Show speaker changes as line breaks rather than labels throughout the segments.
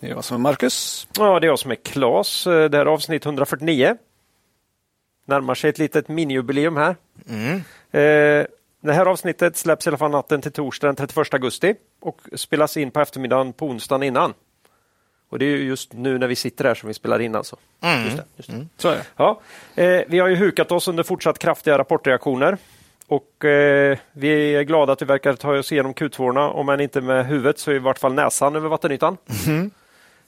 Det är jag som är Marcus.
Ja, det är jag som är Klas. Eh, det här är avsnitt 149. Närmar sig ett litet minijubileum här.
Mm.
Eh, det här avsnittet släpps i alla fall natten till torsdag den 31 augusti och spelas in på eftermiddagen på onsdagen innan. Och det är just nu när vi sitter här som vi spelar in alltså.
Mm.
Just det, just det.
Så är det.
Ja, eh, vi har ju hukat oss under fortsatt kraftiga rapportreaktioner och eh, vi är glada att vi verkar ta oss igenom Q2, om än inte med huvudet så i vart fall näsan över vattenytan.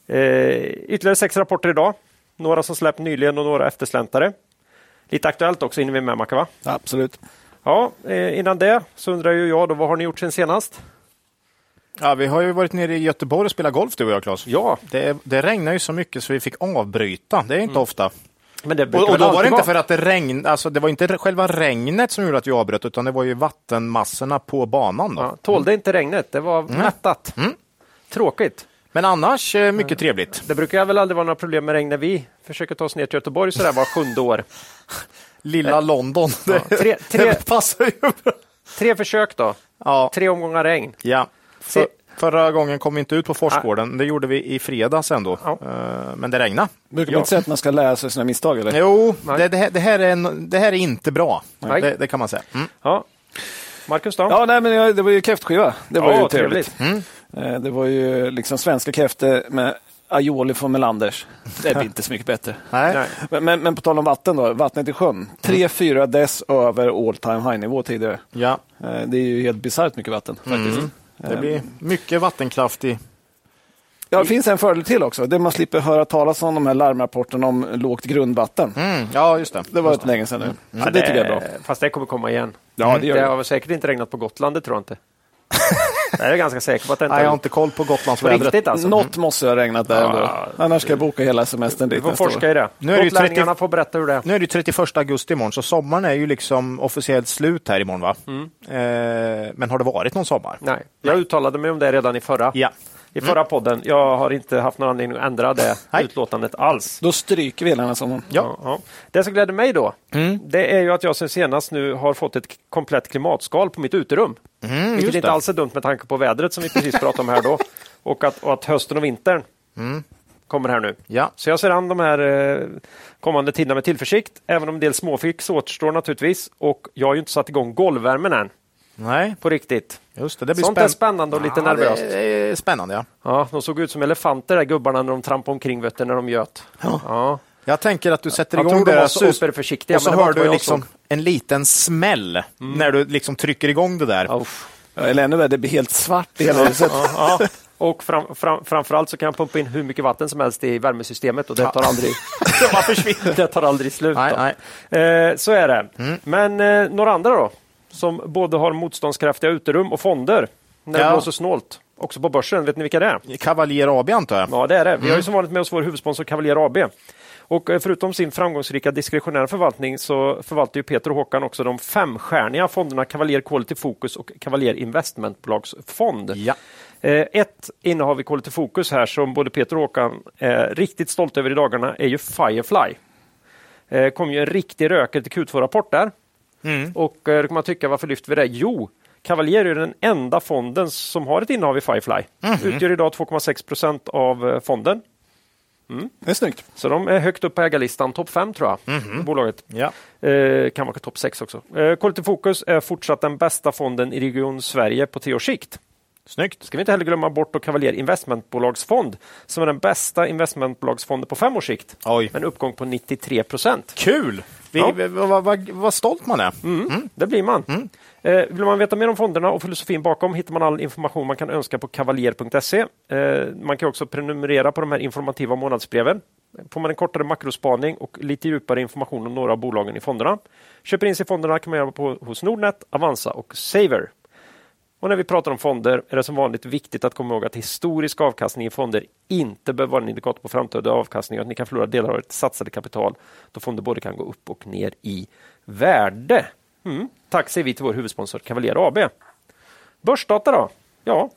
Eh, ytterligare sex rapporter idag. Några som släppt nyligen och några eftersläntare. Lite aktuellt också innan vi är med Macka, va?
Absolut.
Ja, eh, innan det så undrar ju jag då, vad har ni gjort sen senast?
Ja, vi har ju varit nere i Göteborg och spelat golf du och jag Claes.
Ja,
Det, det regnar ju så mycket så vi fick avbryta. Det är inte ofta.
men det
Och, och då var det inte för att det regnade, alltså det var inte själva regnet som gjorde att vi avbröt utan det var ju vattenmassorna på banan. Då.
Ja, tålde inte regnet, det var mättat. Tråkigt.
Men annars eh, mycket trevligt.
Det brukar väl aldrig vara några problem med regn när vi försöker ta oss ner till Göteborg sådär var sjunde år.
Lilla London. Det,
tre- tre-
det passar ju.
Tre försök då,
Ja,
tre omgångar regn.
ja. För, förra gången kom vi inte ut på Forsgården. Det gjorde vi i fredags ändå.
Ja.
Eh, Men det regnade.
Brukar
Ja.
man inte säga att man ska lära sig sina misstag? Eller?
Jo, det, det, här, det, här är en, det här är inte bra.
Nej.
Det, det kan man säga. Mm.
Ja. Marcus då?
Ja, nej, men det var ju kräftskiva. Det var
Ja,
ju trevligt.
trevligt.
Eh, Det var ju liksom svenska kräftor med aioli från Melanders. Det blir inte så mycket bättre.
Nej.
Men, men, men på tal om vatten då, vattnet i sjön. 3-4 dess över all time high nivå tidigare.
Ja,
Eh, Det är ju helt bisarrt mycket vatten faktiskt.
det blir mycket vattenkraft i...
Ja, det finns en fördel till också. Det man slipper höra talas om de här larmrapporterna om lågt grundvatten.
Mm. Ja, just det.
Det var ett länge sedan nu. Så det tycker jag är bra.
Fast det kommer komma igen.
Ja, det gör
det
det.
har väl säkert inte regnat på Gotland, det tror jag inte. jag är ganska säker på att det inte
Nej, jag har inte koll på Gotlandsvädret.
riktigt alltså.
Något måste ha regnat där
Ja.
ändå. Annars ska jag boka hela semestern
Vi
dit
får
nästa
forska i det.
Nu är det ju
Gotlänningarna
30
får berätta hur det är.
Nu är det ju 31 augusti imorgon, så sommaren är ju liksom officiellt slut här imorgon. Va? Eh, men har det varit någon sommar?
Nej, jag uttalade mig om det redan i förra,
Ja.
I förra podden. Jag har inte haft någon anledning att ändra det
Nej.
utlåtandet alls.
Då stryker vi hela sommaren.
Ja.
Ja. Det som gläder mig då, det är ju att jag sen senast nu har fått ett komplett klimatskal på mitt uterum.
Mm,
Vilket inte
det.
alls är dumt med tanke på vädret som vi precis pratade om här då. Och att, och att hösten och vintern kommer här nu.
Ja.
Så jag ser an de här eh, kommande tiderna med tillförsikt, även om en del småfix återstår naturligtvis. Och jag har ju inte satt igång golvvärmen än,
Nej,
på riktigt.
just det. det blir
Sånt är spännande och lite
ja,
nervöst.
Det är spännande, ja.
Ja, de såg ut som elefanter, där gubbarna, när de trampade omkring vet du, när de göt. Ja.
Jag tänker att du sätter
Jag
igång
tror de
det
var
där sus-
superförsiktiga,
och så hör du liksom
såg.
en liten smäll när du liksom trycker igång det där.
Ja, uff.
Ja, Eller ännu värre, det blir helt svart i hela huset.
Ja, och fram, fram, framförallt så kan jag pumpa in hur mycket vatten som helst i värmesystemet och det tar aldrig, det tar aldrig slut.
Nej, nej.
Eh, så är det. Men eh, några andra då? Som både har motståndskraftiga uterum och fonder när det
Ja.
blåser snålt. Också på börsen. Vet ni vilka det är?
Cavalier AB antar jag.
Ja, det är det. Vi har ju som vanligt med oss vår huvudsponsor Cavalier AB. Och eh, förutom sin framgångsrika diskretionära förvaltning så förvaltar ju Peter och Håkan också de femstjärniga fonderna Cavalier Quality Focus och Cavalier Investmentbolagsfond.
Ja.
Eh, Ett innehav i Quality Focus här som både Peter och Håkan är riktigt stolta över i dagarna är ju Firefly. Eh, kom ju en riktig röker till Q2-rapport där. Och eh, då kan man tycka, varför lyfter vi det? Jo, Cavalier är den enda fonden som har ett innehav i Firefly. Utgör idag 2,6 procent av eh, fonden.
Det är snyggt.
Så de är högt upp på ägarlistan, topp 5 tror jag, bolaget.
Ja.
Eh, kan vara topp 6 också. Eh, Quality Focus är fortsatt den bästa fonden i Region Sverige på tre års sikt.
Snyggt.
Ska vi inte heller glömma bort då Cavalier Investmentbolagsfond som är den bästa investmentbolagsfonden på fem års sikt.
Oj.
Med en uppgång på 93 procent.
Kul! Vi,
Ja.
vad, vad, vad stolt man är.
Mm, Det blir man. Eh, vill man veta mer om fonderna och filosofin bakom hittar man all information man kan önska på kavaljer.se. Eh, man kan också prenumerera på de här informativa månadsbreven. Får man en kortare makrospaning och lite djupare information om några av bolagen i fonderna. Köper in sig i fonderna kan man göra på, hos Nordnet, Avanza och Saver. Och när vi pratar om fonder är det som vanligt viktigt att komma ihåg att historisk avkastning i fonder inte behöver vara en indikator på framtida avkastning och att ni kan förlora delar av ert satsade kapital då fonder både kan gå upp och ner i värde. Mm. Tack säger vi till vår huvudsponsor Cavalier AB. Börsdata då? Ja,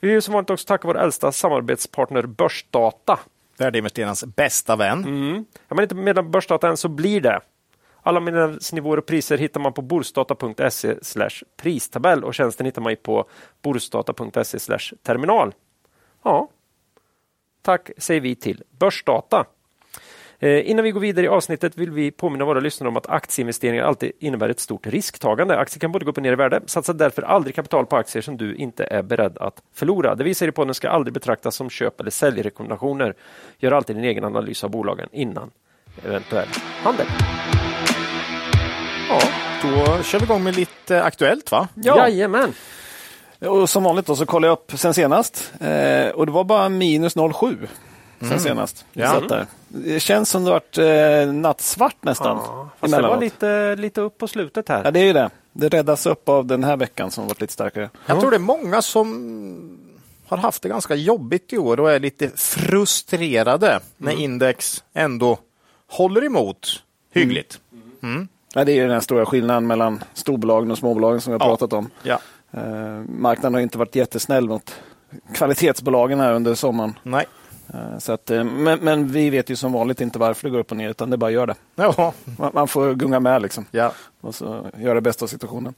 vi vill som vanligt också tacka vår äldsta samarbetspartner Börsdata.
Värdeinvesterarnas bästa vän.
Mm. Är man inte medlem på Börsdata än så blir det. Alla medlemsnivåer och priser hittar man på borstata.se pristabell och tjänsten hittar man på borstata.se terminal. Ja, tack säger vi till Börsdata. Eh, innan vi går vidare i avsnittet vill vi påminna våra lyssnare om att aktieinvesteringar alltid innebär ett stort risktagande. Aktier kan både gå upp och ner i värde. Satsa därför aldrig kapital på aktier som du inte är beredd att förlora. Det vi säger i podden ska aldrig betraktas som köp eller säljrekommendationer. Gör alltid din egen analys av bolagen innan eventuell handel.
Då kör vi igång med lite aktuellt va?
Ja. Jajamän.
Och som vanligt då så kollade jag upp sen senast eh, och det var bara minus 0,7 sen mm. senast. Ja. Där. Det känns som det varit eh, nattsvart nästan. Ja,
fast det var lite, lite upp på slutet här.
Ja, det är ju det. Det räddas upp av den här veckan som varit lite starkare.
Jag tror det är många som har haft det ganska jobbigt i år och är lite frustrerade mm. när index ändå håller emot hyggligt.
Mm. Ja, det är den stora skillnaden mellan storbolagen och småbolagen som vi har ja. pratat om.
Ja.
Eh, marknaden har inte varit jättesnäll mot kvalitetsbolagen här under sommaren.
Nej.
Eh, så att, eh, men, men, vi vet ju som vanligt inte varför det går upp och ner, utan det bara gör det.
Ja.
Man, man får gunga med liksom.
Ja.
och så göra det bästa av situationen.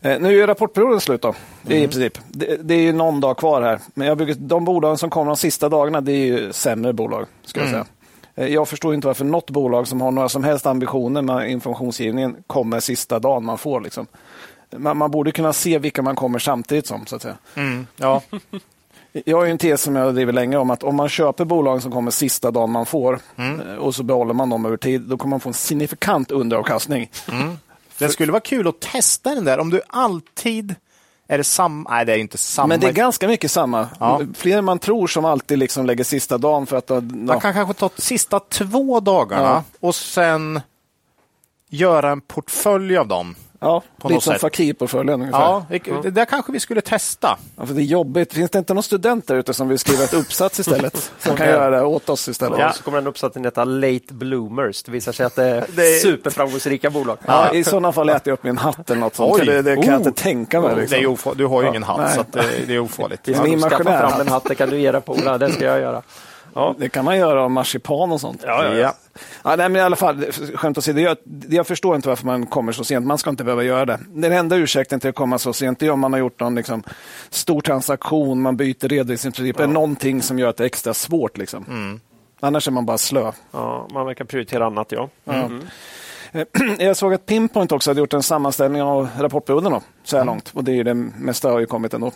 Eh, nu är rapportperioden slut då, det är mm. i princip. Det, det, är ju någon dag kvar här, men jag brukar, de bolagen som kommer de sista dagarna, det är ju sämre bolag. Ska jag, mm. säga. Eh, jag förstår inte varför något bolag som har några som helst ambitioner med informationsgivningen kommer sista dagen man får. Liksom. Man, man, borde kunna se vilka man kommer samtidigt som. så att säga.
Mm. Ja.
Jag har en tes som jag driver länge om att om man köper bolag som kommer sista dagen man får mm. Eh, och så behåller man dem över tid, då kommer man få en signifikant underavkastning.
Mm. Det skulle vara kul att testa den där. Om du alltid är det samma? Nej, det är inte samma.
Men det är ganska mycket samma. Ja. Fler än man tror som alltid liksom lägger sista dagen för att... Ja.
Man kan kanske ta sista två dagarna ja. och sen göra en portfölj av dem.
Ja, lite som Fakir-portföljen ungefär.
Ja, det där kanske vi skulle testa.
Ja, för det är jobbigt. Finns det inte någon student där ute som vill skriva ett uppsats istället? som kan göra det åt oss istället?
Ja, så kommer den uppsatsen heta Late Bloomers. Det visar sig att det är, det är... superframgångsrika bolag.
Ja, I sådana fall äter jag upp min hatt eller något sånt. Det, det, kan oh. jag inte tänka mig.
Liksom. du har ju ingen hatt, så det, det, är ofarligt.
Ja, skaffa fram en hatt, det kan du ge dig på. Det ska jag göra.
Ja. Det kan man göra av marsipan och sånt.
Ja, ja, ja.
Ja nej, men i alla fall, skämt åsido, jag, jag förstår inte varför man kommer så sent. Man ska inte behöva göra det. Den enda ursäkten till att komma så sent är om man har gjort någon liksom, stor transaktion, man byter redovisningsprincip, ja. någonting som gör att det är extra svårt. Liksom. Mm. Annars är man bara slö.
Ja, man verkar prioritera annat, ja. Mm.
Jag såg att Pinpoint också hade gjort en sammanställning av rapportperioden så här mm. långt. Och det är det mesta har ju kommit ändå.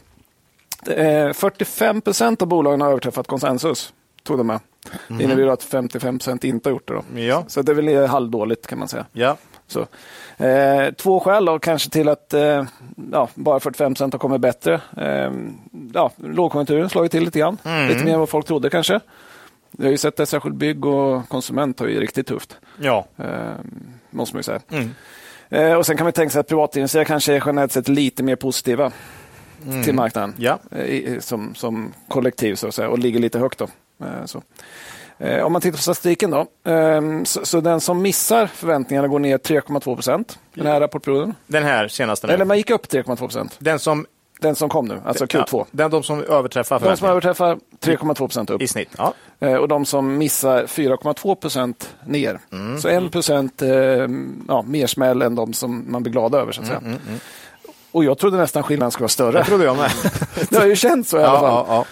45 procent av bolagen har överträffat konsensus tog de med. Det mhm. innebär att 55 procent inte har gjort det. Då.
Ja.
Så det är väl halvdåligt kan man säga.
Ja.
Så. Eh, två skäl då, kanske till att eh, ja, bara 45 procent har kommit bättre. Eh, ja, lågkonjunkturen ju till lite grann. Mm. Lite mer än vad folk trodde kanske. Vi har ju sett det, särskilt bygg och konsument har ju riktigt tufft.
Ja.
Eh, måste man ju säga. Mm. Eh, och sen kan man tänka sig att privatinvesterare kanske är generellt sett lite mer positiva mm. till marknaden
ja.
Eh, som, som kollektiv så att säga, och ligger lite högt. Då. Eh, så. Eh, om man tittar på statistiken då. Ehm, så, så den som missar förväntningarna går ner 3,2 procent den här rapportperioden.
Den här senaste?
Nu. Eller man gick upp 3,2 procent.
Den som
den som kom nu, alltså Q2. Ja,
den, de som överträffar
De som överträffar 3,2 procent upp.
I snitt. Ja.
Eh, och de som missar 4,2 procent ner. Mm. Så 1 procent ja, mer smäll än de som man blir glad över. Så att säga. Mm, mm, mm. och jag trodde nästan skillnaden skulle vara större.
Jag trodde jag med.
det har ju känts så i alla fall.
Ja, Ja,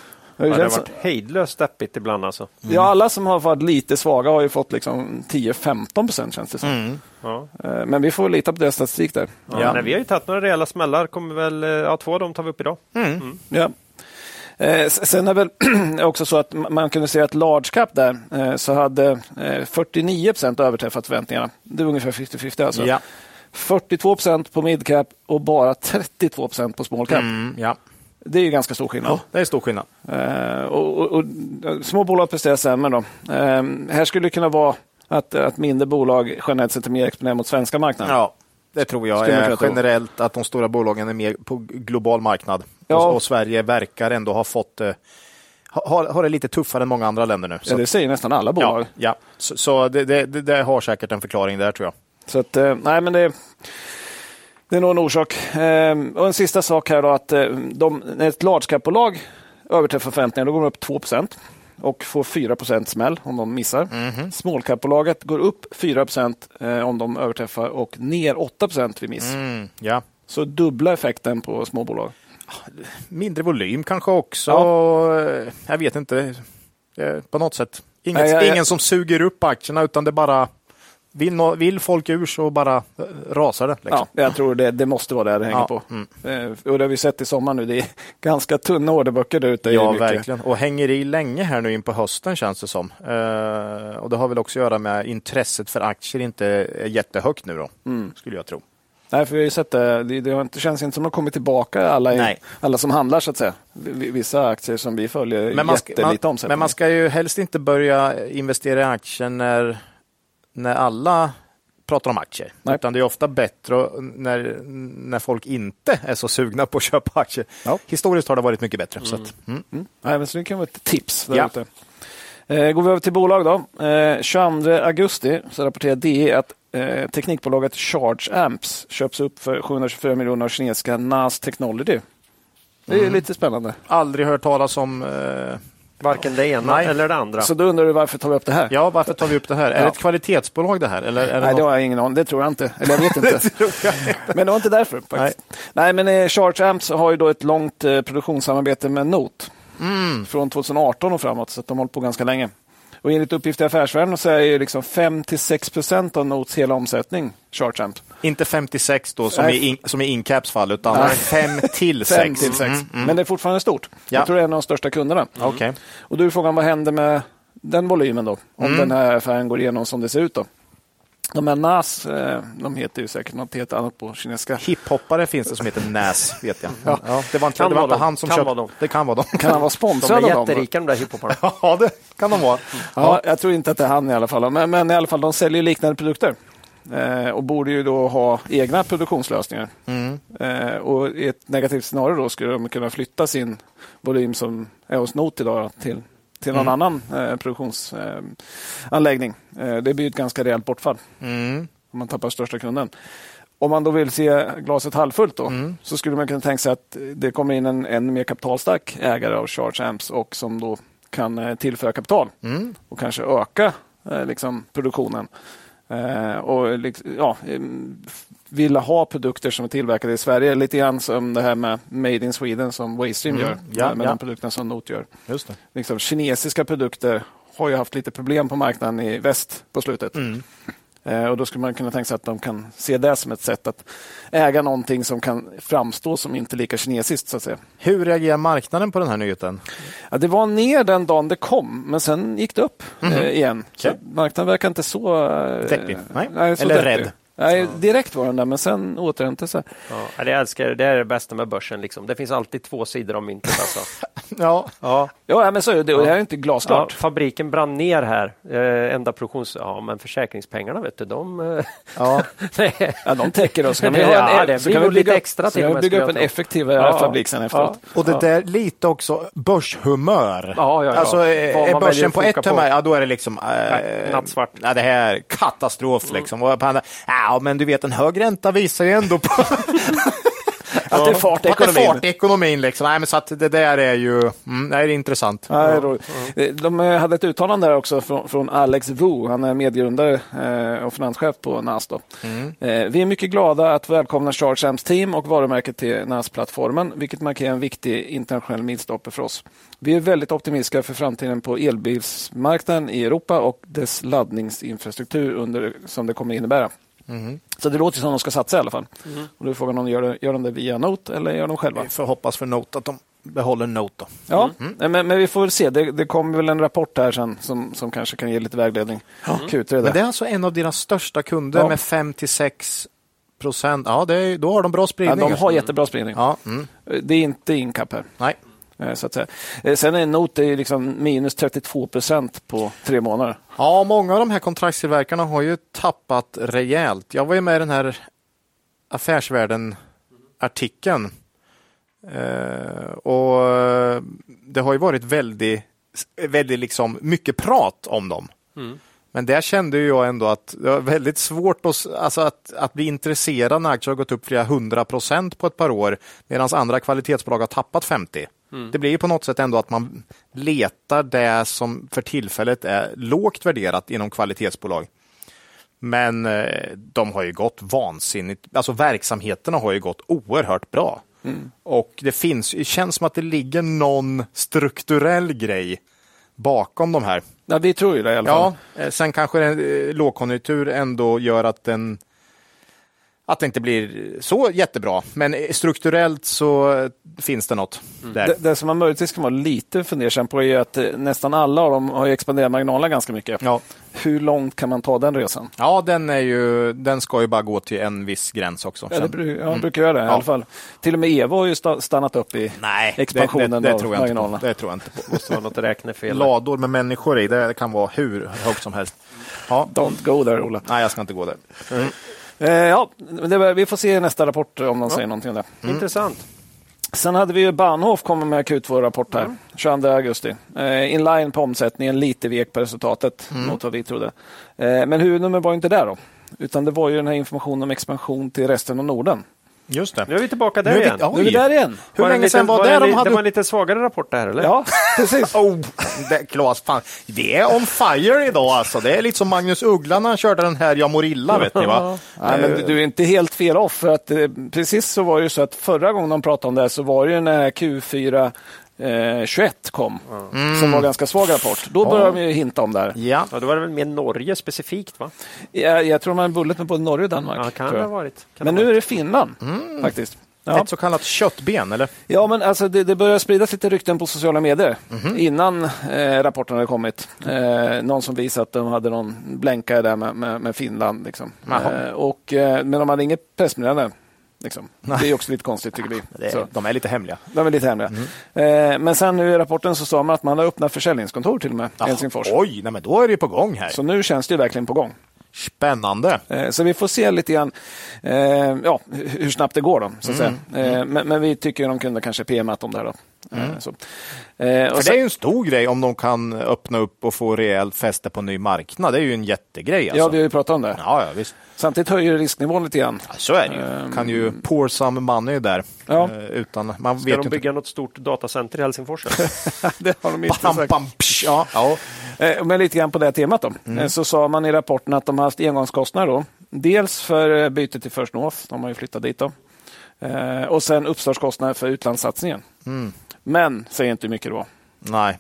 det har varit hejdlöst deppigt ibland alltså.
Mm. Ja, alla som har varit lite svaga har ju fått liksom 10-15 procent känns det som. Mm. Ja. Eh, men vi får lita på deras statistik där.
Ja, ja. Nej, vi har ju tagit några rejäla smällar. Kommer väl, eh, ja, två av dem tar vi upp idag.
Mm. mm. Ja. Eh, sen är väl också så att man kunde se att large cap där så hade 49 procent överträffat förväntningarna. Det är ungefär 50-50 alltså.
Ja.
42 procent på midcap och bara 32 procent på small cap.
Mm, ja.
Det är ju ganska stor skillnad. Ja,
det är stor skillnad.
Uh, och, och, och, små bolag presterar sämre. Då. Uh, här skulle det kunna vara att, att mindre bolag generellt sett är mer exponerade mot svenska marknaden.
Ja. Det tror jag
tro.
generellt att de stora bolagen är mer på global marknad.
Ja.
Och, och Sverige verkar ändå ha fått eh, har, har det lite tuffare än många andra länder nu.
Ja, det säger nästan alla bolag.
ja, ja. Så, så det, det, det, det har säkert en förklaring där tror jag.
Så att, eh, nej, men det, det är nog en orsak. Eh, och en sista sak här då, att eh, de, när ett large cap-bolag överträffar förväntningarna, då går de upp 2% och får 4% smäll om de missar.
Mhm.
Small cap-bolaget går upp 4 eh, om de överträffar och ner 8 vid miss.
Mm, ja.
Så dubbla effekten på småbolag.
Mindre volym kanske också.
Ja.
Jag vet inte. Eh, På något sätt. Inget,
Nej, jag-
ingen som suger upp aktierna utan det bara vill, nå- vill folk ur så bara eh, rasar det. Liksom.
Ja, jag tror det, det måste vara det det hänger
Ja,
på.
mm.
Eh, och det har vi sett i sommar nu. Det är ganska tunna orderböcker där ute.
Ja, verkligen. Och hänger i länge här nu in på hösten känns det som. Eh, och det har väl också att göra med intresset för aktier inte är jättehögt nu då,
Mm.
skulle jag tro.
Nej, för vi har ju sett det. Det, det har inte, känns inte som att de kommit tillbaka alla, i, alla som handlar så att säga. Vissa aktier som vi följer
Men man, ska,
jättelite omsättning.
men man ska ju helst inte börja investera i aktier när, när alla pratar om aktier.
Nej.
Utan det är ofta bättre när, när folk inte är så sugna på att köpa aktier.
Ja.
Historiskt har det varit mycket bättre. Så att, mm.
Mm. Nej, men så det kan vara ett tips. Där
Ja.
ute. Eh, går vi över till bolag då. Eh, 22 augusti så rapporterar DE att eh, teknikbolaget Charge Amps köps upp för 724 miljoner av kinesiska NAS Technology. Det är
Mm.
lite spännande.
Aldrig hört talas om... Eh,
Varken det ena
Nej.
eller det andra.
Så då undrar du varför tar vi upp det här?
ja, varför tar vi upp det här? Är
Ja.
det ett kvalitetsbolag det här? Eller är det
Nej, det har jag ingen aning Det tror jag inte. Eller jag vet inte. men det var inte därför. Faktiskt. Nej. men eh, Charge Amps har ju då ett långt eh, produktionssamarbete med Note.
Mm.
Från 2018 och framåt, så de har hållit på ganska länge. Och enligt uppgifter i Affärsvärlden så är ju liksom 5-6 procent av Notes hela omsättning Charge Amp.
Inte 56 då, som,
Nej.
i, in, som i Incaps fall, utan
Nej.
5 till 6.
5 till 6. Men det är fortfarande stort.
Ja.
Jag tror det är en av de största kunderna.
Okej.
Och då är frågan vad händer med den volymen då? Om
Mm.
den här affären går igenom som det ser ut då? De här NAS, eh, de heter ju säkert något helt annat på kinesiska.
Hiphoppare finns det som heter Nas, vet jag. Ja. det var inte,
Kan
det var
vara
inte han som
Kan
köpte. Det kan vara dem.
Kan han vara
De
sponsrad
är
av dem? då?
jätterika de där hiphopparna.
Ja, det kan de vara.
Ja, jag tror inte att det är han i alla fall. Men, men i alla fall, de säljer liknande produkter. Eh, och borde ju då ha egna produktionslösningar.
Mm.
Eh, och i ett negativt scenario då skulle de kunna flytta sin volym som är hos Note idag till, till någon annan eh, produktionsanläggning. Det blir ett ganska rejält bortfall
Mm.
om man tappar största kunden. Om man då vill se glaset halvfullt då, så skulle man kunna tänka sig att det kommer in en än mer kapitalstark ägare av Charge Amps och som då kan tillföra kapital
Mm.
och kanske öka eh, liksom, produktionen. Eh, och liksom, ja, vilja ha produkter som är tillverkade i Sverige. Lite grann som det här med Made in Sweden som Waystream
Mm.
gör
Ja,
med,
ja.
de produkterna som Note gör.
Just det.
Liksom, kinesiska produkter har ju haft lite problem på marknaden i väst på slutet.
Mm.
Eh, och Då skulle man kunna tänka sig att de kan se det som ett sätt att äga någonting som kan framstå som inte lika kinesiskt. Så att säga.
Hur reagerar marknaden på den här nyheten?
Ja, det var ner den dagen det kom, men sen gick det upp eh, igen. Så
Okej.
marknaden verkar inte så... Eh,
Deppig? Nej.
så
Eller
deppig.
rädd?
Nej, direkt var den där, men sen återhämtade sig.
Ja, det, älskar, det är det bästa med börsen. Liksom. Det finns alltid två sidor av myntet. Alltså.
Ja.
Ja.
Ja, men så är det. Det här är inte
Ja,
glasklart.
fabriken brann ner här. Eh, enda produktions... Ja, men försäkringspengarna, vet du, de... Eh,
ja.
Ja, de täcker oss. Kan vi
Ja, det
så
blir
kan vi bygga,
extra
så
till
kan vi
med,
bygga upp en effektivare
Ja.
fabrik sen efteråt.
Och det där lite också börshumör.
Ja, ja, ja.
Alltså är börsen på ett
på.
humör, ja då är det liksom äh,
nattsvart.
Ja, det här är katastrof liksom. Och på andra, ja, men du vet en hög ränta visar ju ändå på
Att det är fart i ekonomin.
fart i ekonomin. Liksom. Nej, men så att det där är ju mm, det är intressant.
Ja, är De eh, hade ett uttalande där också från, från Alex Wu. Han är medgrundare eh, och finanschef på NAS. Då. Eh, vi är mycket glada att välkomna Charge Amps team och varumärket till NAS-plattformen, vilket markerar en viktig internationell milstolpe för oss. Vi är väldigt optimistiska för framtiden på elbilsmarknaden i Europa och dess laddningsinfrastruktur under, som det kommer innebära. Så det låter som att de ska satsa i alla fall. Och då är frågan om de gör, gör de det via Note eller gör de själva?
Vi får hoppas för Note att de behåller Note. Då.
Ja, men, men vi får väl se. Det, det kommer väl en rapport här sen som, som kanske kan ge lite vägledning. Q3
Men det är alltså en av deras största kunder
Ja.
med 5 till 6 procent. Ja, är, då har de bra
Ja,
spridning.
de har jättebra spridning.
Ja, mm.
Det är inte Incap här.
Nej.
Eh, Så att säga. Eh, Sen är Note är liksom minus 32 procent på tre månader.
Ja, många av de här kontraktstillverkarna har ju tappat rejält. Jag var ju med i den här Affärsvärlden-artikeln. Eh, och det har ju varit väldigt, väldigt liksom mycket prat om dem. Men där kände jag ändå att det var väldigt svårt att, alltså att, att bli intresserad när aktier har gått upp flera hundra procent på ett par år medan andra kvalitetsbolag har tappat 50. Det blir ju på något sätt ändå att man letar det som för tillfället är lågt värderat inom kvalitetsbolag. Men eh, de har ju gått vansinnigt, alltså verksamheterna har ju gått oerhört bra. Och det finns, det känns som att det ligger någon strukturell grej bakom de här.
Ja, vi tror ju det i alla fall.
Ja, eh, sen kanske en eh, lågkonjunktur ändå gör att den att det inte blir så jättebra. Men strukturellt så finns det något där.
Det, det som man möjligtvis kan vara lite fundersam på är att eh, nästan alla av dem har ju expanderat marginalerna ganska mycket.
Ja.
Hur långt kan man ta den resan?
ja, den, är ju, den ska ju bara gå till en viss gräns också.
Ja, det ja, brukar göra det i
Ja.
alla fall. Till och med Evo har ju sta- stannat upp i
Nej,
expansionen
det, det, det,
av
tror jag inte
marginalerna.
på. det tror jag inte på.
Måste vara något räknefel.
Lador med människor i, det kan vara hur högt som helst. Ja.
Don't go there, Ola.
Nej, jag ska inte gå där.
Eh, ja, det, vi får se i nästa rapport om de säger någonting om det.
Intressant.
Sen hade vi ju Bahnhof kommer med Q2-rapport här, 22 augusti. Eh, inline på omsättningen, lite vek på resultatet mot vad vi trodde. Eh, men huvudnummer var inte där då, utan det var ju den här informationen om expansion till resten av Norden.
Just det.
Nu är vi tillbaka där
Nu vi-
igen.
ja.
Nu är vi där igen.
Hur
Var
länge sedan var, det
det,
de hade
Det var en lite svagare rapport det här, eller?
Ja, precis.
Oh, det, Claes, fan, det är on fire idag alltså. Det är lite som Magnus Uggla när han körde den här Jag mår illa, vet ni va?
Nej, men du- du är inte helt fel off. För att, eh, precis så var det ju så att förra gången de pratade om det här så var det ju när Q4 eh, 21 kom, som var en ganska svag rapport. Då började de ju hinta om det här.
Ja,
Ja, då var det väl mer Norge specifikt, va?
Jag, jag tror de har bullet med både Norge och Danmark.
Ja, kan det ha varit. Kan
Men
ha
nu är
varit.
det Finland, faktiskt. Ja.
ett så kallat köttben, eller?
Ja, men alltså det, det börjar spridas lite rykten på sociala medier innan eh, rapporten hade kommit. Eh, någon som visade att de hade någon blänkare där med, med, med Finland. Liksom. Eh, och, eh, men de hade inget pressmeddelande. Liksom. Det är också lite konstigt tycker vi.
Det,
Så,
de är lite hemliga.
de är lite hemliga. Eh, men sen nu i rapporten så sa man att man har öppnat försäljningskontor till och med i Helsingfors.
Oj, nej, men då är det på gång här.
Så nu känns det verkligen på gång.
Spännande.
Eh, Så vi får se lite grann eh, ja, hur snabbt det går. Då, så att
Mm.
säga. Eh, Men, men vi tycker de kunde kanske PMat om det här. Då. Eh, Så. Eh, och
För
sen-
det är ju en stor grej om de kan öppna upp och få rejält fäste på en ny marknad. Det är ju en jättegrej. Alltså.
Ja, vi har ju pratat om det.
ja, ja, visst.
Samtidigt höjer risknivån lite grann.
Ja, Så är det ju. Kan ju pour some money där.
Ja.
Eh, Utan, man
Ska
vet
de
ju
bygga något stort datacenter i Helsingfors?
det har de inte
Bam,
sagt.
bam, psh, ja. Ja.
Eh, Men lite grann på det temat då.
Mm.
Eh, Så sa man i rapporten att de har haft engångskostnader då. Dels för bytet till First North, de har ju flyttat dit då. Eh, Och sen uppstartskostnader för utlandssatsningen.
Mm.
Men, säger inte hur mycket var.
Nej.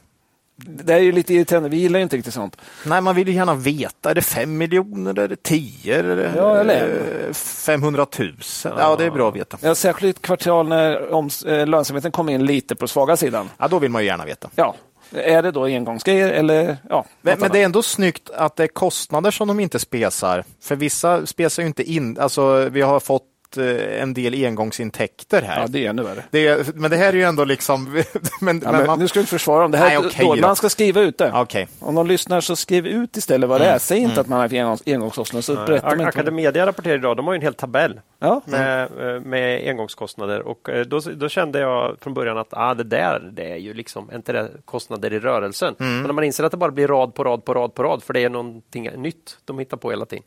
Det är ju lite irriterande, vi gillar inte riktigt sånt.
Nej, man vill ju gärna veta. Är det fem miljoner? Är det tio? Är det
Ja, eller-
eh, 500 000? Ja, det är bra att veta.
Ja, särskilt ett kvartal när eh, lönsamheten kommer in lite på svaga sidan.
Ja, då vill man ju gärna veta.
Ja, är det då engångsgrejer eller ja,
Men, men det är ändå snyggt att det är kostnader som de inte spesar. För vissa spesar ju inte in. Alltså, vi har fått eh, en del engångsintäkter här.
Ja, det är ännu värre.
Det är, men det här är ju ändå liksom... men,
Ja,
men man,
Nu ska du inte försvara dem. Det här
Nej, okej
dåligt.
då.
Man ska skriva ut det.
Okej.
Om de lyssnar så skriv ut istället vad det är. Säg inte att man har engångs, engångskostnader. Så berättar man
Ak-. Academedia rapporterar idag, de har ju en hel tabell
Ja.
med, eh, med engångskostnader och eh, då, då kände jag från början att ah, det där det är ju liksom inte det kostnader i rörelsen. Men när man inser att det bara blir rad på rad på rad på rad för det är någonting nytt de hittar på hela tiden.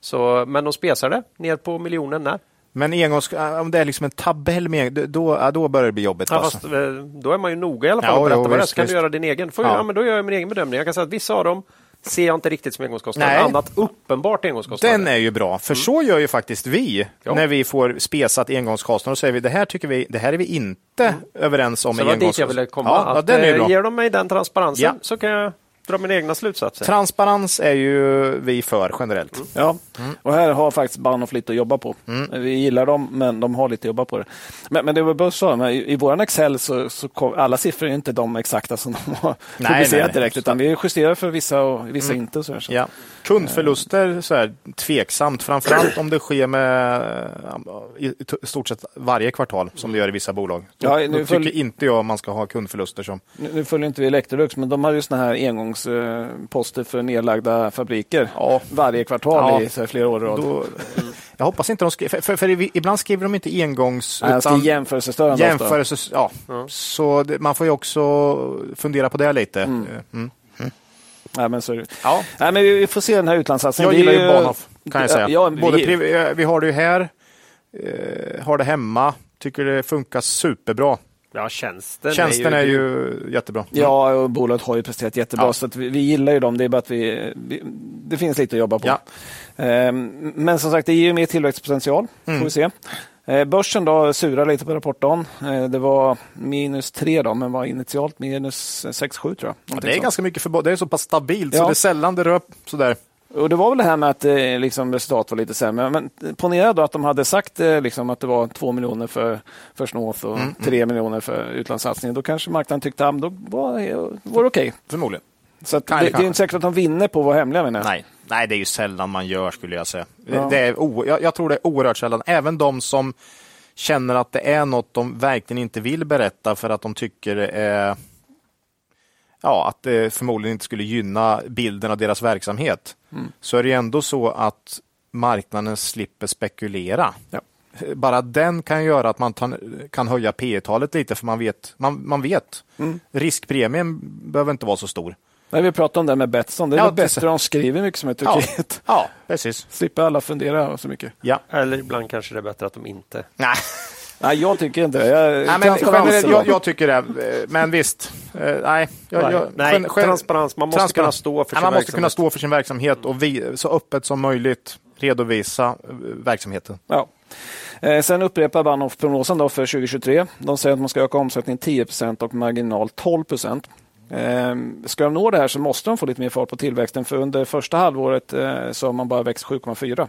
Så, men de spesar det ner på miljonen när.
Men engångs, om det är liksom en tabell med då, ja, då börjar det bli jobbigt.
Ja,
alltså.
fast, eh, då är man ju noga i alla fall
Ja,
och berätta
jo,
vad det är, så kan
visst.
du göra din egen. Får,
Ja.
ja. men då gör jag min egen bedömning. Jag kan säga att vissa av dem ser jag inte riktigt som engångskostnader.
Nej.
Annat uppenbart engångskostnader.
Den är ju bra, för så gör ju faktiskt vi
Ja.
när vi får spesat engångskostnader. Och säger vi det här tycker vi, det här är vi inte överens om.
Så det var dit jag
engångskostnader."
ville komma.
Ja, ja,
att,
den är
eh,
bra.
Ger de mig den transparensen
Ja.
så kan jag dra mina egna slutsatser.
Transparens är ju vi för generellt.
Ja,
Mm.
och här har faktiskt Bahnhof lite att jobba på. Vi gillar dem, men de har lite att jobba på det. Men, men det var Buss sa, i, i vår Excel så, så kom, alla siffror är inte de exakta som de har
Nej,
publicerat
nej, nej.
direkt, utan vi justerar för vissa och vissa inte. Så här, så.
Ja. Kundförluster, så här, tveksamt. Framförallt om det sker med i stort sett varje kvartal som det gör i vissa bolag. Då,
Ja, nu följ-
tycker inte jag man ska ha kundförluster som...
Nu, nu följer inte vi Electrolux, men de har ju såna här engångsposter för nedlagda fabriker
Ja.
varje kvartal
Ja.
i flera år i rad.
Då, Jag hoppas inte de skriver, för, för, för ibland skriver de inte engångs...
Nej, utan jämförelsestörande.
Jämförelses, ja. Mm. Så det, man får ju också fundera på det lite. Mm. Mm.
Nej, men så, ja. Nej, men vi får se den här utlandssatsningen.
Jag gillar ju Bahnhof, kan jag säga. Ja, Både vi... vi har det ju här, eh, har det hemma, tycker det funkar superbra.
Ja, tjänsten,
tjänsten är, ju, är ju jättebra.
Ja, och bolaget har ju presterat jättebra, ja. så vi, vi, gillar ju dem. Det är bara att vi, vi, det finns lite att jobba på. Ja. Ehm, men som sagt, det ger ju mer tillväxtpotential, mm. får vi se. Ehm, börsen då surar lite på rapportdagen. Ehm, det var minus 3 då, men var initialt minus 6-7 tror jag.
Ja, det är så. ganska mycket för Det är så pass stabilt ja. så det är sällan det rör sådär.
Och Det var väl det här med att eh, liksom, resultat var lite sämre. Men ponera då att de hade sagt eh, liksom, att det var två miljoner för First North och mm, tre mm. miljoner för utlandssatsningen. Då kanske marknaden tyckte att då var, var det okej. Okay.
Förmodligen.
Så det, det, är inte säkert att de vinner på att vara hemliga. Menar.
Nej. Nej, det är ju sällan man gör skulle jag säga. Ja. Det är o, jag, jag, tror det är oerhört sällan. Även de som känner att det är något de verkligen inte vill berätta för att de tycker det är ja, att det förmodligen inte skulle gynna bilden av deras verksamhet. Mm. Så är det ändå så att marknaden slipper spekulera. Ja. Bara den kan göra att man kan höja P talet lite för man vet. Man, man vet. Mm. Riskpremien behöver inte vara så stor.
Nej, vi pratade om det med Betsson. Det är ja, bättre om de skriver mycket som är Turkiet.
Ja, ja precis.
Slipper alla fundera så mycket.
Ja. Eller ibland kanske det är bättre att de inte.
Nej.
Nej, jag tycker inte det. Jag,
nej, men, jag, jag, tycker det. Men visst. Eh, nej, jag,
jag, nej, transparens. Man måste transparens. kunna stå för sin
Man
måste
kunna stå för sin verksamhet och vi, så öppet som möjligt redovisa eh, verksamheten.
Ja. Eh, sen upprepar Bahnhof prognosen då för 2023. De säger att man ska öka omsättningen 10% och marginal 12 Eh, ska de nå det här så måste de få lite mer fart på tillväxten för under första halvåret eh, så har man bara växt 7,4.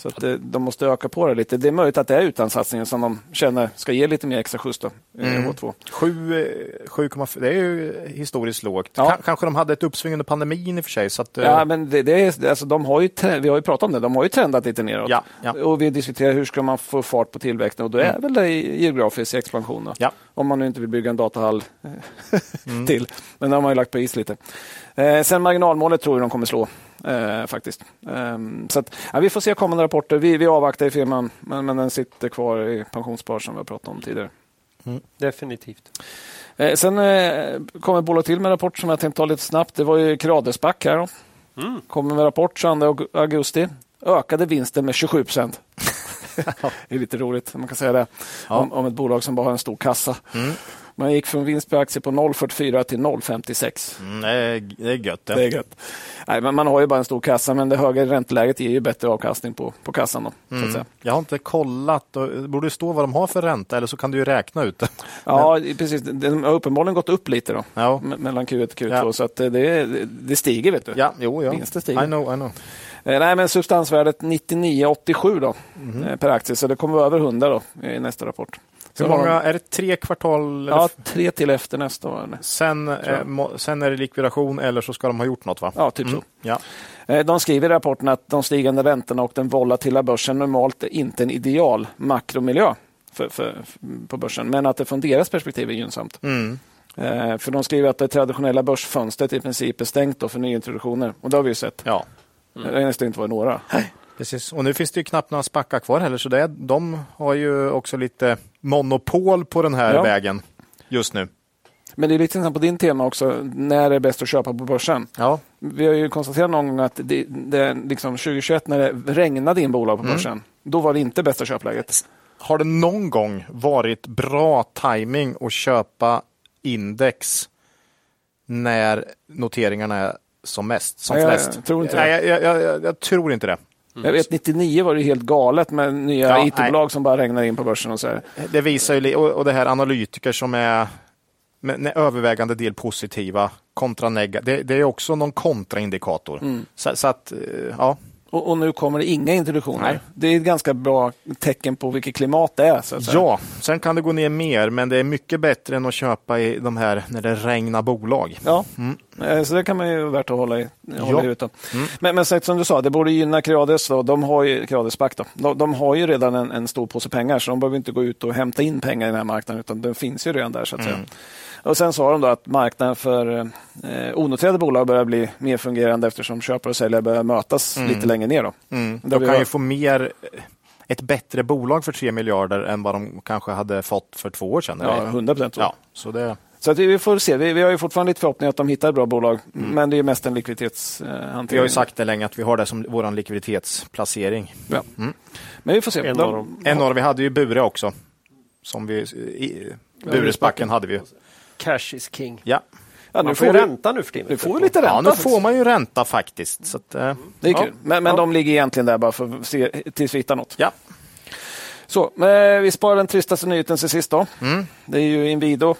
Så att det, de måste öka på det lite. Det är möjligt att det är utlandssatsningen som de känner ska ge lite mer extra skjuts. Då, mm. H2.
7,4 det är ju historiskt lågt. Ja. Kanske de hade ett uppsving under pandemin i och för sig. Så att,
ja, men det, det är, alltså, de har ju, vi har ju pratat om det, de har ju trendat lite neråt. Ja, ja. Och vi diskuterar hur ska man få fart på tillväxten och då är mm. väl det geografisk expansion. Ja. Om man nu inte vill bygga en datahall mm. till. Men det har man ju lagt på is lite. Eh, sen marginalmålet tror jag de kommer slå. Eh, faktiskt. Eh, så att, ja, vi får se kommande rapporter. Vi, vi avvaktar i firman, men, men den sitter kvar i pensionsspar som vi har pratat om tidigare.
Mm. Definitivt.
Eh, sen eh, kom ett bolag till med en rapport som jag tänkte ta lite snabbt. Det var ju Kradesback här. Mm. Kommer med rapport 22 augusti. Ökade vinsten med 27 procent. det är lite roligt, man kan säga det. Ja. Om, om, ett bolag som bara har en stor kassa. Mm. Man gick från vinst per aktie på 0,44 till 0,56.
Mm, det, är, gött.
Det. det är gött. Nej, men man har ju bara en stor kassa, men det höga ränteläget ger ju bättre avkastning på, på kassan. Då, mm.
Jag har inte kollat. Det borde stå vad de har för ränta, eller så kan du ju räkna ut det.
Ja, men... precis. Den har uppenbarligen gått upp lite då, ja. mellan Q1 och Q2, ja. så att det, det stiger. vet du.
Ja, jo, ja.
Vinsten stiger.
I know, I know.
Eh, nej, men substansvärdet 99,87 då, mm. per aktie, så det kommer vara över 100 då, i nästa rapport.
Hur många, är det tre kvartal?
Ja, tre till efter nästa år.
Sen, eh, sen är det likvidation eller så ska de ha gjort något va?
Ja, typ mm. så. Ja. Eh, de skriver i rapporten att de stigande räntorna och den volatila börsen normalt är inte en ideal makromiljö för, för, på börsen, men att det från deras perspektiv är gynnsamt. Mm. Eh, för de skriver att det traditionella börsfönstret i princip är stängt för nyintroduktioner och det har vi ju sett. Ja. Mm. Det har nästan inte varit några.
Precis, och nu finns det ju knappt några spackar kvar heller, så det, de har ju också lite monopol på den här ja. vägen just nu.
Men det är lite intressant på din tema också, när det är bäst att köpa på börsen. Ja. Vi har ju konstaterat någon gång att det, det liksom 2021 när det regnade in bolag på mm. börsen, då var det inte bästa köpläget.
Har det någon gång varit bra timing att köpa index när noteringarna är som mest, som
Nej,
flest?
Jag tror inte
det. Nej, jag, jag, jag, tror inte det.
Mm. Jag vet 99 var det helt galet med nya ja, IT-bolag som bara regnar in på börsen. och så här.
Det visar ju, och det här analytiker som är med övervägande del positiva kontra negativa. Det, det, är också någon kontraindikator. Mm. Så, så, att, eh, ja.
Och, och, nu kommer det inga introduktioner. Nej. Det är ett ganska bra tecken på vilket klimat det är.
ja, sen kan det gå ner mer, men det är mycket bättre än att köpa i de här när det regnar bolag.
Ja, mm. Eh, Så det kan man ju värt att hålla i, hålla i utan. Men, men sagt som du sa, det borde gynna Creades. Då. De har ju, Creades Back då. De, de har ju redan en, en stor påse pengar så de behöver inte gå ut och hämta in pengar i den här marknaden utan den finns ju redan där. så att säga. Och Sen sa de då att marknaden för eh, onoterade bolag börjar bli mer fungerande eftersom köpare och säljare börjar mötas lite längre ner. Då.
Mm. De
vi
kan ju få mer, ett bättre bolag för 3 miljarder än vad de kanske hade fått för två år sedan.
Ja,
eller?
100 procent.
ja, så det,
Så att vi får se. Vi, vi har ju fortfarande lite förhoppning att de hittar ett bra bolag, men det är mest en likviditetshantering.
vi har ju sagt det länge att vi har det som vår likviditetsplacering.
Ja. Men vi får se.
En av dem,
vi hade ju Bure också. Som vi, i, Buresbacken hade vi ju.
Cash is king.
Ja.
Ja, nu får
ju ränta nu för tiden.
nu får lite ränta.
ja, nu får man ju ränta faktiskt. Så att, eh,
Det är
ja.
kul. Men, men de ligger egentligen där bara för att se tills vi hittar något.
Ja.
Så, eh, vi sparar den tristaste nyheten till sist. Då.
Mm.
Det är ju Inwido.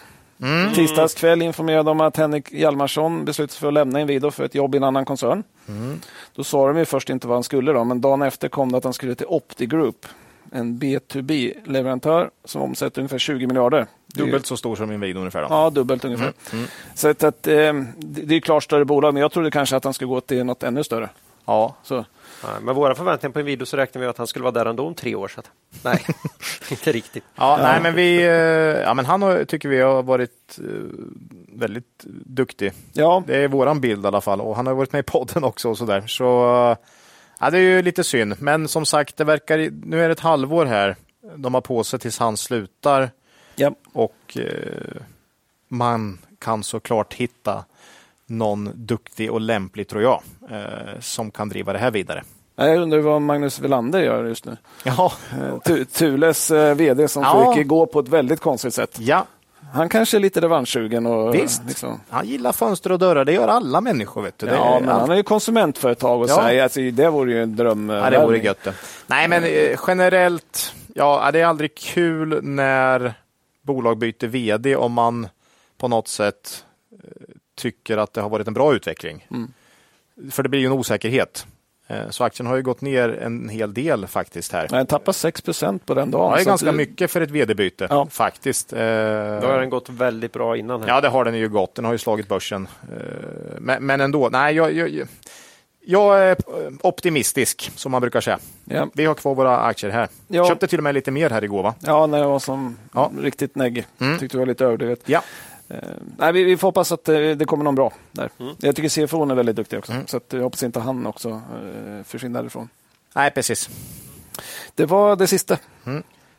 Tisdags kväll informerade om att Henrik Hjalmarsson beslutat sig för att lämna Inwido för ett jobb i en annan koncern.
Mm.
Då sa de ju först inte vad han skulle, då, men dagen efter kom det att han skulle till Opti Group. En B2B-leverantör som omsätter ungefär 20 miljarder.
Dubbelt så stor som Inwido ungefär. Då.
Ja, dubbelt ungefär.
Mm.
Så att, att, eh, det är klart större bolag, men jag trodde kanske att han skulle gå till något ännu större.
Ja.
Så.
Nej, med våra förväntningar på en video så räknar vi att han skulle vara där ändå om tre år. Så att, nej, inte riktigt.
Ja, Nej, men vi, eh, ja, men han tycker vi har varit eh, väldigt duktig.
Ja,
Det är våran bild i alla fall och han har varit med i podden också och sådär. Så eh, ja, det är ju lite synd. Men som sagt, det verkar, nu är det ett halvår här de har på sig tills han slutar
ja.
och eh, man kan såklart hitta någon duktig och lämplig, tror jag, eh, som kan driva det här vidare.
Jag undrar vad Magnus Welander gör just nu.
Ja,
Eh, Tu- Thules eh, vd som
Ja.
fick gå på ett väldigt konstigt sätt.
ja.
Han kanske är lite revanschsugen. Och,
Visst.
Liksom.
han gillar fönster och dörrar. Det gör alla människor. Vet du. Det
Ja,
är
men
allt-
han är ju konsumentföretag och
Ja.
så här, alltså, det vore ju en dröm.
Ja, det vore gött. Nej, men eh, generellt, ja, det är aldrig kul när bolag byter vd om man på något sätt eh, tycker att det har varit en bra utveckling.
Mm.
För det blir ju en osäkerhet. Eh, Så aktien har ju gått ner en hel del faktiskt här.
Han tappar 6 procent på den dagen.
Ja, det är ganska
att,
mycket för ett vd-byte
Ja.
faktiskt. Eh,
Då har den gått väldigt bra innan. Här.
Ja, det har den ju gått. Den har ju slagit börsen. Men, men ändå, nej, jag, jag, jag är optimistisk som man brukar säga.
Ja,
Vi har kvar våra aktier här.
Ja.
Köpte till och med lite mer här igår va?
ja när jag var som
Ja.
riktigt neggig.
Mm.
Tyckte det var lite överdrivet.
Ja.
Eh, nej, vi, vi får hoppas att eh, det kommer någon bra där.
Mm.
Jag tycker CFO är väldigt duktig också. Så att jag hoppas inte han också eh, försvinner därifrån.
Nej, precis.
Det var det sista.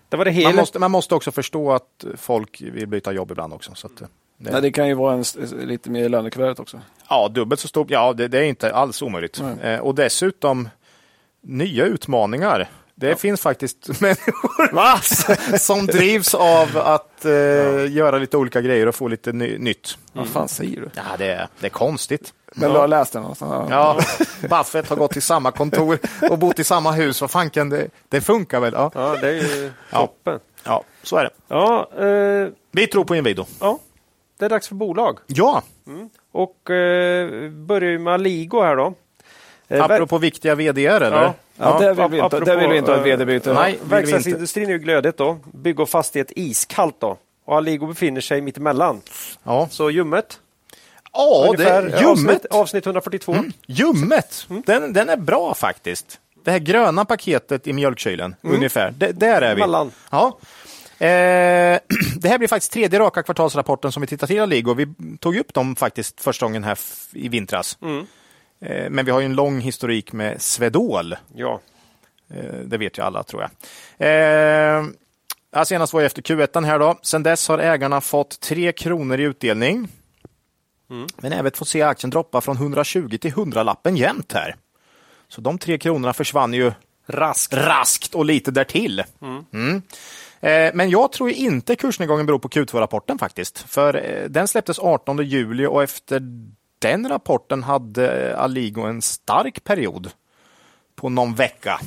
Det var det
Man
hela.
måste, man måste också förstå att folk vill byta jobb ibland också. Så att, eh, det,
Nej, det kan ju vara en, lite mer i lönekuvertet också.
Ja, dubbelt så stort. Ja, det, det är inte alls omöjligt. Eh, och dessutom nya utmaningar. Det finns faktiskt människor som drivs av att eh, göra lite olika grejer och få lite ny, nytt.
Vad fan säger du?
Ja, det, är- det är konstigt.
Men du har läst den? Alltså.
Ja, Buffett har gått till samma kontor och bott i samma hus. Vad fan kan det? Det funkar väl? Ja,
Ja, det är ju
Ja.
toppen.
ja så är det.
Ja, eh,
Vi tror på Inwido.
ja, det är dags för bolag.
Ja,
Och eh, börjar med Aligo här då. Eh,
apropå viktiga VDR eller?
Ja.
Ja, där vill vi inte,
apropå,
där vill vi inte ha ett
eh,
vd-byte.
nej. vill vi
Verkstadsindustrin är ju glödigt då. Bygg och fastighet iskallt då. Och Aligo befinner sig mitt emellan.
Ja,
Så ljummet.
ja
Ungefär,
det,
eh,
ljummet.
Avsnitt, avsnitt 142.
Ljummet, den, den är bra faktiskt. Det här gröna paketet i mjölkkylen, ungefär. D- där är vi.
Mellan.
Ja. Eh, det här blir faktiskt tredje raka kvartalsrapporten som vi tittar till Aligo. Vi tog upp dem faktiskt första gången här i vintras. Eh, men vi har ju en lång historik med Swedol.
Ja.
Eh, det vet ju alla tror jag. Eh, senast var ju efter Q1 här då. Sen dess har ägarna fått 3 kronor i utdelning. Men även fått se aktien droppa från 120 till 100-lappen jämt här. Så de tre kronorna försvann ju
Rask.
raskt och lite därtill. Mm. Eh, Men jag tror inte kursnedgången beror på Q2-rapporten faktiskt. För eh, den släpptes 18 juli och efter den rapporten hade Aligo en stark period på någon vecka.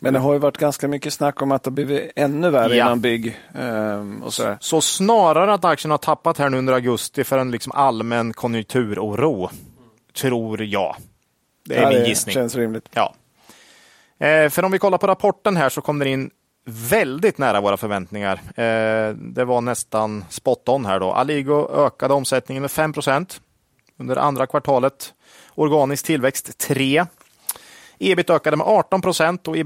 Men det har ju varit ganska mycket snack om att det har blivit ännu värre
Ja.
innan bygg. ehm, och så
Så snarare att aktien har tappat här nu under augusti för en liksom allmän konjunkturoro, tror jag. Det är
Ja,
min gissning.
känns rimligt.
Ja. Eh, för om vi kollar på rapporten här så kom den in väldigt nära våra förväntningar. Eh, det var nästan spot on här då. Aligo ökade omsättningen med 5% under andra kvartalet. Organisk tillväxt 3. Ebit ökade med 18 procent och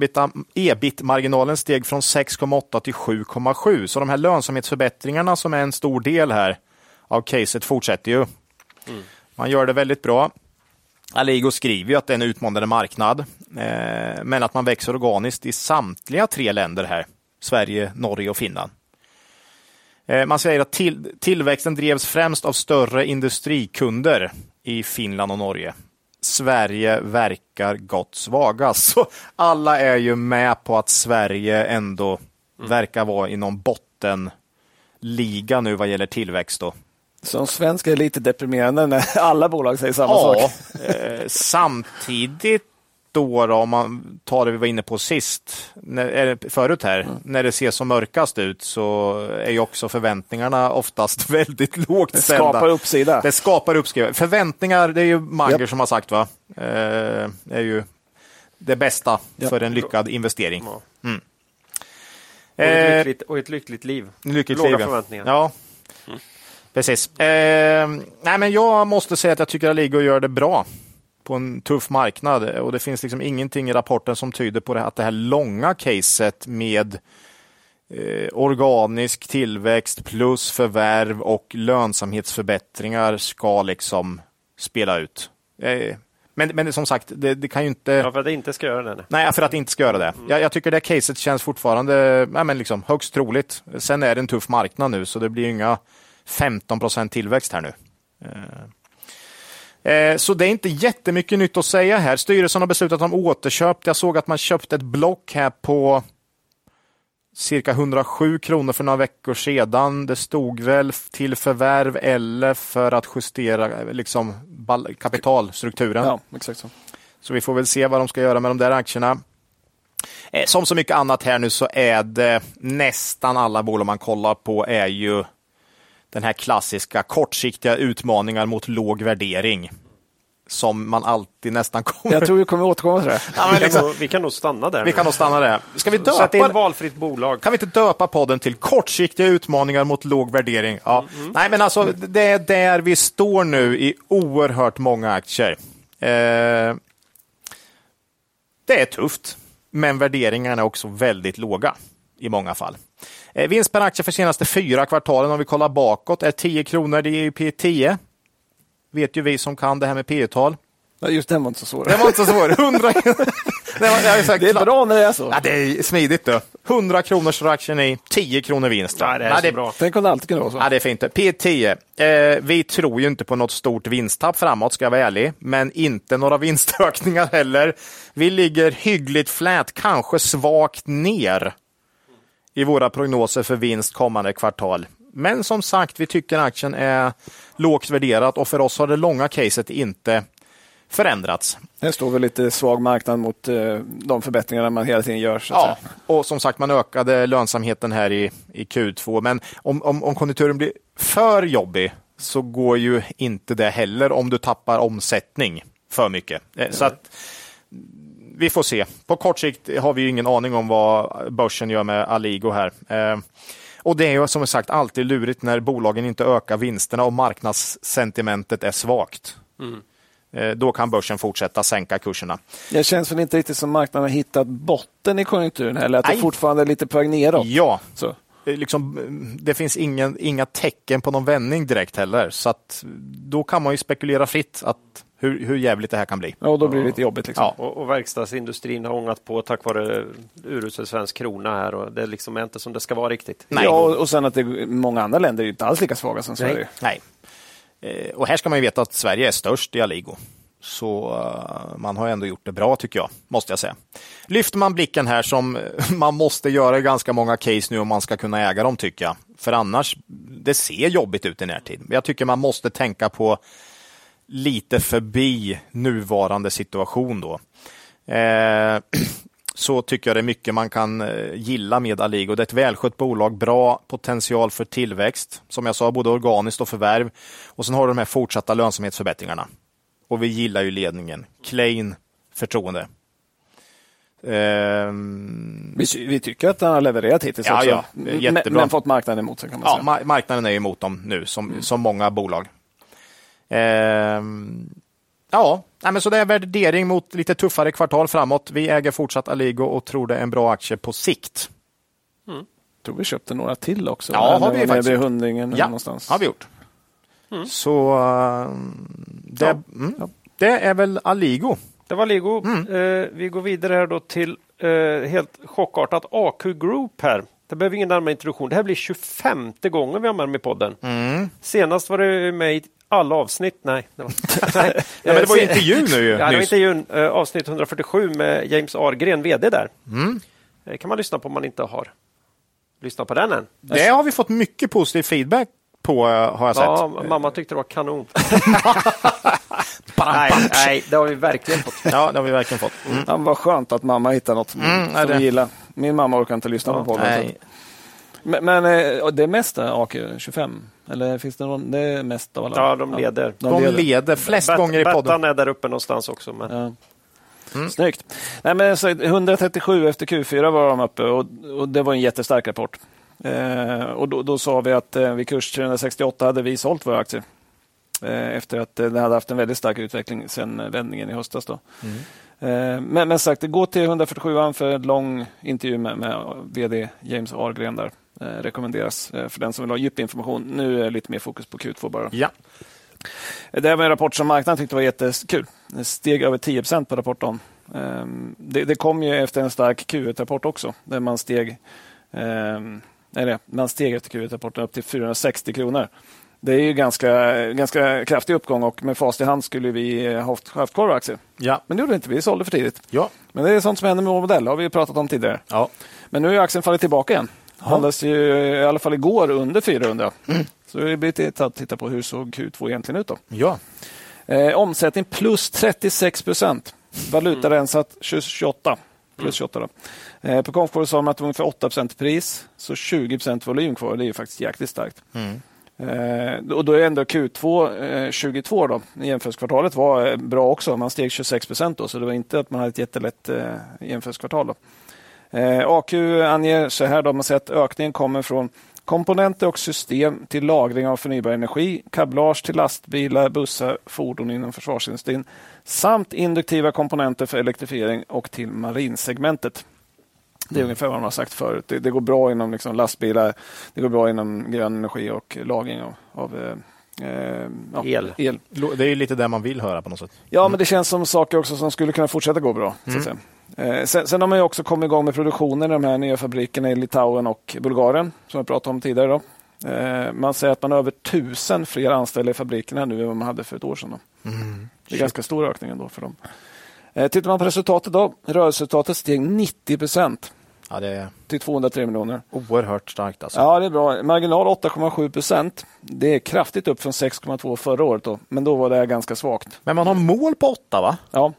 ebit-marginalen steg från 6,8 till 7,7. Så de här lönsamhetsförbättringarna som är en stor del här av caset fortsätter ju. Mm. Man gör det väldigt bra. Aligo skriver ju att det är en utmanande marknad, eh, men att man växer organiskt i samtliga tre länder här. Sverige, Norge och Finland. Eh, man säger att till, tillväxten drevs främst av större industrikunder i Finland och Norge. Sverige verkar gott svagast. Så alla är ju med på att Sverige ändå mm. verkar vara i någon bottenliga nu vad gäller tillväxt. Då.
Som svensk är det lite deprimerande när alla bolag säger samma ja, sak.
Eh, samtidigt då, då, om man tar det vi var inne på sist, när, förut här, mm. när det ser som mörkast ut så är ju också förväntningarna oftast väldigt lågt
det ställda. Det skapar uppsida.
Det skapar uppsida. Förväntningar, det är ju Manger yep. som har sagt, va? Eh, är ju det bästa yep. för en lyckad investering. Mm.
Och, ett lyckligt, och ett lyckligt liv.
Lyckligt Låga liv, förväntningar. Ja. Precis. Eh, nej, men jag måste säga att jag tycker att Aligo gör det bra på en tuff marknad och det finns liksom ingenting i rapporten som tyder på det, att det här långa caset med eh, organisk tillväxt plus förvärv och lönsamhetsförbättringar ska liksom spela ut. Eh, men, men som sagt, det, det, kan ju inte...
Ja, för att det inte ska göra det.
Nej, för att det inte ska göra det. Mm. Jag, jag, tycker det caset känns fortfarande ja, men liksom, högst troligt. Sen är det en tuff marknad nu, så det blir inga 15 procent tillväxt här nu. Eh, eh, så det är inte jättemycket nytt att säga här. Styrelsen har beslutat om återköp. Jag såg att man köpte ett block här på cirka 107 kronor för några veckor sedan. Det stod väl till förvärv eller för att justera liksom, kapitalstrukturen.
Ja, exakt så.
så vi får väl se vad de ska göra med de där aktierna. Eh, som så mycket annat här nu så är det nästan alla bolag man kollar på är ju den här klassiska kortsiktiga utmaningar mot låg värdering som man alltid nästan kommer...
Jag tror vi kommer återkomma till det.
Ja, vi, kan liksom- nog, vi kan nog stanna där.
Vi kan nog stanna där. Ska vi döpa... Så
att det är ett valfritt bolag.
Kan vi inte döpa podden till kortsiktiga utmaningar mot låg värdering? Ja. Mm, mm. Nej, men alltså det är där vi står nu i oerhört många aktier. Eh, det är tufft, men värderingarna är också väldigt låga i många fall. Eh, vinst per aktie för senaste fyra kvartalen om vi kollar bakåt är 10 kronor. Det är ju P10. Vet ju vi som kan det här med P tal
Ja, just den var inte så svår.
Den var inte så svår. 100...
det, var, det är bra när det är så.
Ja, det är smidigt. Då. 100 kronors för aktien i 10 kronor vinst.
Ja, det är ja, det... bra.
Tänk om det alltid kunde vara så.
Ja, det är fint. P10. Eh, vi tror ju inte på något stort vinsttapp framåt, ska jag vara ärlig. Men inte några vinstökningar heller. Vi ligger hyggligt flät, kanske svagt ner i våra prognoser för vinst kommande kvartal. Men som sagt, vi tycker aktien är lågt värderat och för oss har det långa caset inte förändrats.
Det står väl lite svag marknad mot eh, de förbättringar man hela tiden gör.
ja, och som sagt, man ökade lönsamheten här i, i Q2. Men om, om, om konjunkturen blir för jobbig så går ju inte det heller om du tappar omsättning för mycket. Eh, så att vi får se. På kort sikt har vi ingen aning om vad börsen gör med Aligo här. Eh, och det är ju som sagt alltid lurigt när bolagen inte ökar vinsterna och marknadssentimentet är svagt. Mm. Eh, då kan börsen fortsätta sänka kurserna.
Det känns väl inte riktigt som marknaden har hittat botten i konjunkturen eller att Nej. det fortfarande är lite på väg neråt.
Ja, Så. Liksom, det finns ingen, inga tecken på någon vändning direkt heller. Så att, då kan man ju spekulera fritt att hur, hur jävligt det här kan bli.
Ja, och då blir det lite jobbigt. Liksom.
Ja. Och, och verkstadsindustrin har ångat på tack vare urusel svensk krona här och det liksom är inte som det ska vara riktigt.
Nej. Ja, och sen att det, många andra länder är inte alls lika svaga som Sverige.
Nej. Eh, och här ska man ju veta att Sverige är störst i Aligo. Så uh, man har ändå gjort det bra tycker jag, måste jag säga. Lyfter man blicken här som man måste göra i ganska många case nu om man ska kunna äga dem tycker jag. För annars, det ser jobbigt ut i närtid. Jag tycker man måste tänka på lite förbi nuvarande situation då. Eh, så tycker jag det är mycket man kan eh, gilla med Aligo. Det är ett välskött bolag, bra potential för tillväxt. Som jag sa, både organiskt och förvärv. Och sen har du de här fortsatta lönsamhetsförbättringarna. Och vi gillar ju ledningen. Klein förtroende.
Um, vi, vi, tycker att den har levererat hittills
ja,
också.
Ja, jättebra.
Men, men fått marknaden emot sig kan man
ja,
säga.
Marknaden är emot dem nu, som, mm. som många bolag. Ehm, ja, nej, men så det är värdering mot lite tuffare kvartal framåt. Vi äger fortsatt Aligo och tror det är en bra aktie på sikt.
Jag tror vi köpte några till också.
Ja,
När
har
det
vi
var
faktiskt
vid hundringen
Ja,
någonstans.
har vi gjort. Så ehm, det,
Ja.
mm,
Ja.
det är väl Aligo.
Det var Lego.
Mm.
Eh, vi går vidare här då till eh, helt chockartat AQ Group här. Det behöver ingen närmare introduktion. Det här blir 25 gången vi har med dem i podden.
Mm.
Senast var det med i alla avsnitt. Nej, det var, nej.
Ja, men det var
Eh,
intervju nu ju.
Ja, det var intervjun, eh, avsnitt 147 med James Argren, VD där.
Mm.
Det kan man lyssna på om man inte har lyssnat på den än.
Det har vi fått mycket positiv feedback på eh, har jag sett.
Ja, mamma tyckte det var kanon. nej, nej, det har vi verkligen fått.
Ja, det har vi verkligen fått. Mm.
Ja, vad skönt att mamma hittar något som,
Mm,
som vi gillar. Min mamma orkar inte lyssna
Ja,
på podden.
Nej.
Men, men eh, det är mest eh, AQ25? Eller finns det någon? Det är mest av alla?
Ja, de leder.
De leder flest
Bet-
gånger i podden.
Bettan är där uppe någonstans också. Men...
Ja. Snyggt. Nej, men så 137 efter Q4 var de uppe och, och det var en jättestark rapport. Eh, och då, då sa vi att eh, vid kurs 368 hade vi sålt våra aktier. Eh, efter att eh, den hade haft en väldigt stark utveckling sedan vändningen i höstas. Då. Eh, men, men sagt, gå till 147 för en lång intervju med, med VD James Argren där. Eh, rekommenderas eh, för den som vill ha djup information. Nu är det lite mer fokus på Q2 bara.
Ja.
Det här var en rapport som marknaden tyckte var jättekul. Det steg över 10% på rapporten. Ehm, Det, det kom ju efter en stark Q1-rapport också, där man steg, ehm, nej, man steg efter Q1-rapporten upp till 460 kronor. Det är ju ganska, ganska kraftig uppgång och med fast i hand skulle vi haft, haft kvar aktier.
Ja.
Men det gjorde inte vi, sålde för tidigt.
Ja.
Men det är sånt som händer med vår modell, det har vi pratat om tidigare.
ja.
Men nu har aktien fallit tillbaka igen. Handlas ju i alla fall igår under 400. Så det blir lite att titta på hur såg Q2 egentligen ut då.
Ja.
Eh, omsättning plus 36 procent. Valutarensat 28. Plus 28 då. Eh, på konfkåret sa de att det var ungefär 8 procent pris. Så 20 procent volym kvar. Det är ju faktiskt jäkligt starkt. Eh, och då är ändå Q2 eh, 22 då. Jämförelsekvartalet var eh, bra också. Man steg 26 procent då. Så det var inte att man hade ett jättelätt eh, jämförelsekvartal. Då. Eh, AQ anger så här, då, man säger att ökningen kommer från komponenter och system till lagring av förnybar energi, kablage till lastbilar, bussar, fordon inom försvarsindustrin samt induktiva komponenter för elektrifiering och till marinsegmentet. Det är ungefär vad man har sagt förut. Det, det går bra inom liksom lastbilar, det går bra inom grön energi och lagring av, av eh, eh, ja,
El.
el.
Det är ju lite det man vill höra på något sätt.
Ja, men det känns som saker också som skulle kunna fortsätta gå bra. Så att säga. Eh, sen, sen har man ju också kommit igång med produktionen i de här nya fabrikerna i Litauen och Bulgarien, som jag pratade om tidigare. Då. Eh, man säger att man har över tusen fler anställda i fabrikerna nu än vad man hade för ett år sedan. Då. Det är ganska stor ökning ändå för dem. Eh, tittar man på resultatet då, rörelseresultatet steg 90 procent
Ja, det är
till 203 miljoner.
oerhört starkt alltså.
Ja, det är bra. Marginal 8,7 procent. Det är kraftigt upp från 6,2 förra året, då. men då var det ganska svagt.
Men man har mål på 8 va?
Ja.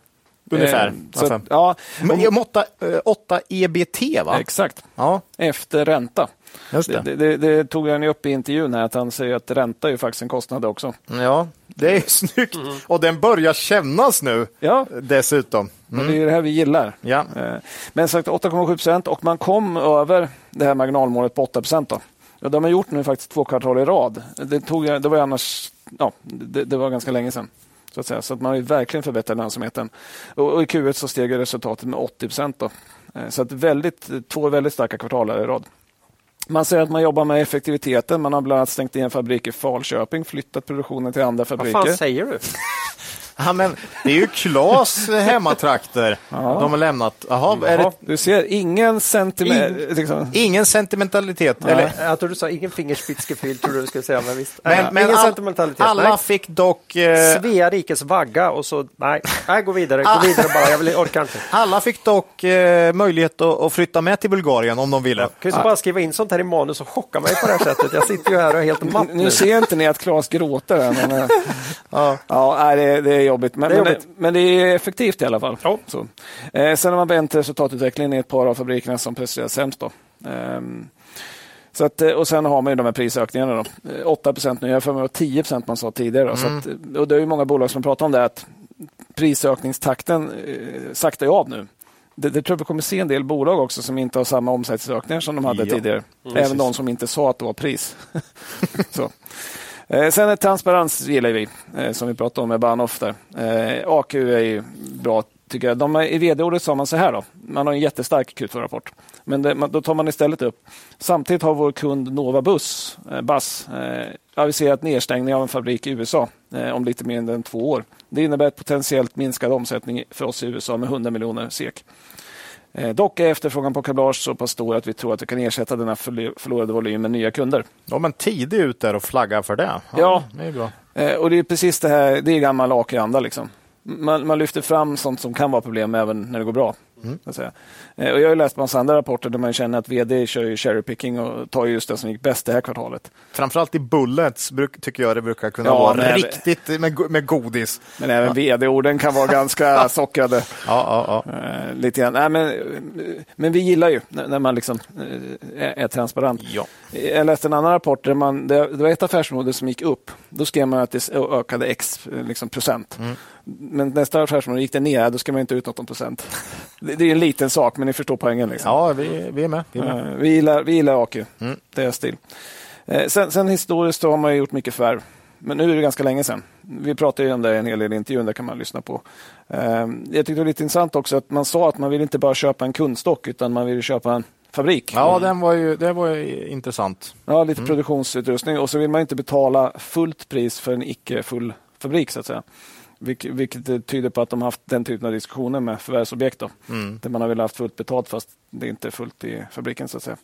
Ungefär.
Eh, så,
Alltså.
ja,
Men, 8, 8 EBT va?
exakt.
Ja,
Efter ränta.
just
Det,
det.
det, det, det tog han upp i intervjun här, att han säger att ränta är ju faktiskt en kostnad också.
Ja, det är snyggt. Och den börjar kännas nu
Ja,
dessutom.
och det är det här vi gillar.
Ja.
Eh, Men sagt 8,7 procent och man kom över det här marginalmålet på 8 procent. Ja, de har gjort nu faktiskt två kvartal i rad. Det, tog, det var annars, ja, det, det var ganska länge sedan. Så att, säga. så att man har verkligen förbättrat lönsamheten. Och, och i Q1 så steg resultatet med 80 procent. Så att väldigt, två väldigt starka kvartal i rad. Man säger att man jobbar med effektiviteten. Man har bland annat stängt en fabrik i Falköping, flyttat produktionen till andra
Vad
fabriker.
fan säger du?
Ja, men det är ju Klas hemmatrakter de har lämnat. Jaha, är det
Du ser, ingen centimeter... Liksom.
ingen sentimentalitet? Eller,
Jag tror du sa ingen fingerspitzgefühl, tror du du skulle säga. Men visst.
men
Nej,
men
ingen
all,
sentimentalitet.
alla
nej.
fick dock eh,
Svea rikes vagga och så, nej, nej gå vidare, gå vidare bara, jag vill, orkar inte.
alla fick dock eh, möjlighet att, att flytta med till Bulgarien om de ville.
Kan du inte bara skriva in sånt här i manus och chocka mig på det här sättet? Jag sitter ju här och är helt matt nu.
Nu ser inte ni att Claes gråter. Men, eh,
Ja.
ja, nej, det, det är jobbigt. Men
Det är
men,
jobbigt.
men det är effektivt i alla fall.
Ja.
Så. Eh, sen har man vänt resultatutvecklingen i ett par av fabrikerna som presterar sämst. Då. Ehm, så att, eh, och sen har man ju de här prisökningarna. Då. Eh, 8 procent nu, jag för mig var 10 procent man sa tidigare. Då. Så att, eh, och det är ju många bolag som pratar om det, att prisökningstakten eh, saktar ju av nu. Det, det tror jag vi kommer se en del bolag också som inte har samma omsättningsökningar som de hade
Ja,
tidigare. Även de som inte sa att det var pris. så. Eh, sen är transparens gillar vi, eh, som vi pratade om med Bahnhof. Där. Eh, AQ är ju bra tycker jag. De är, I vd-ordet sa man så här då. Man har en jättestark Q2-rapport. Men det, man, då tar man istället upp. Samtidigt har vår kund Nova Bus, eh, Bus eh, aviserat nedstängning av en fabrik i USA eh, om lite mer än två år. Det innebär ett potentiellt minskad omsättning för oss i USA med 100 miljoner SEK. Eh, dock är efterfrågan på kablage så pass stor att vi tror att vi kan ersätta denna förlorade volym med nya kunder.
Ja, men tidigt ut där och flagga för det.
Ja, ja.
det är bra.
Eh, och det är precis det här, det är gammal AK-anda liksom man, man, lyfter fram sånt som kan vara problem även när det går bra. Mm. Eh, och jag har läst massa andra rapporter där man känner att vd kör ju cherry picking och tar just det som gick bäst det här kvartalet.
Framförallt i bullets bruk, tycker jag det brukar kunna ja, vara riktigt med, med godis.
Men även ja. vd-orden kan vara ganska sockrade.
Ja, ja, ja.
Uh, lite grann. Nej, men, men vi gillar ju när, man liksom, uh, är, transparent.
Ja.
Jag läste en annan rapport där man, det, var ett affärsområde som gick upp. Då skrev man att det ökade x liksom, procent. Mm. Men nästa affärsområde gick det ner, då ska man inte ut något om procent. Det, det är en liten sak, men ni förstår poängen. Liksom.
Ja, vi, vi är med. Vi, är med.
Uh, vi, gillar, vi gillar AQ. Mm. Det är stil. Uh, sen, sen historiskt har man gjort mycket förvärv. Men nu är det ganska länge sedan. Vi pratade ju om det en hel del i intervjun, där kan man lyssna på. Uh, jag tyckte det var lite intressant också att man sa att man vill inte bara köpa en kundstock utan man vill köpa en fabrik.
Ja, den var ju, det var ju intressant.
Ja, lite mm. produktionsutrustning och så vill man inte betala fullt pris för en icke full fabrik så att säga. Vilket, vilket tyder på att de haft den typen av diskussioner med förvärvsobjekt. Då, mm. Där man har velat haft fullt betalt fast det inte är fullt i fabriken. så att säga.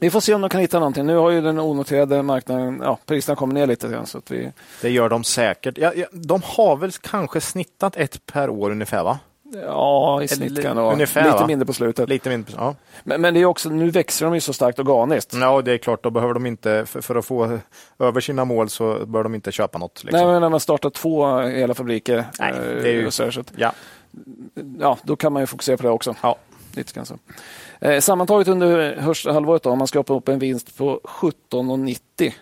Vi får se om de kan hitta någonting. Nu har ju den onoterade marknaden, ja, priserna kommit ner lite grann. Så att vi...
Det gör de säkert. Ja, ja, de har väl kanske snittat ett per år ungefär va?
Ja, i snitt kan det vara. Ungefär, lite va? mindre på slutet.
Lite mindre, ja.
men, men det är också, nu växer de ju så starkt organiskt.
Ja, det är klart. Då behöver de inte, för, för att få över sina mål så bör de inte köpa något.
Liksom. Nej, men när man startar två hela fabriker.
Nej, det är ju, så, så,
ja. ja, då kan man ju fokusera på det också. Ja. Lite grann så. Eh, sammantaget under första halvåret, om man skapar upp en vinst på 17,90 Eh,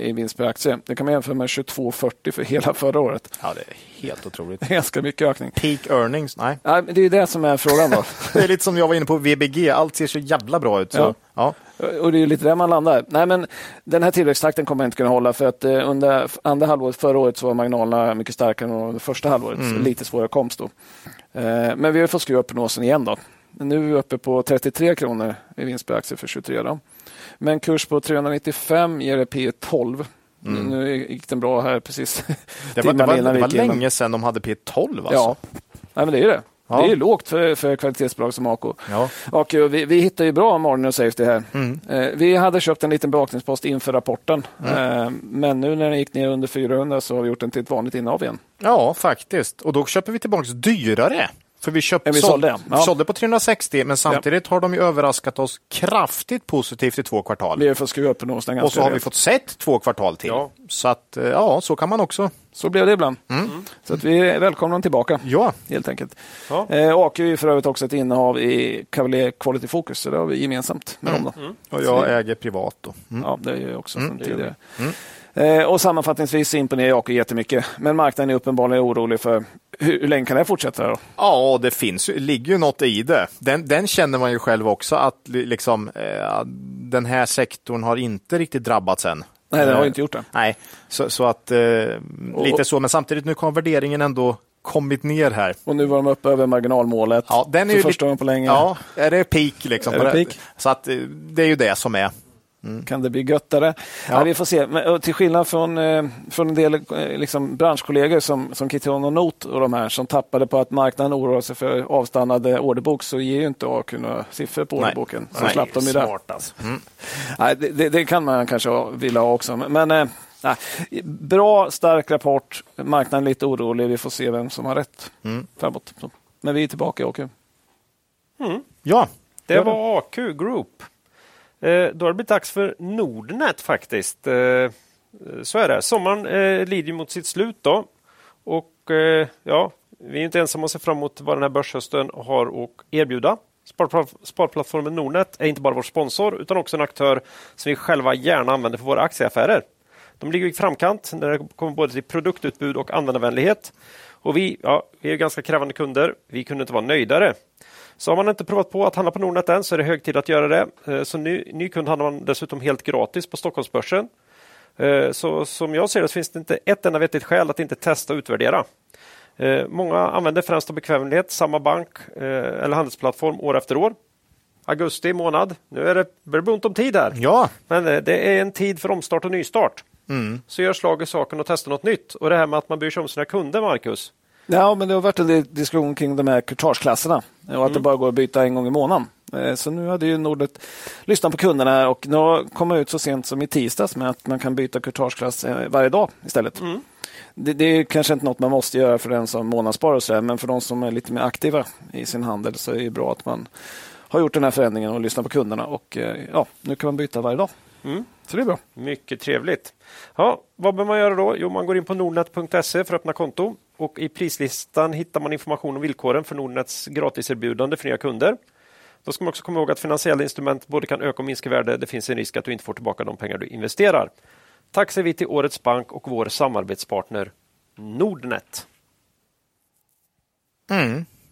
i vinst per aktie. Det kan man jämföra med 22,40 för hela förra året.
Ja, det är helt otroligt.
Ganska mycket ökning.
Peak earnings? Nej.
Nej det är det som är frågan. Då.
det är lite som jag var inne på VBG. Allt ser så jävla bra ut. Så. Ja. ja.
Och det är lite där man landar. Nej, men den här tillväxttakten kommer inte kunna hålla för att eh, under andra halvåret förra året så var marginalerna mycket starkare än under första halvåret. Mm. Lite svårare komst då. Eh, men vi har fått skruva upp prognosen igen då. Nu är vi uppe på 33 kronor i vinst per aktie för 23. Då. Men kurs på 395 ger det P 12. Mm. Nu gick den bra här precis.
Det var, det var, det var länge sedan de hade P 12 alltså.
Ja, Nej, men det är det. Ja. Det är lågt för, för kvalitetsbolag som AK. Ja. Och eh, vi, vi hittar ju bra margin och safety här. Mm. Eh, vi hade köpt en liten bevakningspost inför rapporten. Mm. Eh, men nu när den gick ner under 400 så har vi gjort den till ett vanligt innehav igen.
Ja, faktiskt. Och då köper vi tillbaka dyrare. För vi, köpt,
vi sålde,
ja. sålde på 360 men samtidigt ja. har de ju överraskat oss kraftigt positivt i två kvartal.
Vi har fått skruva upp prognosen
Och så har vi fått sett två kvartal till. Ja. Så att, eh, ja, så kan man också.
Så blev det ibland. Mm. Mm. Så att vi välkomnar dem tillbaka.
Ja.
Helt enkelt. Ja. Eh, AQ är för övrigt också ett innehav i Cavalier Quality Focus, så det har vi gemensamt med mm. dem. Då.
Mm. Och jag äger privat. Då.
Mm. Ja, det gör jag också mm. tidigare. Eh, och sammanfattningsvis imponerar Jakob jättemycket. Men marknaden är uppenbarligen orolig för hur, hur länge kan det fortsätta? Då?
Ja, det finns, ligger ju något i det. Den, den känner man ju själv också att liksom, eh, den här sektorn har inte riktigt drabbats än.
Nej, den har inte gjort det.
Nej, så, så att eh, lite så. Men samtidigt nu kommer värderingen ändå kommit ner här.
Och nu var de uppe över marginalmålet.
Ja, den är
för första gången på länge.
Ja, är det peak liksom?
Är det peak?
Så att eh, det är ju det som är.
Mm. Kan det bli göttare? Ja. ja. vi får se. Men, till skillnad från, eh, från en del eh, liksom, branschkollegor som, som Kitron och Not och de här som tappade på att marknaden oroar sig för avstannade orderbok så ger ju inte AQ några siffror på orderboken. Så
Nej,
slapp de ju
smart alltså. Mm.
Nej, det, det, det, kan man kanske vilja ha också. Men eh, nej, bra, stark rapport. Marknaden är lite orolig. Vi får se vem som har rätt mm. framåt. Men vi är tillbaka i AQ.
Mm. Ja,
det var AQ Group. Eh, då har det blivit dags för Nordnet faktiskt. Eh, eh, så är det. Sommaren lider mot sitt slut då. Och ja, vi är inte ensamma att se fram emot vad den här börshösten har att erbjuda. Sparplattformen Nordnet är inte bara vår sponsor utan också en aktör som vi själva gärna använder för våra aktieaffärer. De ligger i framkant när det kommer både till produktutbud och användarvänlighet. Och vi, ja, vi är ganska krävande kunder. Vi kunde inte vara nöjdare. Så har man inte provat på att handla på Nordnet än så är det hög tid att göra det. Eh, så ny, ny kund handlar man dessutom helt gratis på Stockholmsbörsen. Eh, så som jag ser det så finns det inte ett enda vettigt skäl att inte testa och utvärdera. Eh, många använder främst av bekvämlighet samma bank eller handelsplattform år efter år. Augusti månad. Nu är det, börjar det ont om tid här.
Ja,
Men det är en tid för omstart och nystart. Så gör slag i saken och testa något nytt. Och det här med att man bryr sig om sina kunder, Marcus.
Ja, men det har varit en diskussion kring de här courtageklasserna och att det bara går att byta en gång i månaden. Eh, Så nu hade ju Nordnet lyssnat på kunderna och nu kommit ut så sent som i tisdags med att man kan byta courtageklass eh, varje dag istället. Det, det är kanske inte något man måste göra för den som månadssparar och så där, men för de som är lite mer aktiva i sin handel så är det bra att man har gjort den här förändringen och lyssnat på kunderna och eh, ja, nu kan man byta varje dag. Så det är bra.
Mycket trevligt. Ja, vad behöver man göra då? Jo, man går in på nordnet.se för att öppna konto och i prislistan hittar man information om villkoren för Nordnets gratiserbjudande för nya kunder. Då ska man också komma ihåg att finansiella instrument både kan öka och minska värde. Det finns en risk att du inte får tillbaka de pengar du investerar. Tack säger vi till årets bank och vår samarbetspartner Nordnet.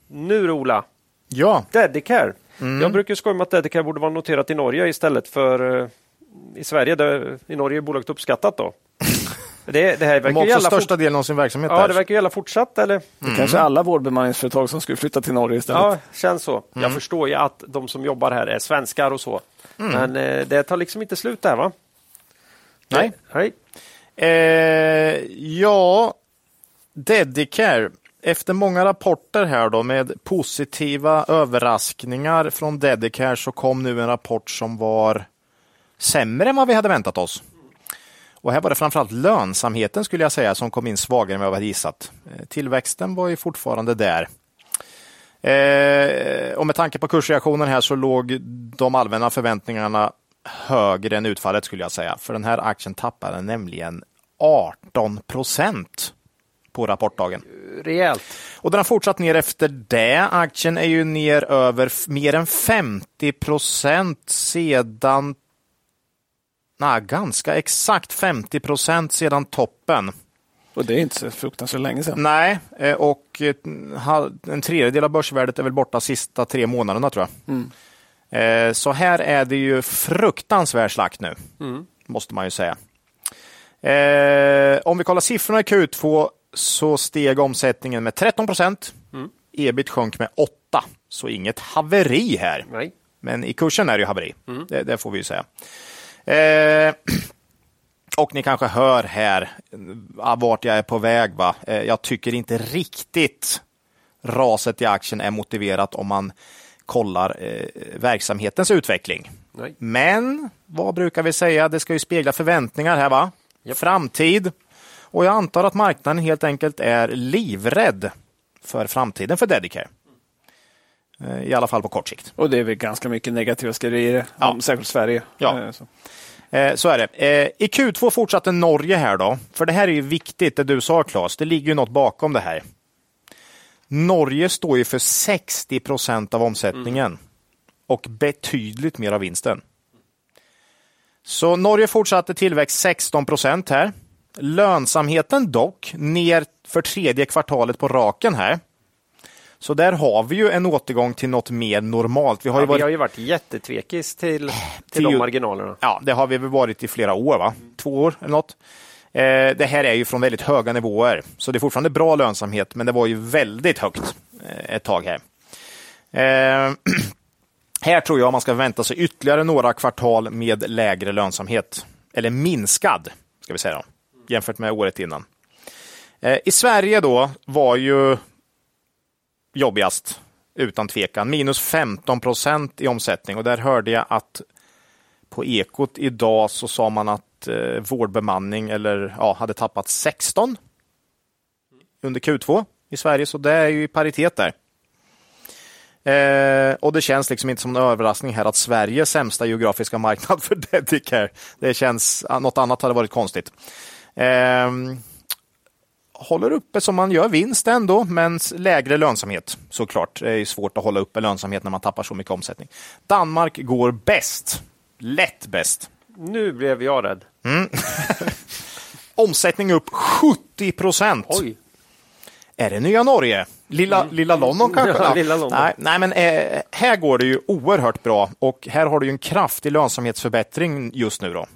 Nu då, Ola,
ja.
Dedicare. Jag brukar skoja med att Dedicare borde vara noterat i Norge istället för eh, i Sverige. Där, I Norge är bolaget uppskattat då. Det, det här
De
verkar
har
ju
också
gälla
största delen av sin verksamhet
Ja,
där.
det verkar gälla fortsatt eller?
Det kanske är alla vårdbemanningsföretag som skulle flytta till Norge istället.
Ja, känns så. Jag förstår ju att de som jobbar här är svenskar och så. Men eh, det tar liksom inte slut där va?
Nej.
Nej.
Eh, ja, Dedicare. Efter många rapporter här då med positiva överraskningar från Dedicare så kom nu en rapport som var sämre än vad vi hade väntat oss. Och här var det framförallt lönsamheten skulle jag säga som kom in svagare än vad vi hade gissat. Eh, Tillväxten var ju fortfarande där. Eh, och med tanke på kursreaktionen här så låg de allmänna förväntningarna högre än utfallet skulle jag säga. För den här aktien tappade nämligen 18 procent på rapportdagen.
Rejält.
Och den har fortsatt ner efter det. Aktien är ju ner över mer än 50 procent sedan Nej, ganska exakt 50 procent sedan toppen.
Och det är inte så fruktansvärt länge sedan.
Nej, eh, och eh, en tredjedel av börsvärdet är väl borta sista tre månaderna tror jag. Eh, Så här är det ju fruktansvärd slakt nu, måste man ju säga. Om vi kollar siffrorna i Q2 så steg omsättningen med 13 procent. Ebit sjönk med 8, så inget haveri här.
Nej.
Men i kursen är det ju haveri. Det, det får vi ju säga. Eh, och ni kanske hör här eh, vart jag är på väg. Va? Eh, jag tycker inte riktigt raset i aktien är motiverat om man kollar eh, verksamhetens utveckling.
Nej.
Men vad brukar vi säga? Det ska ju spegla förväntningar här va? Framtid. Och jag antar att marknaden helt enkelt är livrädd för framtiden för Dedicare. Eh, I alla fall på kort sikt.
Och det är väl ganska mycket negativa skriverier,
Ja.
om särskilt Sverige.
Ja.
Eh, så.
Eh, Så är det. I Q2 fortsatte Norge här då. För det här är ju viktigt, det du sa Claes. Det ligger ju något bakom det här. Norge står ju för 60 procent av omsättningen och betydligt mer av vinsten. Så Norge fortsatte tillväxt 16 procent här. Lönsamheten dock ner för tredje kvartalet på raken här. Så där har vi ju en återgång till något mer normalt. Vi har ju
Ja, vi
varit
har ju varit jättetvekis till, till
till
de
ju-
marginalerna.
Ja, det har vi väl varit i flera år, va? Två år eller något. Eh, det här är ju från väldigt höga nivåer, så det är fortfarande bra lönsamhet, men det var ju väldigt högt eh, ett tag här. Eh, här tror jag man ska vänta sig ytterligare några kvartal med lägre lönsamhet, eller minskad, ska vi säga då, jämfört med året innan. Eh, I Sverige då var ju jobbigast, utan tvekan. Minus 15 procent i omsättning och där hörde jag att på Ekot idag så sa man att eh, vårdbemanning eller, ja, hade tappat 16 under Q2 i Sverige, så det är ju i paritet där. Eh, och det känns liksom inte som en överraskning här att Sverige är sämsta geografiska marknad för Dedicare. Det känns, något annat hade varit konstigt. Eh, håller uppe som man gör vinst ändå, men lägre lönsamhet såklart. Det är svårt att hålla uppe lönsamhet när man tappar så mycket omsättning. Danmark går bäst. Lätt bäst.
Nu blev jag rädd.
Omsättning upp 70 procent. Är det nya Norge? Lilla, lilla London kanske?
Ja, lilla London.
Nej, nej, men eh, här går det ju oerhört bra och här har du ju en kraftig lönsamhetsförbättring just nu. då.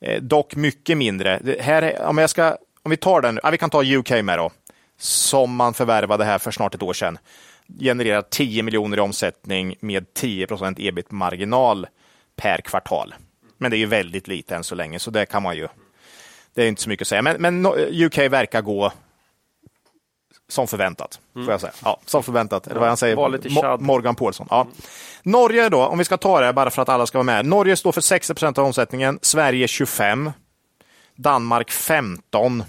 Eh, dock mycket mindre. Det här, är- om, jag ska, om vi tar den, ja, vi kan ta UK med då, som man förvärvade här för snart ett år sedan. Genererar 10 miljoner i omsättning med 10 procent ebit-marginal per kvartal. Men det är ju väldigt lite än så länge, så det kan man ju. Det är inte så mycket att säga. Men, men UK verkar gå som förväntat. Får jag säga. Ja, som förväntat. Eller vad han säger. Mo-. Morgan Paulsson. Ja. Norge då, om vi ska ta det bara för att alla ska vara med. Norge står för 60 procent av omsättningen, Sverige 25, Danmark 15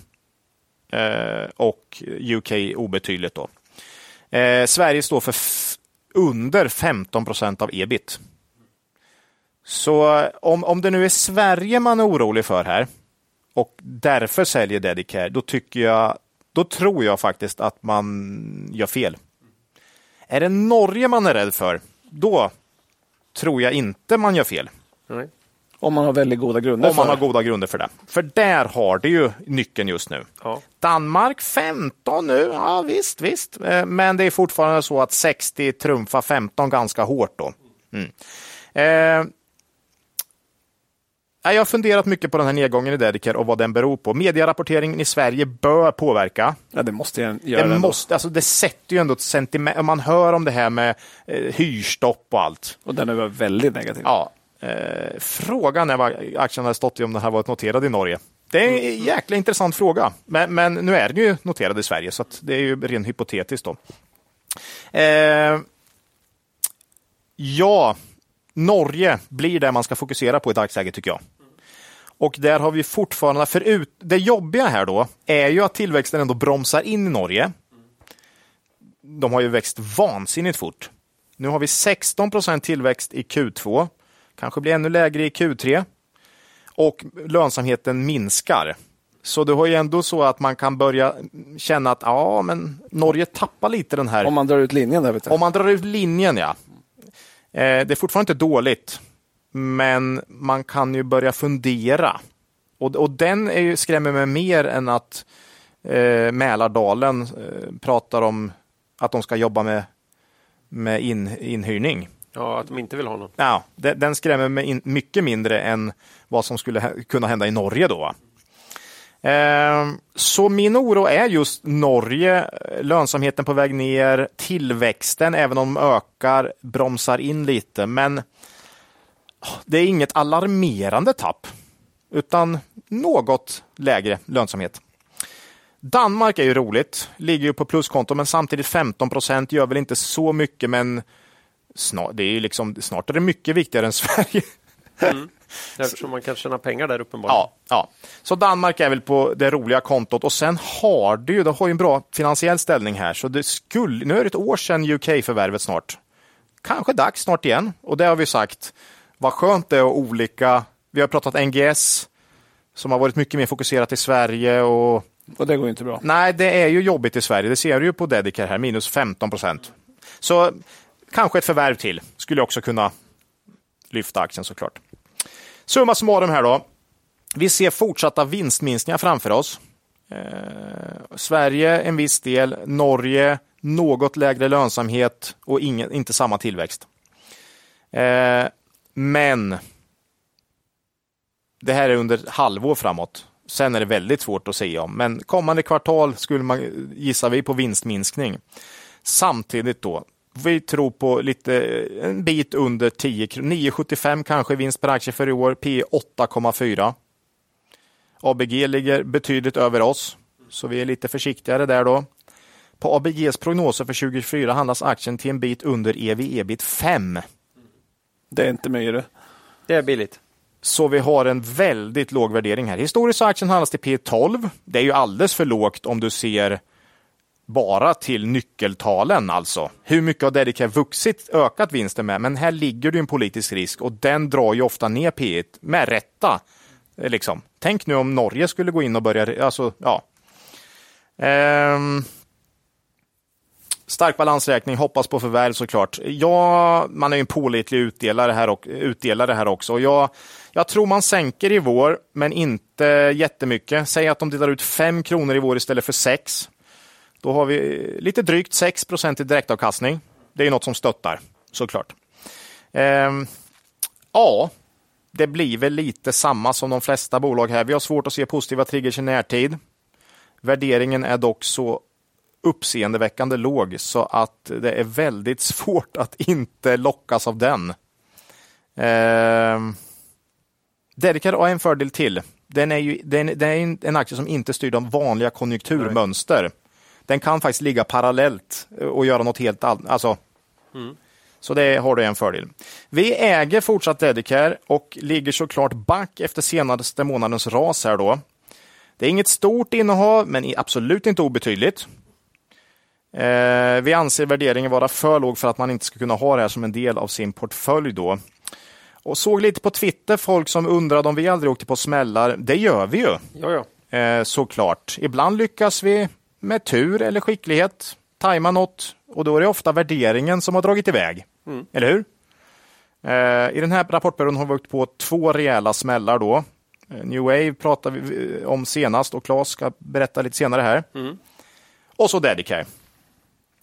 eh, och UK obetydligt då. Eh, Sverige står för under 15 procent av ebit. Så eh, om, om det nu är Sverige man är orolig för här och därför säljer Dedicare, då tycker jag, då tror jag faktiskt att man gör fel. Är det Norge man är rädd för, då tror jag inte man gör fel.
Nej.
Om man har väldigt goda grunder
Om man har goda grunder för det. För där har det ju nyckeln just nu.
Ja.
Danmark 15 nu, ja visst, visst. Eh, Men det är fortfarande så att 60 trumfar 15 ganska hårt då. Mm. Eh, ja, jag har funderat mycket på den här nedgången i Dedicare och vad den beror på. Medierapporteringen i Sverige bör påverka.
Ja, det måste jag göra.
Det, måste, alltså det sätter ju ändå ett sentiment. Man hör om det här med eh, hyrstopp och allt.
Och den är väldigt negativ.
Ja, eh, frågan är vad aktien hade stått i om den här varit noterad i Norge. Det är en jäkla intressant fråga. Men, men nu är den ju noterad i Sverige, så det är ju rent hypotetiskt. Då. Eh, ja, Norge blir det man ska fokusera på i dagsläget tycker jag. Och där har vi fortfarande, förut, det jobbiga här då är ju att tillväxten ändå bromsar in i Norge. De har ju växt vansinnigt fort. Nu har vi 16 procent tillväxt i Q2, kanske blir ännu lägre i Q3 och lönsamheten minskar. Så det har ju ändå så att man kan börja känna att ja, men Norge tappar lite den här
Om man drar ut linjen där. Vet du.
om man drar ut linjen, ja. Eh, det är fortfarande inte dåligt, men man kan ju börja fundera. Och, och den är ju, skrämmer mig mer än att eh, Mälardalen eh, pratar om att de ska jobba med, med in, inhyrning
ja, att de inte vill ha någon.
Ja, den, den skrämmer mig in, mycket mindre än vad som skulle kunna hända i Norge då. Ehm, så min oro är just Norge, lönsamheten på väg ner, tillväxten, även om de ökar, bromsar in lite. Men det är inget alarmerande tapp, utan något lägre lönsamhet. Danmark är ju roligt, ligger ju på pluskonto, men samtidigt 15 procent gör väl inte så mycket, men snart, det är ju liksom, snart är det mycket viktigare än Sverige.
Eftersom man kan tjäna pengar där uppenbarligen.
Ja, ja. Så Danmark är väl på det roliga kontot och sen har du ju, det har ju en bra finansiell ställning här, så det skulle, nu är det ett år sedan UK-förvärvet snart. Kanske dags snart igen och det har vi sagt. Vad skönt det är och olika. Vi har pratat NGS som har varit mycket mer fokuserat i Sverige och
Och det går inte bra.
Nej, det är ju jobbigt i Sverige. Det ser du ju på Dedicare här, minus 15 procent. Så kanske ett förvärv till skulle också kunna lyfta aktien såklart. Summa summarum här då. Vi ser fortsatta vinstminskningar framför oss. Eh, Sverige en viss del, Norge något lägre lönsamhet och ingen, inte samma tillväxt. Eh, men det här är under ett halvår framåt. Sen är det väldigt svårt att säga om, men kommande kvartal skulle man gissar vi på vinstminskning. Samtidigt då, vi tror på lite, en bit under 10 kr. 9,75 kanske vinst per aktie för i år, P 8,4. ABG ligger betydligt över oss, så vi är lite försiktigare där då. På ABGs prognoser för 2024 handlas aktien till en bit under EV-ebit 5.
Det är inte mycket det.
Är billigt.
Så vi har en väldigt låg värdering här. Historiskt har aktien handlats till P12. Det är ju alldeles för lågt om du ser bara till nyckeltalen alltså. Hur mycket har Dedicare vuxit, ökat vinsten med? Men här ligger det ju en politisk risk och den drar ju ofta ner P1 med rätta. Liksom. Tänk nu om Norge skulle gå in och börja, alltså ja. Ehm. Stark balansräkning, hoppas på förvärv såklart. Ja, man är ju en pålitlig utdelare här, och, utdelare här också. Och jag, jag tror man sänker i vår, men inte jättemycket. Säg att de delar ut 5 kronor i vår istället för 6. Då har vi lite drygt 6 procent i direktavkastning. Det är något som stöttar, såklart. Eh, ja, det blir väl lite samma som de flesta bolag här. Vi har svårt att se positiva triggers i närtid. Värderingen är dock så uppseendeväckande låg så att det är väldigt svårt att inte lockas av den. Eh, Dedicare har en fördel till. Den är, ju, den, den är en aktie som inte styr de vanliga konjunkturmönster. Den kan faktiskt ligga parallellt och göra något helt annat. Alltså, mm. Så det har du en fördel. Vi äger fortsatt Dedicare och ligger såklart back efter senaste månadens ras här då. Det är inget stort innehav, men absolut inte obetydligt. Eh, vi anser värderingen vara för låg för att man inte ska kunna ha det här som en del av sin portfölj då. Och såg lite på Twitter folk som undrade om vi aldrig åkte på smällar. Det gör vi ju.
Ja,
ja. Eh, såklart. Ibland lyckas vi med tur eller skicklighet tajma något och då är det ofta värderingen som har dragit iväg. Mm. Eller hur? Eh, I den här rapportperioden har vi åkt på två rejäla smällar då. Eh, New Wave pratade vi om senast och Claes ska berätta lite senare här. Mm. Och så Dedicare.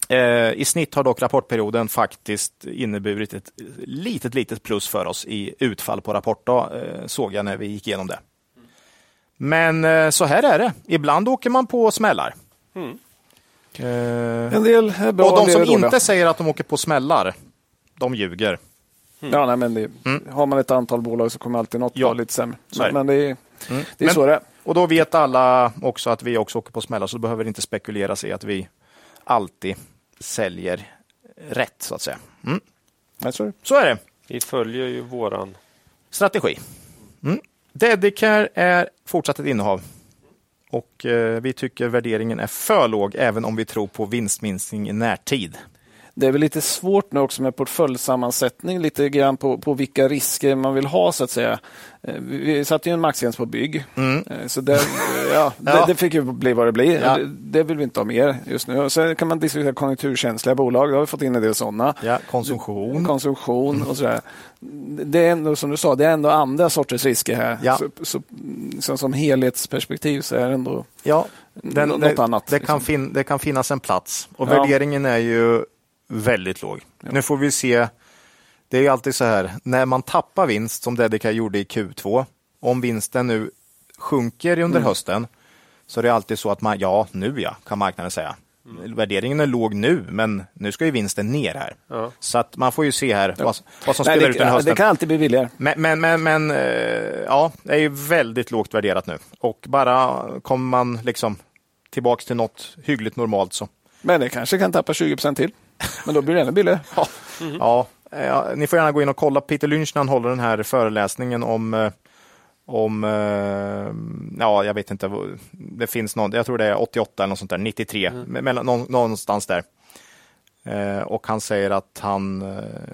Eh, I snitt har dock rapportperioden faktiskt inneburit ett litet, litet plus för oss i utfall på rapport, då, eh, såg jag när vi gick igenom det. Men så här är det. Ibland åker man på smällar. Mm.
En del är bra,
och de som inte säger att de åker på smällar, de ljuger.
Mm. Ja, nej, men det, mm. Har man ett antal bolag så kommer alltid något ja. vara lite sämre. Så, men det är, mm. det är men, så det är.
Och då vet alla också att vi också åker på smällar, så då behöver det inte spekuleras i att vi alltid säljer rätt, så att säga. Mm.
Så,
så är det.
Vi följer ju våran
strategi. Mm. Dedicare är fortsatt ett innehav. Och eh, vi tycker värderingen är för låg, även om vi tror på vinstminskning i närtid.
Det är väl lite svårt nu också med portföljsammansättning, lite grann på, på vilka risker man vill ha så att säga. Eh, vi satte ju en maxgräns på bygg, mm. Eh, så det, ja, det, det, fick ju bli vad det blir. Ja. Det, det, vill vi inte ha mer just nu. Sen kan man diskutera konjunkturkänsliga bolag, då har vi fått in en del sådana.
Ja, konsumtion.
Konsumtion och sådär. Det är ändå, som du sa, det är ändå andra sorters risker här.
Ja.
Så, så, så, som helhetsperspektiv så är det ändå
ja, den, något det, annat. Det, liksom. kan fin, det kan finnas en plats och värderingen är ju väldigt låg. Ja. Nu får vi se. Det är alltid så här, när man tappar vinst som Dedica gjorde i Q2, om vinsten nu sjunker under mm. hösten, så är det alltid så att man, ja, nu ja, kan marknaden säga. Mm. Värderingen är låg nu, men nu ska ju vinsten ner här. Ja. Så att man får ju se här ja. vad, vad, som spelar
det,
ut under hösten.
Det kan alltid bli billigare.
Men, men, men, men eh, ja, det är ju väldigt lågt värderat nu. Och bara kommer man liksom tillbaks till något hyggligt normalt så.
Men det kanske kan tappa 20 procent till. Men då blir det ännu billigare.
ja. Mm. ja. Ja, ni får gärna gå in och kolla Peter Lynch när han håller den här föreläsningen om eh, om, eh, ja jag vet inte, det finns någon, jag tror det är 88 eller något sånt där, 93, mm. mellan, någonstans där. Eh, och han säger att han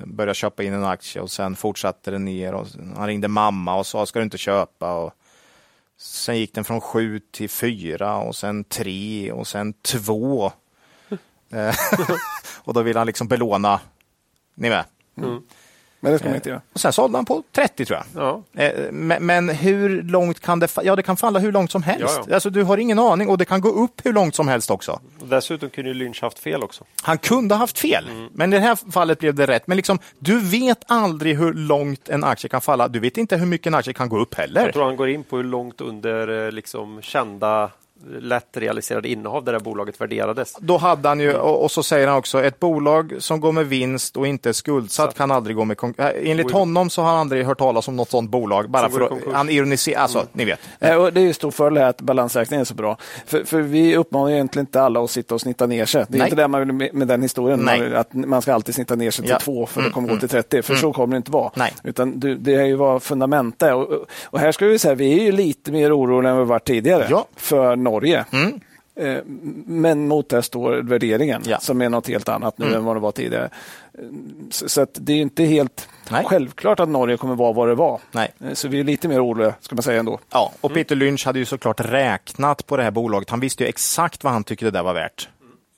började köpa in en aktie och sen fortsatte den ner och han ringde mamma och sa ska du inte köpa och sen gick den från 7 till 4 och sen 3 och sen 2 Eh, och då vill han liksom belåna. Ni med? Mm.
Men det ska man inte göra.
Och sen sålde han på 30 tror jag. Ja. Eh, men, men, hur långt kan det falla? Ja, det kan falla hur långt som helst. Ja, ja. Alltså, du har ingen aning och det kan gå upp hur långt som helst också.
Dessutom kunde Lynch haft fel också.
Han kunde haft fel, mm. men i det här fallet blev det rätt. Men liksom, du vet aldrig hur långt en aktie kan falla. Du vet inte hur mycket en aktie kan gå upp heller.
Jag tror han går in på hur långt under eh, liksom, kända lätt realiserade innehav där det bolaget värderades.
Då hade han ju, och, så säger han också, ett bolag som går med vinst och inte är skuldsatt så. kan aldrig gå med konkurs. Äh, enligt honom så har han aldrig hört talas om något sånt bolag. Bara för att, han ironiserar, alltså mm. ni vet.
Eh, och det är ju stor fördel att balansräkningen är så bra. För, för vi uppmanar egentligen inte alla att sitta och snitta ner sig. Det är Nej. inte det man vill med, den historien, Nej. att man ska alltid snitta ner sig till ja. två för mm. det kommer mm. gå till 30. För mm. så kommer det inte vara.
Nej.
Utan du, det är ju vad fundamentet och, och här ska vi säga, vi är ju lite mer oroliga än vi varit tidigare
ja.
för Norge. Mm. Eh, men mot det står värderingen ja. som är något helt annat nu mm. än vad det var tidigare. Så det är inte helt Nej. självklart att Norge kommer vara vad det var.
Nej.
Eh, så vi är lite mer oroliga, ska man säga ändå.
Ja, och mm. Peter Lynch hade ju såklart räknat på det här bolaget. Han visste ju exakt vad han tyckte det där var värt.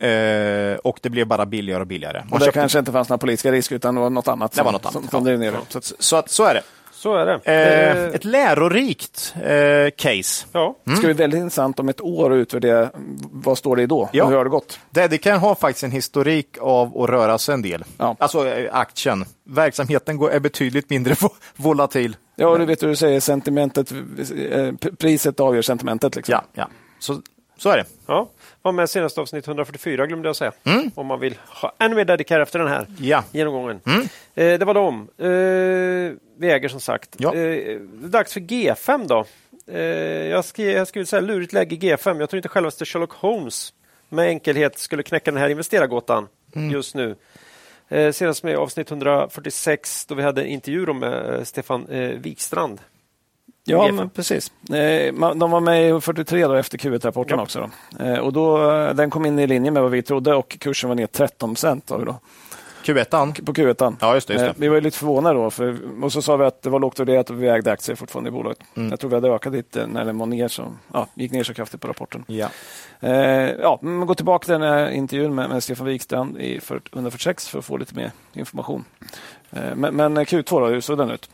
Uh, och det blev bara billigare och billigare.
Man och det köpte... kanske inte fanns några politiska risker utan det var något annat
det var något annat.
som, som ja. ner det.
Så, så, att, så är det.
Så är det.
Eh, ett lärorikt eh, case.
Ja. Mm. Det ska bli väldigt intressant om ett år att utvärdera vad står det då ja. och hur har det gått?
Dedican har faktiskt en historik av att röra sig en del. Ja. Alltså eh, aktien. Verksamheten är betydligt mindre volatil
Ja, du vet hur du säger, sentimentet, eh, priset avgör sentimentet. Liksom.
Ja, ja. Så, så är det.
Ja, var med senaste avsnitt 144 glömde jag säga. Om man vill ha ännu mer dedikär efter den här
Ja.
genomgången. Eh, det var de. Eh, vi äger som sagt.
Ja.
Eh, det är dags för G5 då. Eh, jag skrev, jag skrev så här, lurigt läge G5. Jag tror inte självaste Sherlock Holmes med enkelhet skulle knäcka den här investerargåtan just nu. Eh, senast med avsnitt 146 då vi hade en intervju med eh, Stefan eh, Wikstrand.
Ja, men precis. Eh, De var med i 43 då efter Q1-rapporten
Ja.
också. Då. Eh, Och då, eh, den kom in i linje med vad vi trodde och kursen var ner 13 procent då,
Q1.
på Q1.
Ja, just det. Just det.
Vi var lite förvånade då, för, och så sa vi att det var lågt värderat och vi ägde aktier fortfarande i bolaget.
Mm.
Jag tror vi hade ökat lite när den var ner så, ja, gick ner så kraftigt på rapporten.
Ja.
Eh, ja, gå tillbaka till den här intervjun med, med Stefan Wikstrand i 40 146 för att få lite mer information. Eh, men, men Q2 då, hur såg den ut?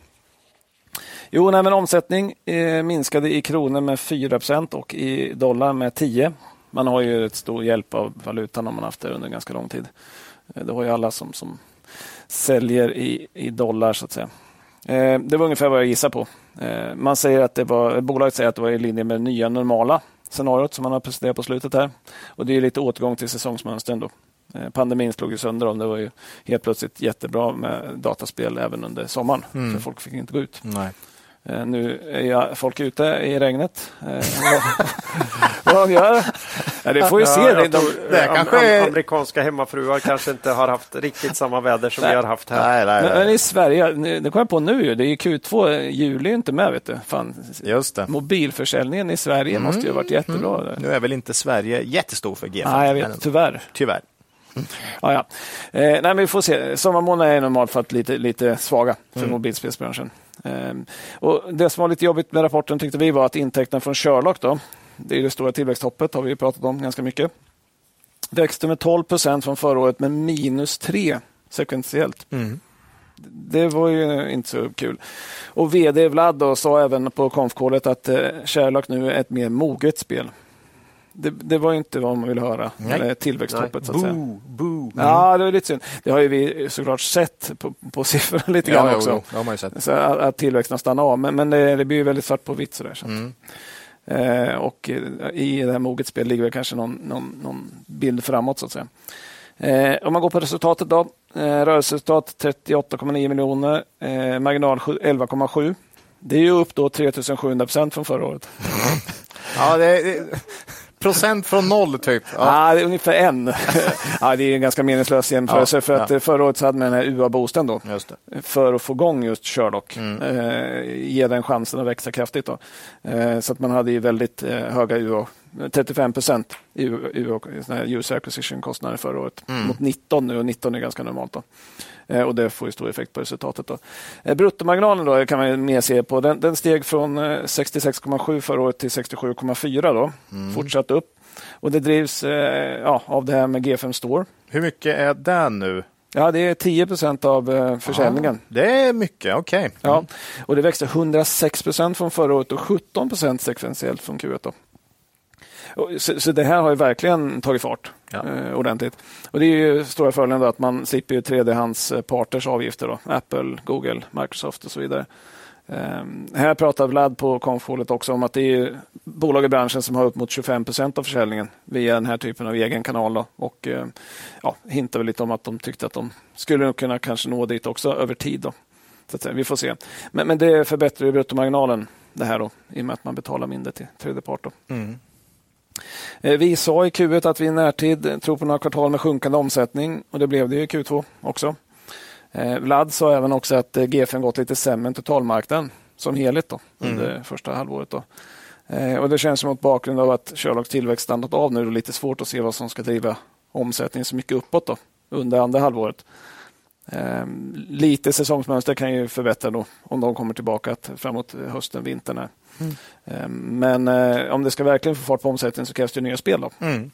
Jo, nej, men omsättning eh, minskade i kronor med 4% och i dollar med 10 Man har ju ett stor hjälp av valutan om man haft det under ganska lång tid. Eh, det har ju alla som, som säljer i, i dollar så att säga. Eh, det var ungefär vad jag gissar på. Eh, man säger att det var, bolaget säger att det var i linje med det nya normala scenariot som man har presenterat på slutet här. Och det är lite återgång till säsongsmönstren då. Eh, Pandemin slog ju sönder dem. Det var ju helt plötsligt jättebra med dataspel även under sommaren. För folk fick inte gå ut.
Nej.
Eh, Nu är jag, folk ute i regnet. Eh, vad, de gör? Ja, det får vi se.
Ja,
de,
am-
kanske
am- Amerikanska hemmafruar kanske inte har haft riktigt samma väder som vi har haft här.
Nej, nej,
men, men
nej.
i Sverige, nu- det kom jag på nu, ju, det är Q2, juli är inte med. Vet du. Fan,
Just det.
mobilförsäljningen i Sverige måste ju ha varit jättebra.
Nu är väl inte Sverige jättestor för G5?
Nej, jag vet. Tyvärr.
Tyvärr.
Ja, ja. Eh, nej, men vi får se. Sommarmånaderna är normalt för att lite, lite svaga för
Mm.
mobilspelsbranschen. Eh, och det som var lite jobbigt med rapporten tyckte vi var att intäkterna från Sherlock, då, det är det stora tillväxthoppet, har vi pratat om ganska mycket, växte med 12 procent från förra året, men minus 3 sekventiellt.
Mm.
Det var ju inte så kul. Och VD Vlad då sa även på konfkålet att eh, Sherlock nu är ett mer moget spel. Det, det var inte vad man ville höra.
Nej.
med Tillväxthoppet så att.
Boo, boo.
Ja, det är lite synd. Det har ju vi såklart sett på, på siffrorna lite grann
Ja, jo,
också.
jo, det sett.
Så att, att tillväxten stannar av. Men, men det, det blir ju väldigt svart på vitt. Sådär, så
Mm.
eh, och eh, i det här moget spel ligger väl kanske någon, någon, någon bild framåt så att säga. Eh, om man går på resultatet då. Eh, rörelseresultat 38,9 miljoner. Eh, marginal sju- 11,7. Det är ju upp då 3700 procent från förra året.
Ja, det är, procent från noll typ. Ja.
Ja. det är ungefär en. ja, det är en ganska meningslös jämförelse
Ja,
för att
ja.
eh, förra året så hade man den här UA-boosten då. För att få igång just Sherlock.
Mm.
Eh, ge den chansen att växa kraftigt. Då. Eh, så att man hade ju väldigt eh, höga UA, 35 procent i såna här user acquisition-kostnader förra året.
Mm.
Mot 19 nu och 19 är ganska normalt. Då. Eh, och det får ju stor effekt på resultatet. Då. Eh, bruttomarginalen då kan man mer se på. Den, den steg från eh, 66,7 förra året till 67,4 då.
Mm.
Fortsatt upp. Och det drivs eh, ja, av det här med G5 Store.
Hur mycket är det nu?
Ja, det är 10 procent av eh, försäljningen.
Det är mycket, okej.
Ja, och det växte 106 procent från förra året och 17 procent sekventiellt från Q1. Då. Så, så det här har ju verkligen tagit fart
Ja.
eh, ordentligt. Och det är ju stora fördelen att man slipper ju tredjehandsparters avgifter. Då. Apple, Google, Microsoft och så vidare. Um, här pratar Vlad på konfhålet också om att det är bolag i branschen som har upp mot 25 procent av försäljningen via den här typen av egen kanal. Då. Och eh, ja, hintar väl lite om att de tyckte att de skulle kunna kanske nå dit också över tid. Då. Så att vi får se. Men, men det förbättrar ju bruttomarginalen det här då, i och med att man betalar mindre till tredje part. Då.
Mm.
Eh, Vi sa i Q1 att vi i närtid tror på några kvartal med sjunkande omsättning och det blev det i Q2 också. Eh, Vlad sa även också att eh, G5 gått lite sämre än totalmarknaden som helhet då, under första halvåret. Då. Och det känns som mot bakgrund av att Sherlocks tillväxt stannat av nu är det lite svårt att se vad som ska driva omsättningen så mycket uppåt då, under andra halvåret. Lite säsongsmönster kan ju förbättra då om de kommer tillbaka framåt hösten, vintern. Här. Eh, men eh, om det ska verkligen få fart på omsättningen så krävs det nya spel. Då.
Mm.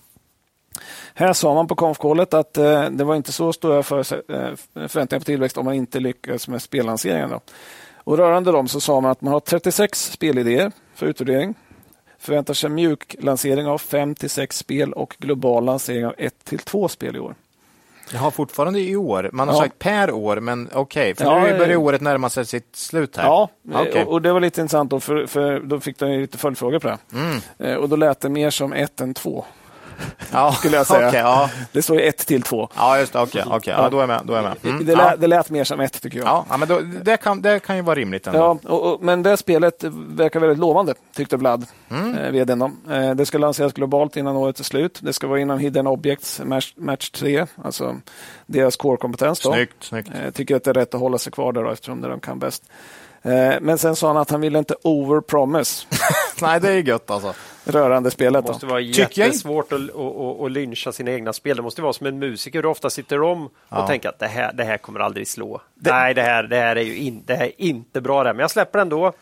Här sa man på konfkålet att eh, det var inte så stora för, eh, förväntningar på tillväxt om man inte lyckas med spellanseringen. Då. Och rörande dem så sa man att man har 36 spelidéer för utvärdering. Förväntar sig mjuk lansering av 5 till 6 spel och global lansering av 1 till 2 spel i år.
Jag har fortfarande i år. Man har
Ja.
sagt per år, men okej, för
Ja,
nu börjar
eh,
året närma sig sitt slut här.
Ja,
Okej.
och, och det var lite intressant då, för, för då fick de lite följdfrågor på det.
Mm.
Eh, Och då lät det mer som ett än två,
ja.
skulle jag säga.
Okej, ja.
Det står ju ett till två.
ja, just det. Okej, okej. Ja, då är jag med. Då är med. Mm.
Det,
ja.
lät, det lät mer som ett, tycker jag.
Ja, ja, men då, det, kan, det kan ju vara rimligt ändå.
Ja, och, och, men det spelet verkar väldigt lovande, tyckte Vlad,
Mm.
eh, vdn. Eh, det ska lanseras globalt innan året är slut. Det ska vara inom Hidden Objects Match, match 3, alltså deras core-kompetens.
Snyggt, snyggt.
Eh, tycker att det är rätt att hålla sig kvar där då, eftersom det de kan bäst. Eh, men sen sa han att han ville inte overpromise
Nej, det är gött alltså.
rörande spelet.
Det
Då.
måste vara
Tycker jag
jättesvårt att, att, att, lyncha sina egna spel. Det måste vara som en musiker. Du ofta sitter om och
Ja.
tänker att det här, det här kommer aldrig slå. Nej, det här, det här är ju in, det här är inte bra. Det här. Men jag släpper ändå.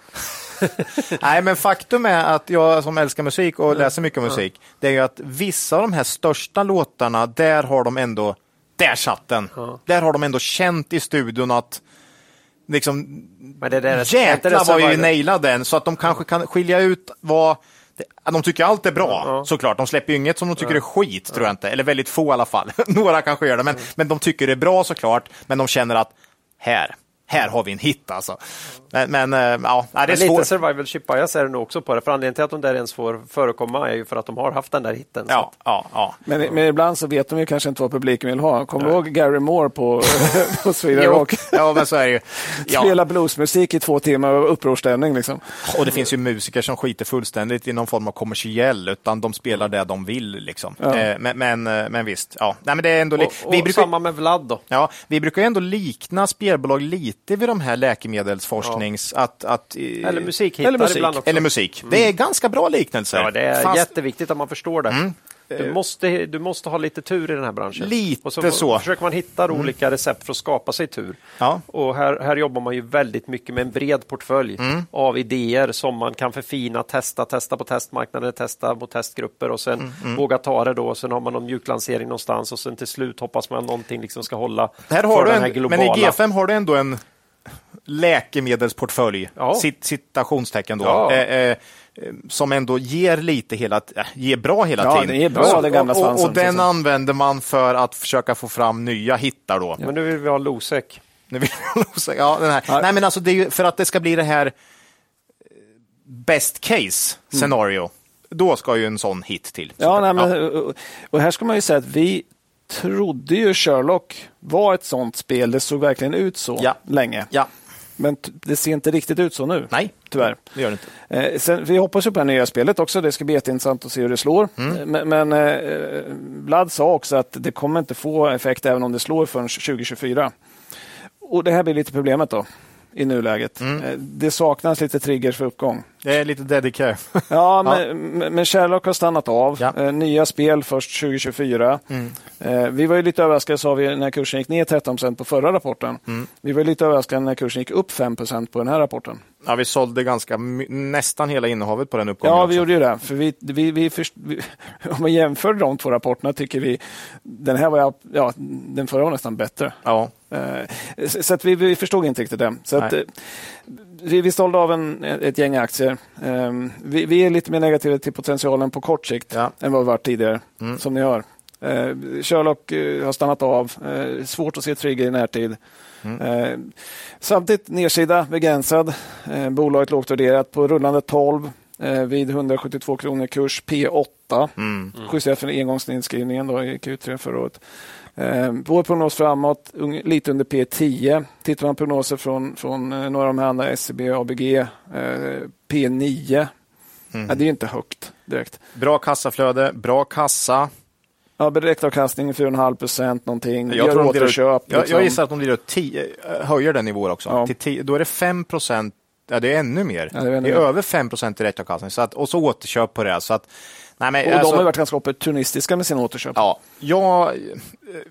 Nej, men faktum är att jag som älskar musik och läser mycket musik, det är ju att vissa av de här största låtarna, där har de ändå, där satt den. Där har de ändå känt i studion att liksom,
Men det där
jäklar vad vi nailade den, så att de kanske kan skilja ut vad de tycker allt är bra,
Ja.
såklart. De släpper ju inget som de tycker är skit, tror jag inte. Eller väldigt få i alla fall. Några kanske gör det, men, men de tycker det är bra såklart. Men de känner att här, här har vi en hit alltså. Men, men eh, ja, det är
Men lite
svårt.
survival ship bias är det nog också på det. För anledningen till att de där ens får förekomma är ju för att de har haft den där hitten. Så
Ja, ja, ja.
Men, men ibland så vet de ju kanske inte vad publiken vill ha. Kommer du ihåg Gary Moore på, på Sweden Rock?
ja, men så är det ju. Ja.
Spela bluesmusik i två timmar och upprorstämning. Liksom.
Och det finns ju musiker som skiter fullständigt i någon form av kommersiell, utan de spelar det de vill. Liksom.
Ja.
Eh, Men, men, eh, men visst, ja. Nej, men det är ändå
Och, och
vi, brukar,
samma med Vlad då.
ja, vi brukar ju ändå likna spelbolag lite vid de här läkemedelsforsknings... Att, att, eh,
Eller musikhittar
eller musik. Eller musik. Det är ganska bra liknelser.
Ja, det är
Fast-
jätteviktigt att man förstår det. Du, måste, du måste ha lite tur i den här branschen.
Lite
och så,
så.
försöker man hitta olika recept för att skapa sig tur.
Ja.
Och här, här jobbar man ju väldigt mycket med en bred portfölj av idéer som man kan förfina, testa, testa på testmarknaden, testa mot testgrupper och sen våga ta det då. Sen har man någon mjuklansering någonstans och sen till slut hoppas man att någonting liksom ska hålla
Här har du en,
globala.
men i G5 har du ändå en läkemedelsportfölj,
Ja.
cit, citationstecken då,
Ja.
eh, eh, eh, som ändå ger lite hela, äh, ger bra hela
Ja,
tiden.
det ger bra,
och,
den gamla
och, och,
svansen,
och den
så
använder man för att försöka få fram nya hittar då.
Men nu vill vi ha Losec.
Nu vill jag nog säga- ja, den här.
Ja.
Nej, men alltså det är ju för att det ska bli det här eh, best case scenario. Då ska ju en sån hit till.
Ja, nej, men, och- och här ska man ju säga att vi trodde ju Sherlock var ett sånt spel. Det såg verkligen ut så
Ja.
länge.
ja.
Men det ser inte riktigt ut så nu.
Nej,
Tyvärr.
det gör det inte.
Eh, sen, vi hoppas ju på det nya spelet också. Det ska bli jätteintressant att se hur det slår.
Mm.
Eh, Men, men eh, Vlad sa också att det kommer inte få effekt även om det slår förrän 2024. Och Det här blir lite problemet då i nuläget.
Mm.
Eh, Det saknas lite triggers för uppgång.
Det är lite dedicare.
Ja, men, men men Sherlock har stannat av.
Ja.
Eh, Nya spel först 2024. Eh, Vi var ju lite överraskade sa vi när kursen gick ner 13 på förra rapporten. Vi var lite överraskade när kursen gick upp 5% på den här rapporten.
Ja, vi sålde ganska nästan hela innehavet på den uppgången.
Ja,
också.
vi gjorde ju det. För vi, vi, vi, först, vi, om man jämför de två rapporterna tycker vi den här var, ja, den förra var nästan bättre.
Ja.
Eh, Så att vi, vi förstod inte riktigt det. Så att,
Nej.
Vi, vi sålde av en, ett gäng aktier. Eh, Vi, vi är lite mer negativa till potentialen på kort sikt
Ja.
än vad vi varit tidigare, som ni hör. Eh, Sherlock eh, har stannat av. Eh, svårt att se trigger i närtid. Eh, samtidigt nedsida begränsad. Bolaget lågt värderat på rullande 12 eh, vid 172 kronor kurs P8.
Mm.
Justerat för engångsnedskrivningen då i Q3 förra året. Eh, vår prognos framåt, lite under P10. Tittar man på prognoser från, från eh, några av de här andra, SCB, ABG, eh, P9.
Mm.
Ja, det är inte högt direkt.
Bra kassaflöde, bra kassa.
Ja, direktavkastning 4,5 procent någonting.
Jag,
Gör
tror
återköp.
jag,
liksom.
jag gissar att de ut 10, eh, höjer den nivån också.
Ja.
Till 10, då är det 5 procent, ja det är ännu mer.
Ja, det är ännu
det är
mer.
över 5 procent direktavkastning. Så att, och så återköp på det. Så att, nej, men,
Och
alltså,
de har ju varit ganska opportunistiska med sina återköp.
Ja, ja,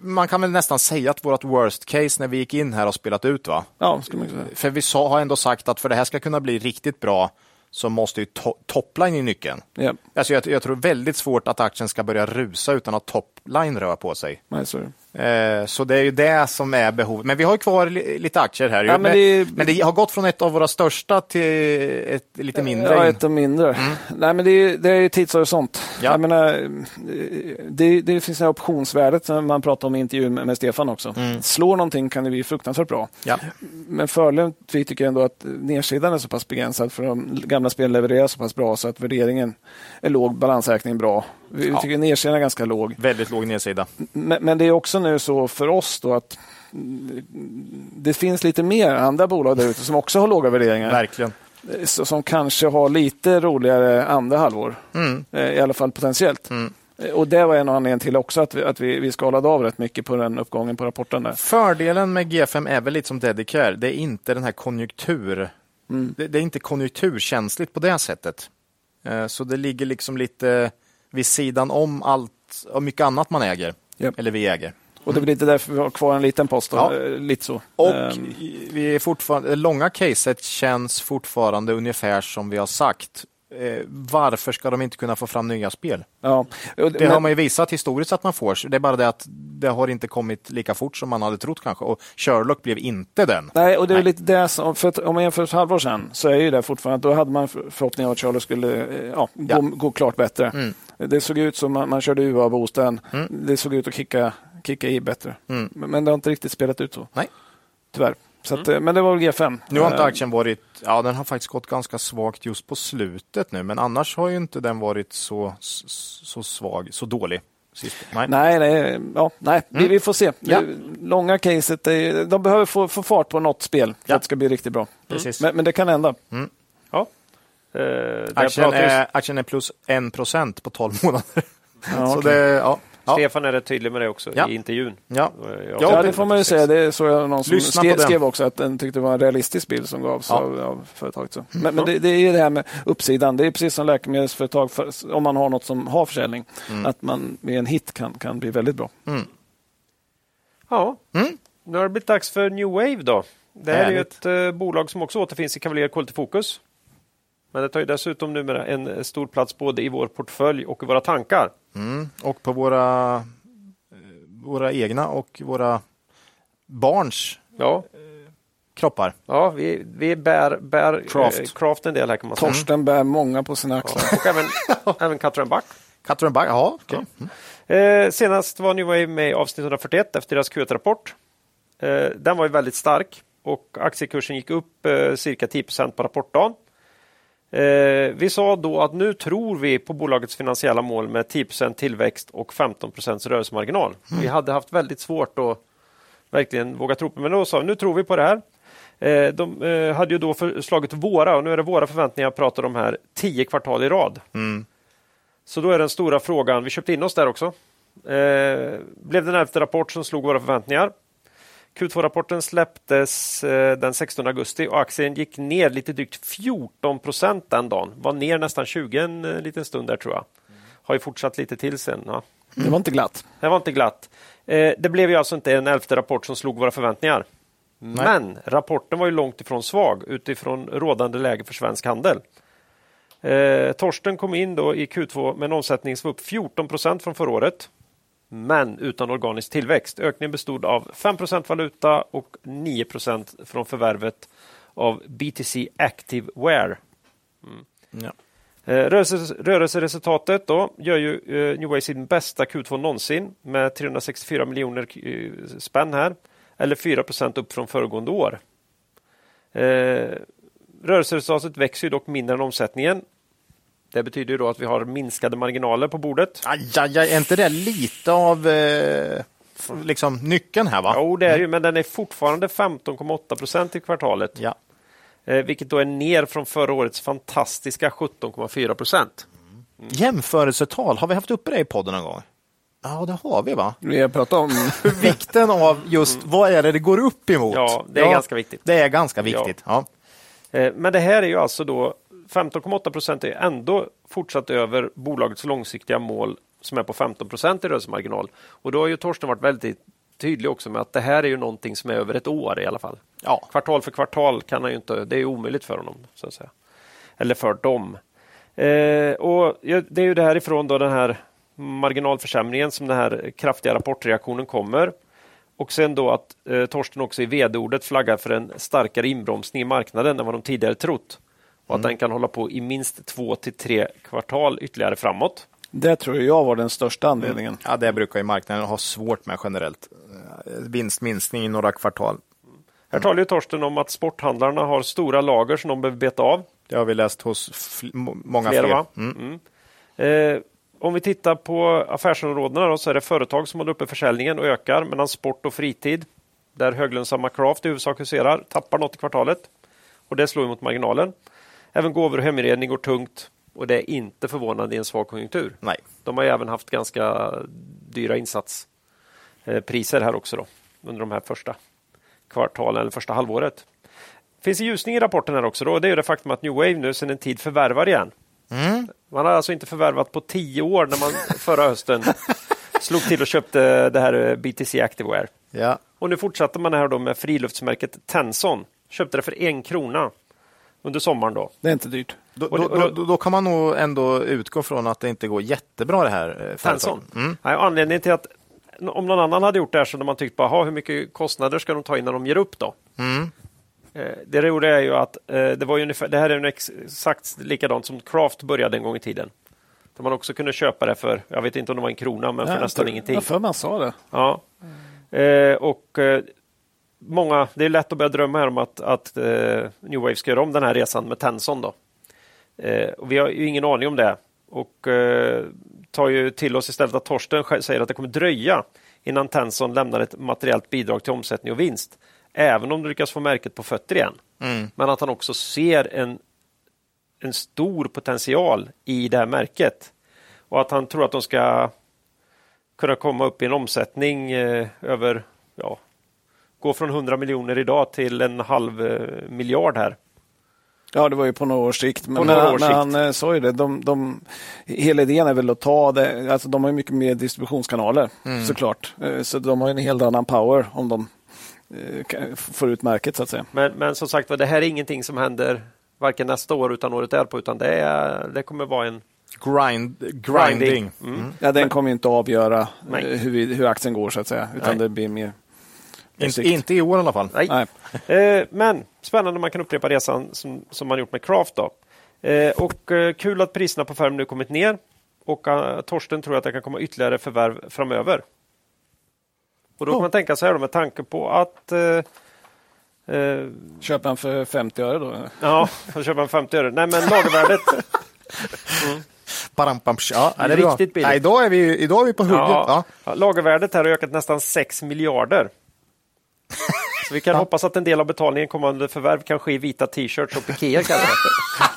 man kan väl nästan säga att vårt worst case när vi gick in här har spelat ut. va?
Ja, skulle man säga.
För vi sa, har ändå sagt att för det här ska kunna bli riktigt bra så måste ju to topline i nyckeln.
Ja,
Alltså jag, jag tror väldigt svårt att aktien ska börja rusa utan att topline rör på sig.
nej,
Eh, Så det är ju det som är behovet. Men vi har ju kvar li- lite aktier här.
Ja, men det-
men det har gått från ett av våra största till ett lite mindre.
Ja, ett och mindre. Nej, men det är, det är tidshorisont.
Ja.
Jag menar, eh, det, det finns det här optionsvärdet som man pratade om i intervjun med, Stefan också. Slår någonting kan det bli fruktansvärt bra.
Ja.
Men fördelen vi tycker ändå att nedsidan är så pass begränsad för de gamla spelen levererar så pass bra så att värderingen är låg, balansräkningen bra. Vi
Ja.
tycker nedsidan är ganska låg.
Väldigt låg nedsida.
Men, men det är också nu så för oss då att mm, det finns lite mer andra bolag där ute som också har låga värderingar.
Verkligen.
Så- som kanske har lite roligare andra halvår.
Mm.
Eh, I alla fall potentiellt. Eh, Och Det var en av anledningarna till också att vi, att vi, vi skalade av rätt mycket på den uppgången på rapporten. Där.
Fördelen med G5 är väl lite som Dedicare. Det är inte den här konjunktur... Det, det är inte konjunkturkänsligt på det sättet. Eh, Så det ligger liksom lite vid sidan om allt och mycket annat man äger.
Japp.
Eller vi äger.
Och Det är väl lite därför vi har kvar en liten post.
Ja.
eh, Lite så.
Och
Ehm,
vi är fortfarande, långa caset känns fortfarande ungefär som vi har sagt. Eh, varför ska de inte kunna få fram nya spel?
ja.
Det
men-
har man ju visat historiskt att man får. Det är bara det att det har inte kommit lika fort som man hade trott kanske. Och Sherlock blev inte den.
Nej, och det är
Nej.
lite det som, för om man jämför ett halvår sedan så är ju det fortfarande, då hade man för- förhoppningar att Charlie skulle eh, ja, gå,
Ja.
gå klart bättre.
Mm.
Det såg ut som man, man körde UA-boosten. Det såg ut att kicka, kicka i bättre.
Mm.
Men, men det har inte riktigt spelat ut så.
Nej.
Tyvärr. Så att, eh, Men det var väl G5.
Nu har inte
Eh,
aktien varit, ja den har faktiskt gått ganska svagt just på slutet nu, men annars har ju inte den varit så, så, svag, så dålig. Sist. Nej.
Nej, nej, ja, nej. Vi, vi får se.
Ja.
Långa caset, det, de behöver få, få fart på något spel för
Ja.
att det ska bli riktigt bra.
Precis.
Men, men det kan hända.
Ja. Eh,
Aktien är, aktien är plus 1 procent på 12 månader.
Ja,
så det, ja. Ja.
Stefan är rätt tydlig med det också
Ja.
i intervjun.
Ja. Ja, det-
får man ju säga. Det såg jag någon som
Lyssna på
skrev,
den.
skrev också att den tyckte det var en realistisk bild som gavs
Ja.
av, av företaget. Så. Men, men det, det är ju det här med uppsidan. Det är precis som läkemedelsföretag, för, om man har något som har försäljning, att man med en hit kan, kan bli väldigt bra.
Ja,
Mm.
nu har det blivit dags för New Wave då. Det här är ju
Härligt.
ett eh, bolag som också återfinns i Cavalier Quality Focus. Men det tar ju dessutom numera en eh, stor plats både i vår portfölj och i våra tankar.
Mm. Och på våra, eh, våra egna och våra barns
Ja,
kroppar.
ja vi, vi bär, bär
Craft.
eh, craft en del här kan man säga.
Torsten bär många på sina axlar.
Ja, och även, även Buck.
Cutter and Bug, ja. okej.
Eh, senast var New Wave med i avsnitt 141 efter deras Q1-rapport. Eh, den var ju väldigt stark och aktiekursen gick upp eh, cirka 10 på rapportdagen. Eh, vi sa då att nu tror vi på bolagets finansiella mål med 10% tillväxt och 15% rörelsemarginal. Vi hade haft väldigt svårt att verkligen våga tro på men då sa vi nu tror vi på det här. Eh, de eh, hade ju då förslagit våra, och nu är det våra förväntningar jag pratar om här, 10 kvartal i rad. Så då är den stora frågan, vi köpte in oss där också. Eh, blev det en elfte rapport som slog våra förväntningar. Q2-rapporten släpptes eh, den 16 augusti och aktien gick ner lite drygt 14 procent den dagen. Var ner nästan 20 en eh, liten stund där tror jag. Har ju fortsatt lite till sen. Ja.
Det var inte glatt.
Det var inte glatt. Eh, det blev ju alltså inte en elfte rapport som slog våra förväntningar. Men rapporten var ju långt ifrån svag utifrån rådande läge för svensk handel. Eh, Torsten kom in då i Q2 med en omsättning som var upp 14 procent från förra året. Men utan organisk tillväxt. Ökningen bestod av 5 procent valuta och 9 procent från förvärvet av BTC Activewear.
Ja.
Eh, Rörelse, rörelseresultatet då gör ju eh, New Way sin bästa Q2 någonsin med 364 miljoner eh, spänn här. Eller 4% upp från föregående år. Rörelseresultatet växer ju dock mindre än omsättningen. Det betyder ju då att vi har minskade marginaler på bordet.
Aj, aj, aj, är inte det lite av eh, liksom, nyckeln här? va?
Jo, det är ju, men den är fortfarande 15,8 procent i kvartalet.
Ja.
Eh, vilket då är ner från förra årets fantastiska 17,4 procent.
Jämförelsetal, har vi haft uppe det i podden någon gång? Ja, det har vi va?
Vi har pratat om
Vikten av just vad är det det går upp emot?
Ja, det är ganska viktigt.
Det är ganska viktigt. Ja.
Eh, Men det här är ju alltså då 15,8 procent är ändå fortsatt över bolagets långsiktiga mål som är på 15 procent i rörelsemarginal. Och då har ju Torsten varit väldigt tydlig också med att det här är ju någonting som är över ett år i alla fall.
Ja.
Kvartal för kvartal kan han ju inte, det är omöjligt för honom. så att säga. Eller för dem. Eh, och Det är ju därifrån då den här marginalförsämringen som den här kraftiga rapportreaktionen kommer. Och sen då att eh, Torsten också i vd-ordet flaggar för en starkare inbromsning i marknaden än vad de tidigare trott. Och att den kan hålla på i minst två till tre kvartal ytterligare framåt.
Det tror jag var den största anledningen.
Ja, det brukar ju marknaden ha svårt med generellt. Eh, Vinstminskning i några kvartal.
Här talar ju Torsten om att sporthandlarna har stora lager som de behöver beta av.
Det har vi läst hos fl- må- många fler.
va?
Mm.
Mm. Eh, om vi tittar på affärsområdena då, så är det företag som håller uppe försäljningen och ökar medan sport och fritid, där höglönsamma Craft i huvudsak huserar, tappar något i kvartalet. Och det slår mot marginalen. Även gåvor och heminredning går tungt och det är inte förvånande i en svag konjunktur.
Nej.
De har ju även haft ganska dyra insatspriser här också då, under de här första kvartalen eller första halvåret. finns en ljusning i rapporten här också. Då, det är det faktum att New Wave nu sedan en tid förvärvar igen. Man har alltså inte förvärvat på tio år när man förra hösten slog till och köpte det här eh, BTC Activewear.
Ja.
Och nu fortsatte man här då med friluftsmärket Tenson. Köpte det för en krona under sommaren. då.
Det är inte dyrt.
Då, då, då,
då-
kan man nog ändå utgå från att det inte går jättebra det här eh, företaget. Mm.
Nej, anledningen till att om någon annan hade gjort det här så hade man tyckt bara, "Ha, hur mycket kostnader ska de ta innan de ger upp då?
Mm.
Eh, Det roliga är ju att eh, det, var ju ungefär, det här är exakt likadant som Craft började en gång i tiden. Där man också kunde köpa det för, jag vet inte om det var en krona, men för
Ja,
nästan ingenting.
Jag för man sa det.
Ja. Eh, och många, det är lätt att börja drömma här om att, att eh, New Wave ska göra om den här resan med Tenson. Då. Eh, och vi har ju ingen aning om det. Och eh, tar ju till oss istället att Torsten säger att det kommer dröja innan Tenson lämnar ett materiellt bidrag till omsättning och vinst. Även om du lyckas få märket på fötter igen. Men att han också ser en, en stor potential i det här märket. Och att han tror att de ska kunna komma upp i en omsättning eh, över, ja, gå från 100 miljoner idag till en halv eh, miljard här.
Ja, det var ju på några års sikt. Men,
några års
men
sikt.
han eh, sa ju det. De, de, hela idén är väl att ta det. Alltså, de har ju mycket mer distributionskanaler såklart. Eh, Så de har ju en helt annan power om de eh, får ut märket så att säga.
Men, men som sagt det här är ingenting som händer varken nästa år utan året därpå, utan det, är, det kommer vara en
Grind, grinding.
Mm.
Ja, den kommer ju inte avgöra hur, hur aktien går så att säga. Utan
Nej.
det blir mer
Inte, inte i år i alla fall.
Nej.
Nej.
Eh, men spännande om man kan upprepa resan som, som man gjort med Craft. Då. Eh, och eh, kul att priserna på Ferm nu kommit ner. Och Torsten tror att det kan komma ytterligare förvärv framöver. Och då kan man tänka sig här då, med tanke på att eh,
Köper han för 50 öre då?
Ja, får köpa en 50 öre. Nej, men lagervärdet.
Param, pam, ja, ja, det är bra.
Riktigt billigt.
Ja, idag, är vi, idag är vi på hugget.
Ja.
ja,
lagervärdet här har ökat nästan 6 miljarder. Så vi kan hoppas att en del av betalningen kommande förvärv kan ske i vita t-shirts och pikéer kanske.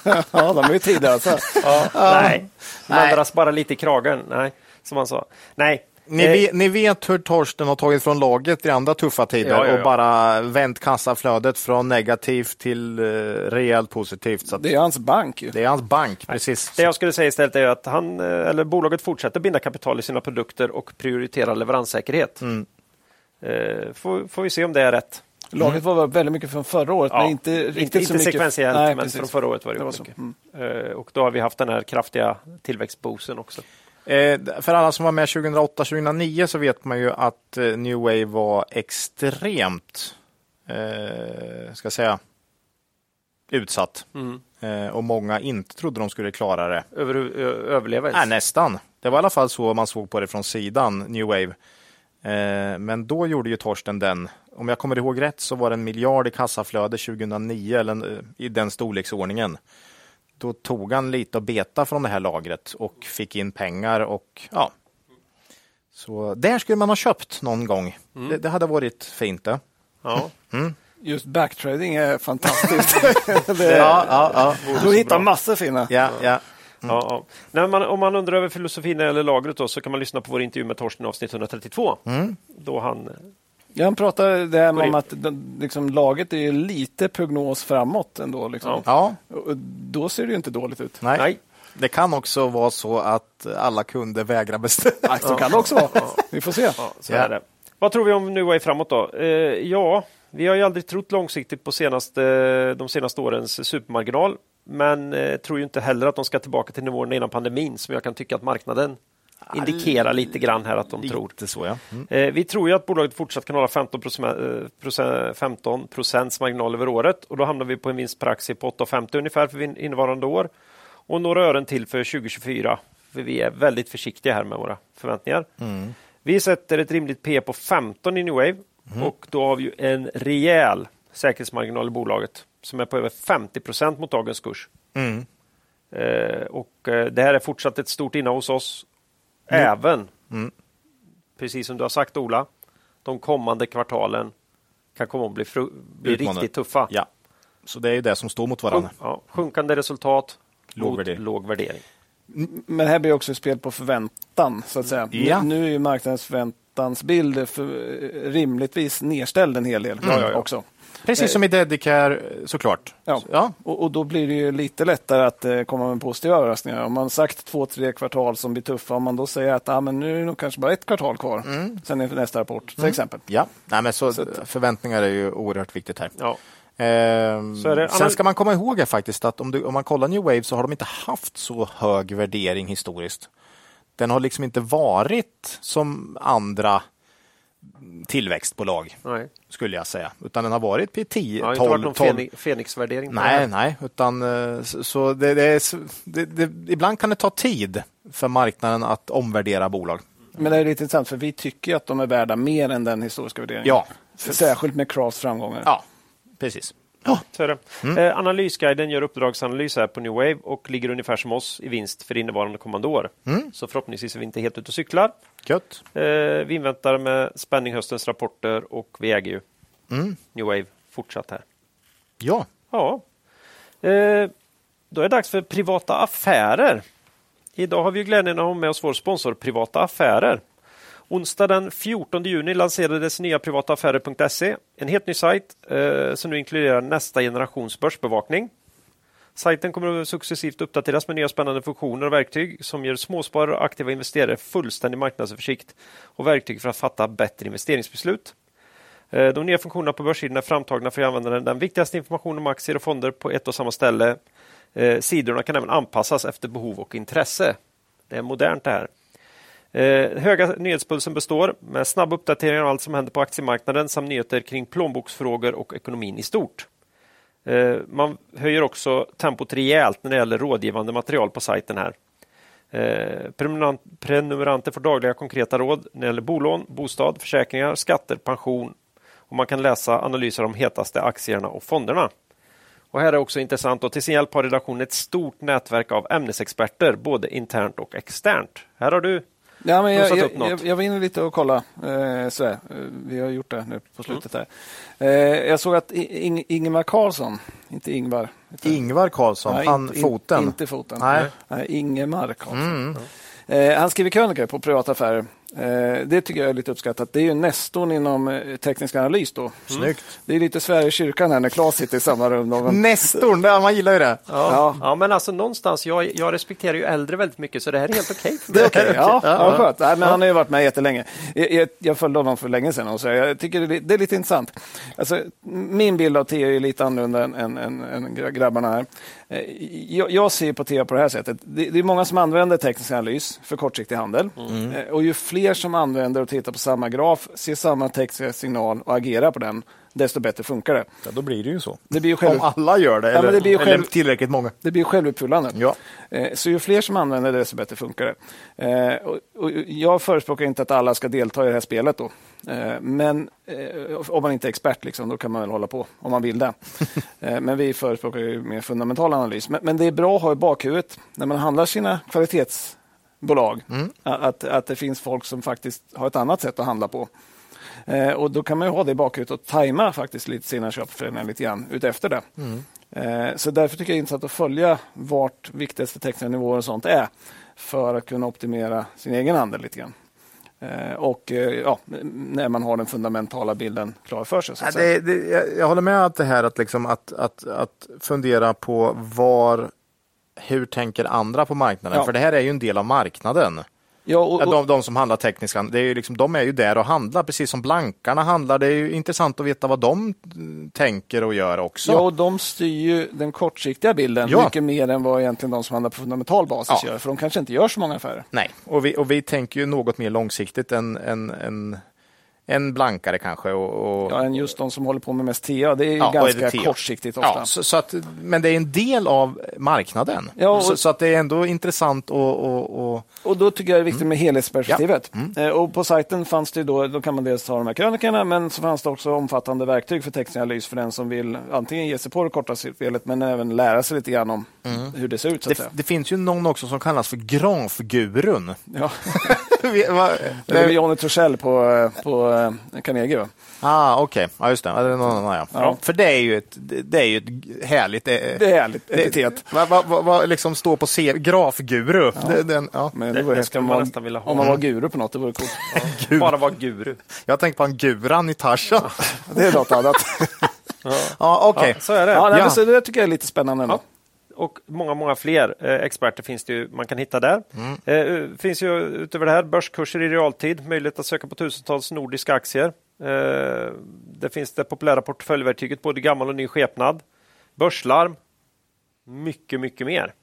ja, de är ju tidiga. Alltså.
Ja, nej, de
Nej.
ändras bara lite i kragen. Nej, som han sa. Nej.
Ni,
Eh,
vet, ni vet hur Torsten har tagit från laget i andra tuffa tider
Ja, ja, ja.
och bara vänt kassaflödet från negativt till eh, rejält positivt. Så att
Det är hans bank ju.
det är hans bank, precis.
Det jag skulle säga istället är att han, eh, eller bolaget fortsätter binda kapital i sina produkter och prioritera leveranssäkerhet.
Mm.
Eh, får, får vi se om det är rätt.
Laget var väldigt mycket från förra året,
Ja,
men inte riktigt
inte,
så
inte
mycket.
sekventiellt,
Nej,
men
precis.
från förra året var det,
Det var
mycket.
så.
Eh, Och då har vi haft den här kraftiga tillväxtboosten också.
Eh, för alla som var med 2008-2009 så vet man ju att New Wave var extremt, eh, ska jag säga, utsatt.
Mm.
Eh, och många inte trodde de skulle klara det.
Över, överleva ens.
Nej, nästan. Det var i alla fall så man såg på det från sidan, New Wave. Eh, men då gjorde ju Torsten den. Om jag kommer ihåg rätt så var det en miljard i kassaflöde 2009 eller en- i den storleksordningen. Då tog han lite och beta från det här lagret och fick in pengar och ja. Så där skulle man ha köpt någon gång. Det, det hade varit fint det.
Ja.
Just backtrading är fantastiskt. det,
Ja, ja, ja.
du hittar massor fina.
ja, ja.
Ja, ja. Nej, man, om man undrar över filosofin gäller lagret då, så kan man lyssna på vår intervju med Torsten avsnitt 132. Då han,
Ja, Han pratade där om att liksom, laget är lite prognos framåt ändå. Liksom.
ja.
Och Då ser det ju inte dåligt ut.
Nej.
nej,
Det kan också vara så att alla kunder vägrar beställa.
Så kan det också vara. Vi får se.
ja, så
Ja.
är det. Vad tror vi om nu är framåt då? Eh, ja, vi har ju aldrig trott långsiktigt på senaste, de senaste årens supermarginal. Men eh, tror ju inte heller att de ska tillbaka till nivåerna innan pandemin som jag kan tycka att marknaden indikerar lite grann här att de
lite
tror.
så ja. Mm.
Eh, vi tror ju att bolaget fortsatt kan hålla 15 procent, 15 procents marginal över året och då hamnar vi på en vinst per aktie på 8,50 ungefär för innevarande år och några ören till för 2024. För vi är väldigt försiktiga här med våra förväntningar. Mm. Vi sätter ett rimligt P på 15 i New Wave mm. och då har vi en rejäl säkerhetsmarginal i bolaget som är på över 50 procent mot dagens kurs. Mm. Eh, och eh, Det här är fortsatt ett stort innehav hos oss. Mm. Även, mm. precis som du har sagt Ola, de kommande kvartalen kan komma att bli, bli riktigt tuffa.
Ja. Så det är det som står mot varandra.
Ja, sjunkande resultat låg mot värdering. låg värdering.
Men här blir också spel på förväntan, så att säga. Ja. Nu är ju marknadens förväntansbild för, rimligtvis nedställd en hel del mm. ja, ja, också.
Precis som i Dedicare såklart.
Ja, ja. Och, och, då blir det ju lite lättare att eh, komma med positiva överraskningar. Om man sagt två, tre kvartal som blir tuffa, om man då säger att ah, men nu är det nog kanske bara ett kvartal kvar, mm. sen är nästa rapport till mm. exempel.
Ja, Nej, men så, så förväntningar är ju oerhört viktigt här. Ja. Eh, sen ska man komma ihåg faktiskt att om, du, om man kollar New Wave så har de inte haft så hög värdering historiskt. Den har liksom inte varit som andra tillväxtbolag, nej. skulle jag säga. Utan den har varit P10,
ja, 12... Inte varit någon Fenix-värdering?
Nej, nej, utan eh, så det, det, är, det, det, ibland kan det ta tid för marknaden att omvärdera bolag.
Men det är lite intressant, för vi tycker att de är värda mer än den historiska värderingen.
Ja.
Särskilt med Crafts framgångar.
Ja, precis.
Ja. Så är det. Mm. Eh, analysguiden gör uppdragsanalys här på New Wave och ligger ungefär som oss i vinst för innevarande kommande år. Mm. Så förhoppningsvis är vi inte helt ute och cyklar.
Gött.
Eh, vi inväntar med spänning höstens rapporter och vi äger ju mm. New Wave fortsatt här.
Ja.
Ja. Eh, då är det dags för privata affärer. Idag har vi glädjen att ha med oss vår sponsor Privata Affärer. Onsdag den 14 juni lanserades nya privataaffärer.se, en helt ny sajt eh, som nu inkluderar nästa generations börsbevakning. Sajten kommer att successivt uppdateras med nya spännande funktioner och verktyg som ger småsparare och aktiva investerare fullständig marknadsöversikt och verktyg för att fatta bättre investeringsbeslut. Eh, de nya funktionerna på börssidan är framtagna för att använda den viktigaste informationen om aktier och fonder på ett och samma ställe. Eh, sidorna kan även anpassas efter behov och intresse. Det är modernt det här. Eh, höga nyhetspulsen består med snabb uppdatering av allt som händer på aktiemarknaden samt nyheter kring plånboksfrågor och ekonomin i stort. Eh, man höjer också tempot rejält när det gäller rådgivande material på sajten här. Eh, prenumeranter får dagliga konkreta råd när det gäller bolån, bostad, försäkringar, skatter, pension och man kan läsa analyser om hetaste aktierna och fonderna. Och här är också intressant och till sin hjälp har redaktionen ett stort nätverk av ämnesexperter, både internt och externt. Här har du
Ja, men jag, jag, jag, jag var inne lite och kollade. Eh, sådär. Vi har gjort det nu på slutet. Mm. Här. Eh, jag såg att Ing Ingemar Karlsson, inte Ingvar.
Ingvar Karlsson, Nej, han
in,
foten?
inte foten. Nej. Nej Ingemar Karlsson. Mm. Eh, han skriver krönikor på privata affärer det tycker jag är lite uppskattat. Det är ju nestorn inom eh, teknisk analys. Då.
Snyggt.
Det är lite Sverige kyrkan här när Claes sitter i samma rum.
Nestorn, ja, man gillar ju det.
Ja. Ja. ja. men alltså någonstans, jag, jag respekterar ju äldre väldigt mycket så det här är helt okej.
Okay det är okej, okay. ja, ja. ja, skönt. Nej, men Han har ju varit med jättelänge. Jag, jag, jag följde honom för länge sedan och så jag tycker det är, det är lite intressant. Alltså, min bild av Theo är lite annorlunda än, än, än, än grabbarna här. Eh, jag, jag, ser på Theo på det här sättet. Det, det, är många som använder teknisk analys för kortsiktig handel. Mm. Och ju fler som använder och tittar på samma graf, ser samma tekniska signal och agerar på den, desto bättre funkar det.
Ja, då blir det ju så.
Det blir själv...
Om alla gör det, eller,
det blir
själv... eller tillräckligt många.
Det blir självuppfyllande. Ja. Eh, så ju fler som använder det, desto bättre funkar det. Eh, och jag förespråkar inte att alla ska delta i det här spelet. Då. Eh, men om man inte är expert, liksom, då kan man väl hålla på om man vill det. Men vi förespråkar ju mer fundamental analys. Men det är bra att ha i bakhuvudet när man handlar sina kvalitetsbolag. Mm. Att, att det finns folk som faktiskt har ett annat sätt att handla på. Eh, och Då kan man ha det i bakhuvudet och tajma faktiskt lite sina köpförändringar lite grann utefter det. Mm. Eh, så därför tycker jag det är intressant att följa vart viktigaste tekniska nivåer och sånt är för att kunna optimera sin egen handel lite grann. Eh, och eh, ja, när man har den fundamentala bilden klar för sig.
Ja, det, det, jag, jag, håller med att det här att, liksom att, att, att fundera på var, hur tänker andra på marknaden? Ja. För det här är ju en del av marknaden.
Ja, och, och,
de, de som handlar tekniska, det är ju liksom, de är ju där och handlar precis som blankarna handlar. Det är ju intressant att veta vad de mm, tänker och gör också.
ja, och de styr ju den kortsiktiga bilden
Ja.
mycket mer än vad egentligen de som handlar på fundamental basis
Ja.
gör. För de kanske inte gör så många affärer.
Nej, och vi, och vi tänker ju något mer långsiktigt än, än, än, än blankare kanske. Och, och,
Ja, än just de som håller på med mest TA. Det är
Ja, är
ganska
TA?
kortsiktigt ofta.
Ja, så, så att, men det är en del av marknaden.
Ja, och-
så, så att det är ändå intressant och, och, och
Och då tycker jag det är viktigt med helhetsperspektivet.
Mm. Ja.
Eh, Och på sajten fanns det då, då kan man dels ha de här krönikorna, men så fanns det också omfattande verktyg för textanalys för den som vill antingen ge sig på det korta spelet, men även lära sig lite grann om hur det ser ut. Så
det, det finns ju någon också som kallas för grafgurun.
Ja.
Va-
Det är Johnny Torssell på, på eh, Carnegie. Va?
Ah, okej. Ja, just det. Ja, det någon annan, ja.
Ja.
För det är ju ett, det är ju ett härligt... eh,
Det är härligt epitet.
Vad va, va, va, liksom står på C, grafguru. Det, den, ja.
Men
Det-
det vore
det
häftigt
skulle
om
man
man,
nästan vilja ha.
om man var guru på något. Det vore coolt.
Bara vara guru.
Jag tänkte på en guran i Tarzan.
Det är något annat.
Ja, okej.
Ja, så är det.
Ja, nej,
Ja.
så det tycker jag är lite spännande. Ändå.
Och många, många fler eh, experter finns det ju man kan hitta där.
Mm.
Eh, finns ju utöver det här börskurser i realtid, möjlighet att söka på tusentals nordiska aktier. Eh, det finns det populära portföljverktyget både gammal och ny skepnad. Börslarm. Mycket, mycket mer.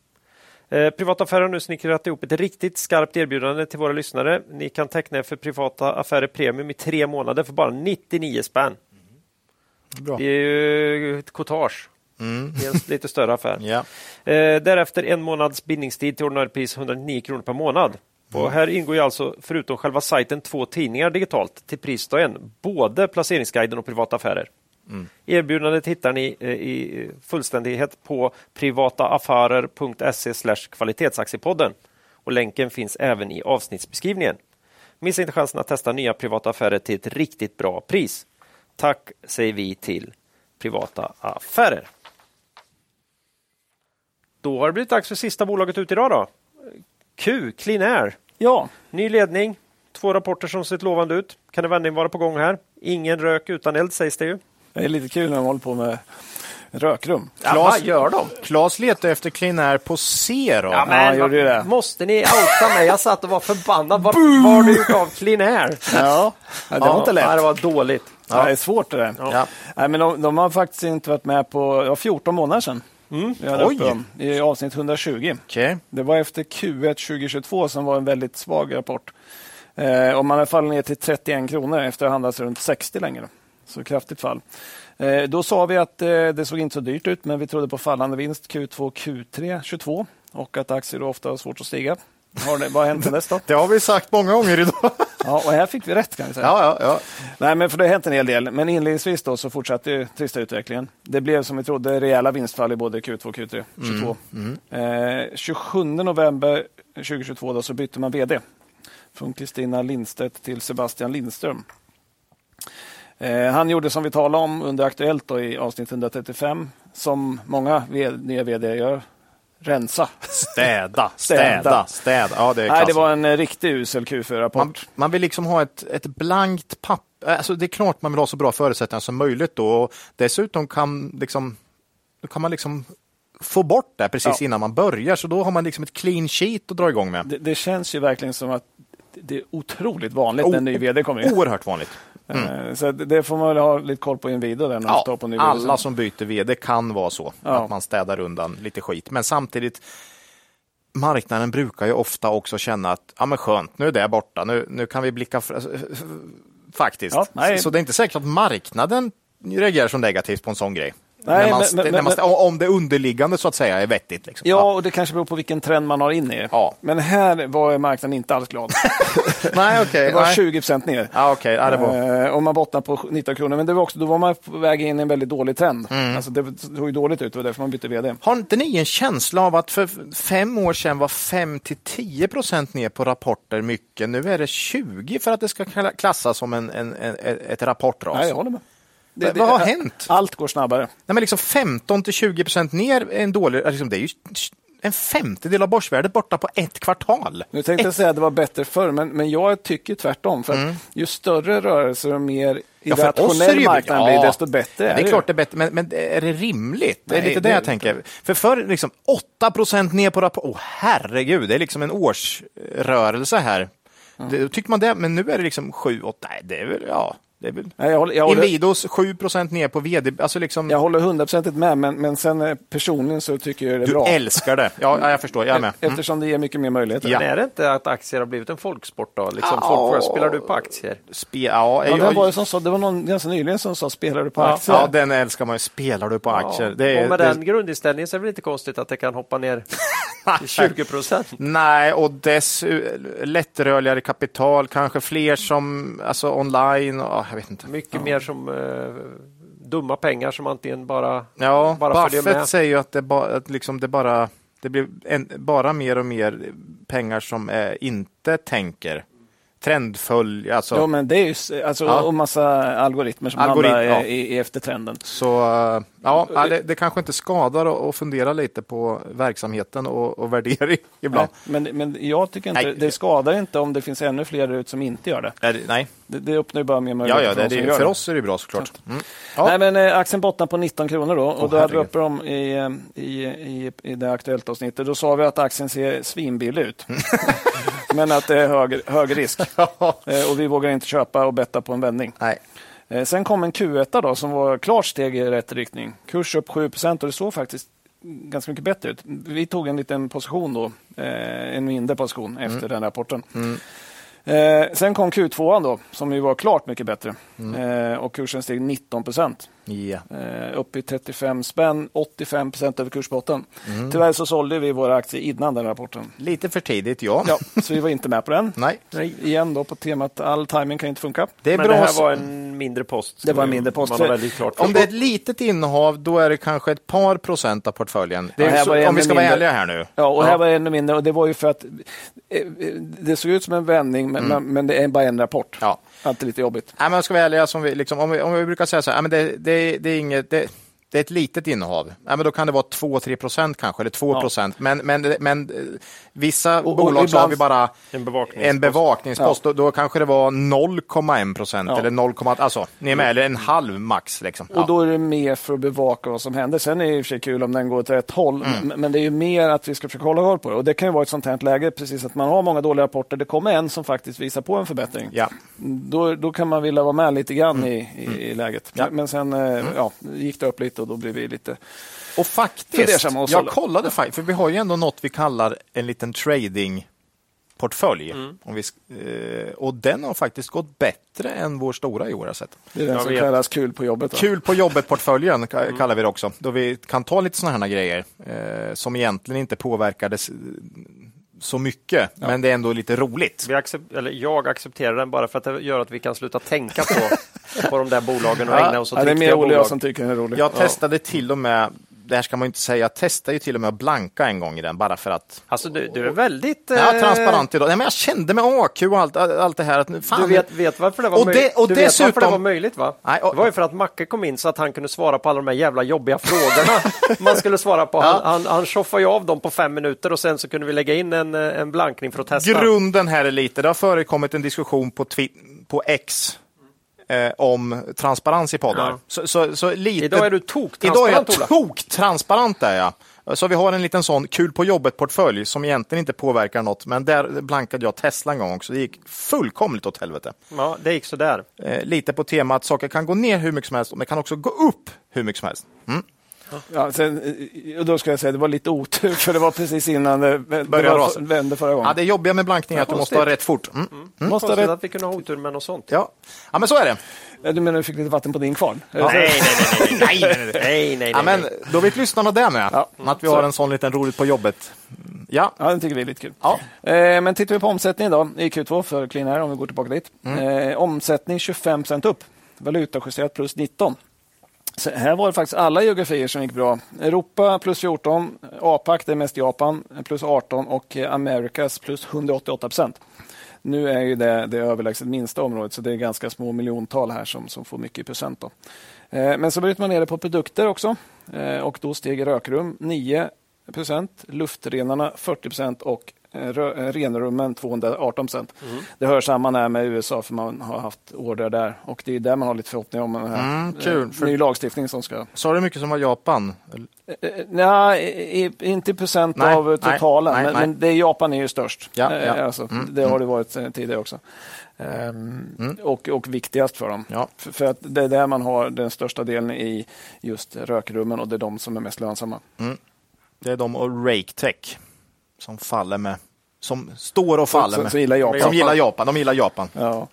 Eh, Privata affärer har nu snickrat ihop ett riktigt skarpt erbjudande till våra lyssnare. Ni kan teckna er för privata affärer premium i tre månader för bara 99 spänn.
Bra.
Det är ju ett courtage. Det är en lite större affär. Eh, därefter en månads bindningstid till ordinarie pris 109 kronor per månad. Och här ingår ju alltså, förutom själva sajten, två tidningar digitalt till priset av en. Både Placeringsguiden och Privata affärer. Erbjudandet hittar ni eh, i fullständighet på privataaffärer.se kvalitetsaktiepodden. Och länken finns även i avsnittsbeskrivningen. Missa inte chansen att testa nya privata affärer till ett riktigt bra pris. Tack säger vi till Privata affärer. Då har det blivit dags för sista bolaget ut idag då. Q, Clean Air.
Ja,
Ny ledning, två rapporter som sett lovande ut. Kan en vändning vara på gång här? Ingen rök utan eld sägs det ju.
det är lite kul när de håller på med rökrum.
Claes,
gör de?
Claes letar efter Clean Air på C då.
men- han gjorde ju det.
Måste ni outa mig? Jag satt och var förbannad. Vad vad har du gjort av Clean Air?
Ja, ja, det var inte lätt.
Ja, det var dåligt.
Ja. Det är svårt det där.
Ja.
Nej, men de, de har faktiskt inte varit med på ja, 14 månader sedan. Vi hade
Oj.
dem I avsnitt 120.
Okej.
Det var efter Q1 2022 som var en väldigt svag rapport. Eh, och man fallit ner till 31 kronor efter att ha handlats runt 60 längre. Så kraftigt fall. Eh, då sa vi att eh, det såg inte så dyrt ut, men vi trodde på fallande vinst Q2 Q3 22 och att aktier ofta har svårt att stiga. Har det, vad har hänt sedan dess då?
Det har vi sagt många gånger idag.
Ja, och här fick vi rätt kan vi säga.
Ja, ja, ja.
Nej, men för det har hänt en hel del. Men inledningsvis då så fortsatte ju trista utvecklingen. Det blev som vi trodde rejäla vinstfall i både Q2 och Q3 22. Eh, 27 november 2022 då så bytte man vd från Kristina Lindstedt till Sebastian Lindström. Eh, han gjorde som vi talade om under Aktuellt i avsnitt 135 som många nya vd gör. Rensa.
Städa,
Städa.
städa. Ja, det är
Nej, det var en eh, riktig usel
man,
Q4-rapport.
man vill liksom ha ett, ett blankt papper. Alltså det är klart man vill ha så bra förutsättningar som möjligt då. Och dessutom kan, liksom, då kan man liksom få bort det precis
Ja.
innan man börjar. Så då har man liksom ett clean sheet att dra igång med.
Det, det känns ju verkligen som att det är otroligt vanligt när en ny vd kommer in.
Oerhört vanligt.
Eh, Så det- får man väl ha lite koll på i en video. Där när man står
Ja,
på ny
alla som byter vd kan vara så.
Ja.
Att man städar undan lite skit. Men samtidigt, marknaden brukar ju ofta också känna att ja, men skönt, nu är det borta. Nu, nu kan vi blicka Faktiskt.
Ja,
så det är inte säkert att marknaden reagerar så negativt på en sån grej.
Nej,
man,
men- men-
man
men-
om det underliggande så att säga är vettigt. Liksom.
Ja, och det kanske beror på vilken trend man har in i.
Ja.
Men här var marknaden inte alls glad.
Nej, okej.
Det var
nej.
20 procent ner.
Ja, okej. Ja, det var...
Eh, om man bottnar på 19 kronor. Men det var också, då var man på väg in i en väldigt dålig trend.
Mm.
Alltså det såg dåligt ut, det var därför man bytte vd.
Har inte ni en känsla av att för fem år sedan var 5 till 10 procent ner på rapporter mycket? Nu är det 20 för att det ska kla- klassas som en, en, en, ett rapportras.
Nej, jag håller med.
Vad- vad har hänt?
Allt går snabbare.
Nej, men liksom 15 till 20 procent ner är en dålig... Liksom, det är ju en femtedel av börsvärdet borta på ett kvartal.
Nu tänkte jag säga att det var bättre förr, men, men jag tycker tvärtom. För
Mm.
ju större rörelser och mer i
Ja, är det
marknad
ja.
blir, desto bättre
Det
är
är
det
klart
ju.
det är bättre, men, men är det rimligt? Det är
Nej,
lite det,
det-
jag tänker. För förr, liksom 8 procent ner på rapport. Åh herregud, det är liksom en årsrörelse här. Det, tycker man det, men nu är det liksom 7, 8, nej det är väl, ja. Det är väl.
Nej, jag håller, jag håller,
Inwidos 7 procent ner på vd, alltså liksom.
jag håller hundraprocentigt med, men, men sen eh, personligen så tycker jag det är
du
bra.
älskar det. Ja, ja, jag förstår, jag är med. Mm.
Eftersom det ger mycket mer möjligheter.
Ja.
Men är det inte att aktier har blivit en folksport då? Liksom,
Ja.
folk spelar du på aktier?
Spe, ja,
Ja,
jag,
det, var ju som sa, det var någon ganska nyligen som sa, spelar du på aktier?
ja, den älskar man ju. Spelar du på aktier?
Ja.
Det är,
och med
det,
den grundinställningen så är det väl inte konstigt att det kan hoppa ner till 20 procent.
Nej, och dess lättrörligare kapital, kanske fler som, alltså online, och, jag vet inte.
Mycket mer som eh, dumma pengar som antingen bara,
Ja,
bara följer
Buffett
med.
säger ju att det, bara, att liksom det bara det blir en, bara mer och mer pengar som eh, inte tänker. Trendfölj, alltså.
Jo, men det är ju alltså,
Ja.
och massa algoritmer som
Algoritm,
handlar
ja.
i, i eftertrenden.
Så eh, ja, ja, det, det kanske inte skadar att, fundera lite på verksamheten och, och värdering ibland.
Men, men jag tycker inte,
Nej.
det skadar inte om det finns ännu fler ut som inte gör det.
Nej,
Det, det öppnar ju bara mer
ja,
möjligheter
ja, det,
för,
det, för
det.
oss är det bra såklart. Mm. Ja.
Nej, men eh, aktien bottnar på 19 kronor då och
Åh,
då hade vi uppe dem i, eh, i, i, i det aktuellt avsnittet. Då sa vi att aktien ser svinbillig ut. men att det är hög, hög risk. Eh, och vi vågar inte köpa och betta på en vändning.
Nej.
Eh, Sen kom en Q1 då, som var klart steg i rätt riktning. Kurs upp 7% och det såg faktiskt ganska mycket bättre ut. Vi tog en liten position då, eh, en mindre position efter den rapporten. Eh, sen kom Q2 då, som ju var klart mycket bättre. Eh, och kursen steg 19 procent.
Ja.
Eh, upp i 35 spänn, 85 procent över kursbotten. Tyvärr så sålde vi våra aktier innan den rapporten.
Lite för tidigt, ja.
Ja, så vi var inte med på den.
Nej,
Igen då på temat all timing kan inte funka.
det är
Men
bra.
det här var en mindre post.
Det var en mindre post.
Om det är ett litet innehav, då är det kanske ett par procent av portföljen.
Ja,
så, om vi ska vara
mindre.
ärliga här nu.
Ja, och här var det ännu mindre och det var ju för att eh, eh, det såg ut som en vändning men, men, men det är bara en rapport.
Ja.
Alltid lite jobbigt.
Nej, men ska vi ärliga, som vi, liksom, om, vi, om vi brukar säga så här, men det, det, det är inget... Det, det är ett litet innehav. Nej, men då kan det vara 2-3 procent kanske, eller 2 procent. Men, men, men eh, vissa
och
bolag så har vi bara
En bevakningspost.
en bevakningspost. Då, då kanske det var 0,1 procent
Ja.
eller 0, alltså, ni är med, eller en halv max. Liksom.
Och då är det mer för att bevaka vad som händer. Sen är det i och för sig kul om den går åt rätt håll,
Mm.
men, det är ju mer att vi ska försöka hålla koll på det. Och det kan ju vara ett sånt här läge, precis att man har många dåliga rapporter. Det kommer en som faktiskt visar på en förbättring.
Ja.
Då, då kan man vilja vara med lite grann i, i, i läget.
Mm. Ja.
Men sen eh, ja, gick det upp lite och då blev vi lite...
Och faktiskt,
och
jag kollade faktiskt, för vi har ju ändå något vi kallar en liten trading portfölj. Om vi, eh, och den har faktiskt gått bättre än vår stora i år.
Det är den
Jag
som
vet.
kallas kul på jobbet. va?
Kul på jobbet-portföljen ka- kallar vi det också. Då vi kan ta lite sådana här grejer eh, som egentligen inte påverkades så mycket, men det är ändå lite roligt.
Vi accept, eller jag accepterar den bara för att det gör att vi kan sluta tänka på, på de där bolagen och
Ja.
ägna oss åt
Ja, det är mer
riktiga
Olle jag
bolag.
som tycker den är rolig.
Jag testade till och med, det här ska man inte säga, jag testade ju till och med att blanka en gång i den bara för att
Alltså du, du är väldigt...
Ja,
eh,
transparent idag. Nej, men jag kände med AQ och allt, allt det här. Att, fan,
Du vet, vet varför det var,
Och
möj-
det- och
du vet varför det
dessutom-
var möjligt va?
Nej, och-
Det var ju för att Macke kom in så att han kunde svara på alla de här jävla jobbiga frågorna man skulle svara på. Han,
Ja.
han, han tjoffade ju av dem på fem minuter och sen så kunde vi lägga in en, eh, en blankning för att testa.
Grunden här är lite, det har förekommit en diskussion på, på X eh, om transparens i poddar.
Ja.
Så, så, så lite,
Idag är du
Idag är
tok-transparent
jag tok-transparent är jag. Så vi har en liten sån kul på jobbet-portfölj som egentligen inte påverkar något, men där blankade jag Tesla en gång också. Det gick fullkomligt åt helvete.
Ja, det gick sådär.
Eh, lite på temat saker kan gå ner hur mycket som helst, men kan också gå upp hur mycket som helst. Mm.
Ja, sen, eh, och då ska jag säga det var lite otur för det var precis innan det, det
Började
var,
rasa.
vände förra gången.
Ja, det jobbiga med blankning är att du måste ha rätt fort. Mm.
Måste ha rätt.
att vi kunde ha otur med något sånt.
Ja. ja, men så är det.
Ja, Du menar du fick lite vatten på din kvarn?
Ja.
Nej, nej, nej, nej, nej, nej, nej, nej,
Ja, men då vet lyssnarna det med.
Ja.
Att vi har en sån liten roligt på jobbet. Ja,
Ja, den tycker vi är lite kul.
Ja.
Eh, men tittar vi på omsättningen då i Q2 för Clean Air, om vi går tillbaka dit. Eh, omsättning 25 procent upp, valutajusterat plus 19. Så här var det faktiskt alla geografier som gick bra. Europa plus 14, APAC, det är mest Japan, plus 18 och Amerikas Americas plus 188 procent. Nu är ju det det överlägset minsta området, så det är ganska små miljontal här som, som får mycket i procent. Då. Eh, men så bryter man ner det på produkter också eh, och då steg rökrum 9 procent, luftrenarna 40 procent och renrummen 218 procent. Mm. Det hör samman här med USA för man har haft order där och det är där man har lite förhoppningar om den här mm, kul, för... ny lagstiftning som ska...
Sa du mycket som var Japan?
Nej, inte procent nej, av totalen, nej, nej, men, men, det Japan är ju störst. Ja, ja. Alltså, mm, det har mm. det varit tidigare också. Um, mm. och, och viktigast för dem. Ja. För, för, att det är där man har den största delen i just rökrummen och det är de som är mest lönsamma. Mm.
Det är de och RakeTech som faller med som står och faller med.
Som gillar Japan.
Som gillar Japan. De gillar Japan.
Ja.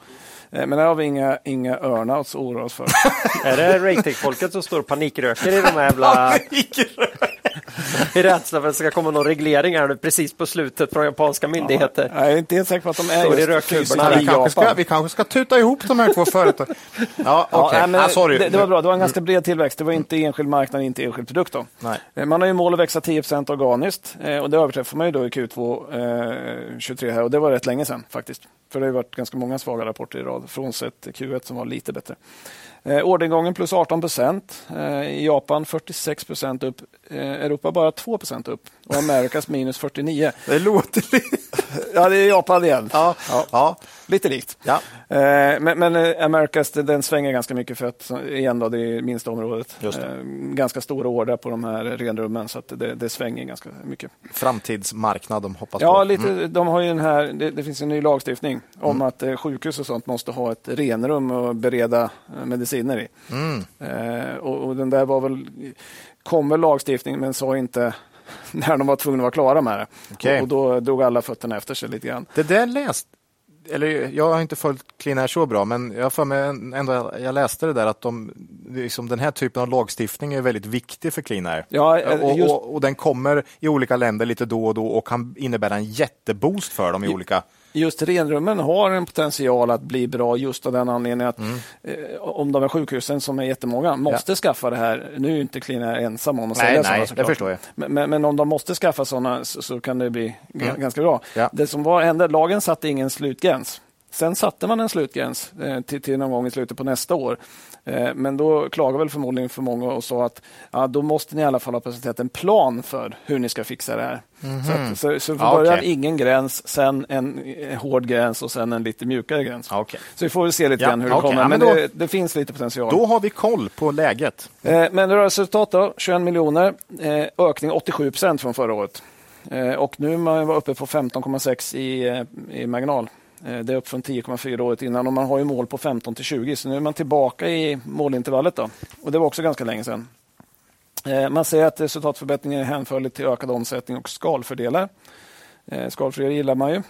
Eh, men här har vi inga, inga earnouts att oroa oss för.
är det RakeTech-folket som står och panikröker i de här jävla... I rädsla för att det ska komma någon reglering här nu precis på slutet från japanska myndigheter.
Ja, jag är inte helt säker på att de är
Står just
fysiska vi, kanske ska, vi kanske ska tuta ihop de här två företagen.
Ja, okay. ja, ah, sorry. Det, det, var bra, det var en ganska bred tillväxt. Det var inte enskild marknad, inte enskild produkt. Då. Nej. Eh, man har ju mål att växa 10% organiskt eh, och det överträffar man ju då i Q2 eh, 23 här och det var rätt länge sedan faktiskt. För det har varit ganska många svaga rapporter i rad, frånsett Q1 som var lite bättre. Eh, orderingången plus 18 procent. Eh, I Japan 46 procent upp. Eh, Europa bara 2 procent upp. Och Amerikas minus 49.
Det låter lite...
ja, det är Japan igen.
Ja, ja. ja.
Lite likt. Ja. Eh, men, men eh, Amerikas den svänger ganska mycket för att igen då, det är minsta området. Eh, ganska stora order på de här renrummen så att det, det svänger ganska mycket.
Framtidsmarknad de hoppas
ja, på. Ja, lite, mm. de har ju den här, det, det, finns en ny lagstiftning om mm. att sjukhus och sånt måste ha ett renrum och bereda mediciner i. Mm. Och, och, den där var väl, kommer lagstiftning men sa inte när de var tvungna att vara klara med det. Okay. Och, och, då drog alla fötterna efter sig lite grann.
Det där läst, eller jag har inte följt Clean så bra, men jag för mig ändå, jag läste det där att de, liksom den här typen av lagstiftning är väldigt viktig för Clean Ja, och, just... och, och, den kommer i olika länder lite då och då och kan innebära en jätteboost för dem i olika
just renrummen har en potential att bli bra just av den anledningen att mm. eh, om de här sjukhusen som är jättemånga måste ja. skaffa det här. Nu är inte Clean ensam om att nej, sälja nej, sådana
jag.
Men, men, men, om de måste skaffa sådana så, så kan det bli mm. ganska bra. Ja. Det som var hände, lagen satte ingen slutgräns. Sen satte man en slutgräns eh, till, till någon gång i slutet på nästa år. Eh, men då klagade väl förmodligen för många och sa att ja, då måste ni i alla fall ha presenterat en plan för hur ni ska fixa det här. Mm -hmm. Så, så, så från början okay. ingen gräns, sen en, en hård gräns och sen en lite mjukare gräns. Okay. Så vi får se lite ja, grann hur det kommer. Men, men då, det, det, finns lite potential.
Då har vi koll på läget.
Eh, men rörelseresultat då, 21 miljoner, ökning 87 procent från förra året. Och nu är man uppe på 15,6 i, i marginal. Eh, det är upp från 10,4 året innan och man har ju mål på 15 till 20 så nu är man tillbaka i målintervallet. Då. Och det var också ganska länge sedan. Eh, man ser att resultatförbättringen är hänförlig till ökad omsättning och skalfördelar. Eh, skalfördelar gillar man ju.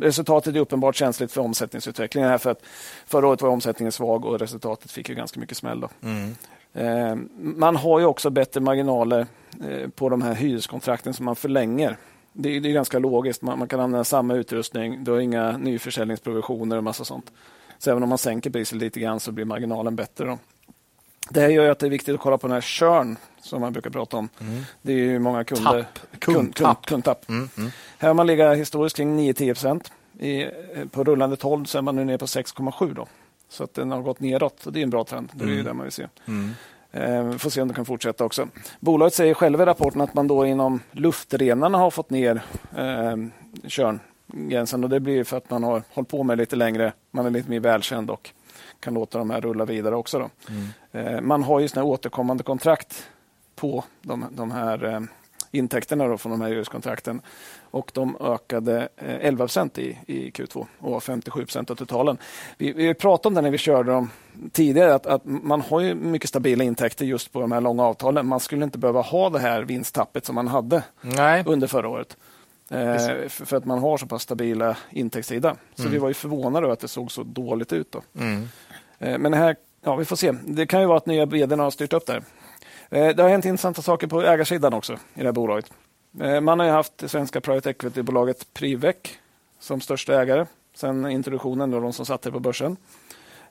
Resultatet är uppenbart känsligt för omsättningsutvecklingen. Här för att förra året var omsättningen svag och resultatet fick ju ganska mycket smäll. Mm. Man har ju också bättre marginaler på de här hyreskontrakten som man förlänger det, det är ganska logiskt. Man, man, kan använda samma utrustning. Du har inga nyförsäljningsprovisioner och massa sånt. Så även om man sänker priset lite grann så blir marginalen bättre. Då. Det här gör att det är viktigt att kolla på den här churn som man brukar prata om. Mm. Det är ju många kunder.
Tapp. Kund, kund, kundtapp.
Mm, mm. Här har man legat historiskt kring 9-10 procent. På rullande 12 så är man nu nere på 6,7 Så att den har gått neråt och det är en bra trend. Det är mm. det man vill se. Mm. Eh, får se om det kan fortsätta också. Bolaget säger själva i rapporten att man då inom luftrenarna har fått ner eh, körngränsen och det blir för att man har hållit på med lite längre. Man är lite mer välkänd och kan låta de här rulla vidare också. Mm. Eh, man har ju såna återkommande kontrakt på de, de här eh, intäkterna då från de här hyreskontrakten. Och de ökade 11 eh, procent i, i Q2 och var 57 procent av totalen. Vi, vi pratade om det när vi körde dem tidigare, att, att, man har ju mycket stabila intäkter just på de här långa avtalen. Man skulle inte behöva ha det här vinsttappet som man hade Nej. under förra året. Eh, för, att man har så pass stabila intäktssida. Så mm. vi var ju förvånade över att det såg så dåligt ut. Då. Mm. Eh, men här, ja, vi får se. Det kan ju vara att nya vdn har styrt upp det Eh, Eh, det har hänt intressanta saker på ägarsidan också i det här bolaget. Eh, man har haft det svenska private equity-bolaget Privec som största ägare sedan introduktionen, då de som satte det på börsen.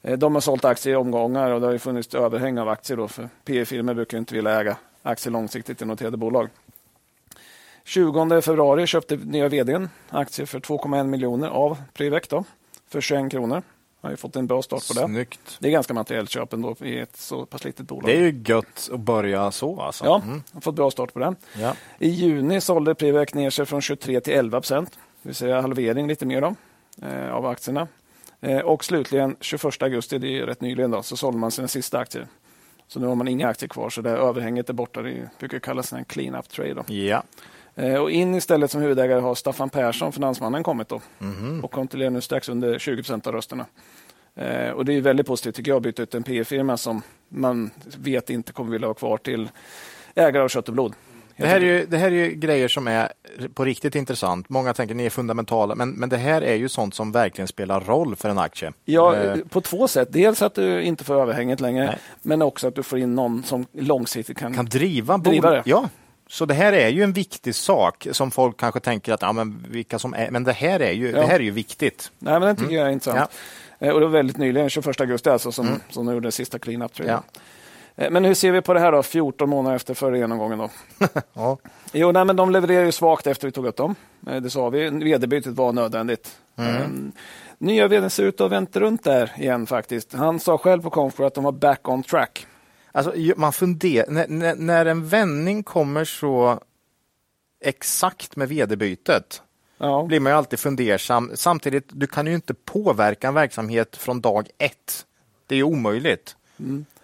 Eh, de har sålt aktier i omgångar och det har funnits överhäng av aktier. Då, för PE-firmor brukar inte vilja äga aktier långsiktigt i noterade bolag. 20 februari köpte nya vdn aktier för 2,1 miljoner av Privec då, för 21 kronor. Har ju fått en bra start på det.
Snyggt.
Det är ganska materiellt köp ändå i ett så pass litet bolag.
Det är ju gött att börja så alltså.
Ja, har fått bra start på den.
Ja.
I juni sålde Privec ner sig från 23 till 11 procent. Det vill säga halvering lite mer då, eh, av aktierna. Eh, och slutligen 21 augusti, det är rätt nyligen, då, så sålde man sina sista aktier. Så nu har man inga aktier kvar, så det överhänget är borta. Det brukar kallas en clean-up trade. Då.
Ja.
Eh, och in istället som huvudägare har Staffan Persson, finansmannen, kommit då. och kontrollerar nu strax under 20 procent av rösterna. Eh, och Det är väldigt positivt tycker jag att byta ut en PE-firma som man vet inte kommer vilja ha kvar till ägare av kött och blod.
Det här, är ju, det här är ju grejer som är på riktigt intressant. Många tänker ni är fundamentala, men, men det här är ju sånt som verkligen spelar roll för en aktie.
Ja,
Eh,
på två sätt. Dels att du inte får överhänget längre,
Nej.
men också att du får in någon som långsiktigt kan...
kan driva,
Driva det.
Ja, så det här är ju en viktig sak som folk kanske tänker att ja, men vilka som är, men det här är ju,
Ja.
det här är ju viktigt.
Nej, men den tycker jag är intressant. Eh, Och det var väldigt nyligen, 21 augusti alltså, som, som de gjorde den sista clean-up. traden.
Ja.
Eh, Men hur ser vi på det här då, 14 månader efter förra genomgången? Då?
Ja.
Jo, nej, men de levererar ju svagt efter vi tog upp dem. Eh, Det sa vi. Vd-bytet var nödvändigt. Mm. Nya vd ser ut att vänta runt där igen faktiskt. Han sa själv på Confo att de var back on track.
Alltså, man funderar, när, när, när en vändning kommer så exakt med vd-bytet
Ja.
blir man ju alltid fundersam. Samtidigt, du kan ju inte påverka en verksamhet från dag ett. Det är ju omöjligt.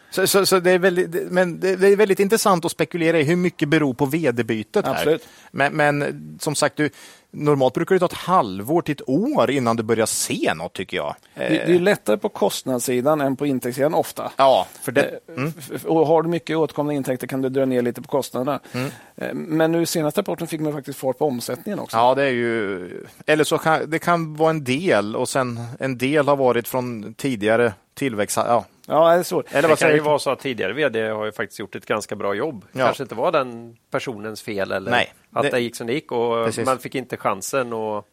Så, så, så det, är väldigt, men det, är väldigt intressant att spekulera i hur mycket beror på vd-bytet. Här. Men, men som sagt, du, normalt brukar det ta ett halvår till ett år innan du börjar se något tycker jag.
Det, det är lättare på kostnadssidan än på intäktssidan ofta.
Ja, för det,
Eh, f- Och har du mycket återkommande intäkter kan du dra ner lite på kostnaderna. Eh, Men nu senaste rapporten fick man faktiskt fart på omsättningen också.
Ja, det är ju... Eller så kan det kan vara en del och sen en del har varit från tidigare tillväxt. Ja,
Ja, det är så.
eller
Det
vad
kan ju vara så att tidigare vd har ju faktiskt gjort ett ganska bra jobb.
Ja.
kanske inte var den personens fel eller
Nej,
att
det-
det, gick som det gick och
Precis.
man fick inte chansen att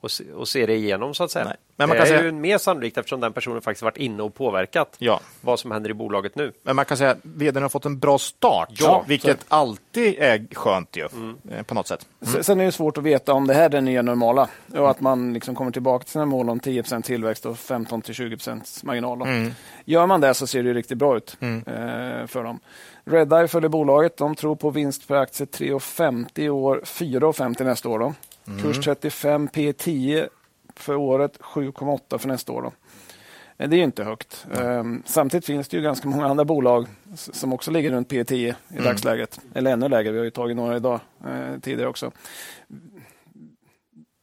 och se, och se det igenom så att säga.
Nej. Men man
det
kan
är
säga-
ju mer sannolikt eftersom den personen faktiskt varit inne och påverkat
Ja.
vad som händer i bolaget nu.
Men man kan säga att vdn har fått en bra start,
Ja,
vilket alltid är skönt ju, eh, på något sätt.
S- Sen är det svårt att veta om det här är det nya normala och att man liksom kommer tillbaka till sina mål om 10% tillväxt och 15-20 marginal. Då. Gör man det så ser det ju riktigt bra ut eh, för dem. Redeye följer bolaget. De tror på vinst per aktie 3,50 i år, 4,50 nästa år. Då. Kurs 35, P 10 för året, 7,8 för nästa år. Då. Eh, Det är ju inte högt. Ehm, Samtidigt finns det ju ganska många andra bolag som också ligger runt P 10 i dagsläget. Eller ännu lägre. Vi har ju tagit några idag eh, tidigare också.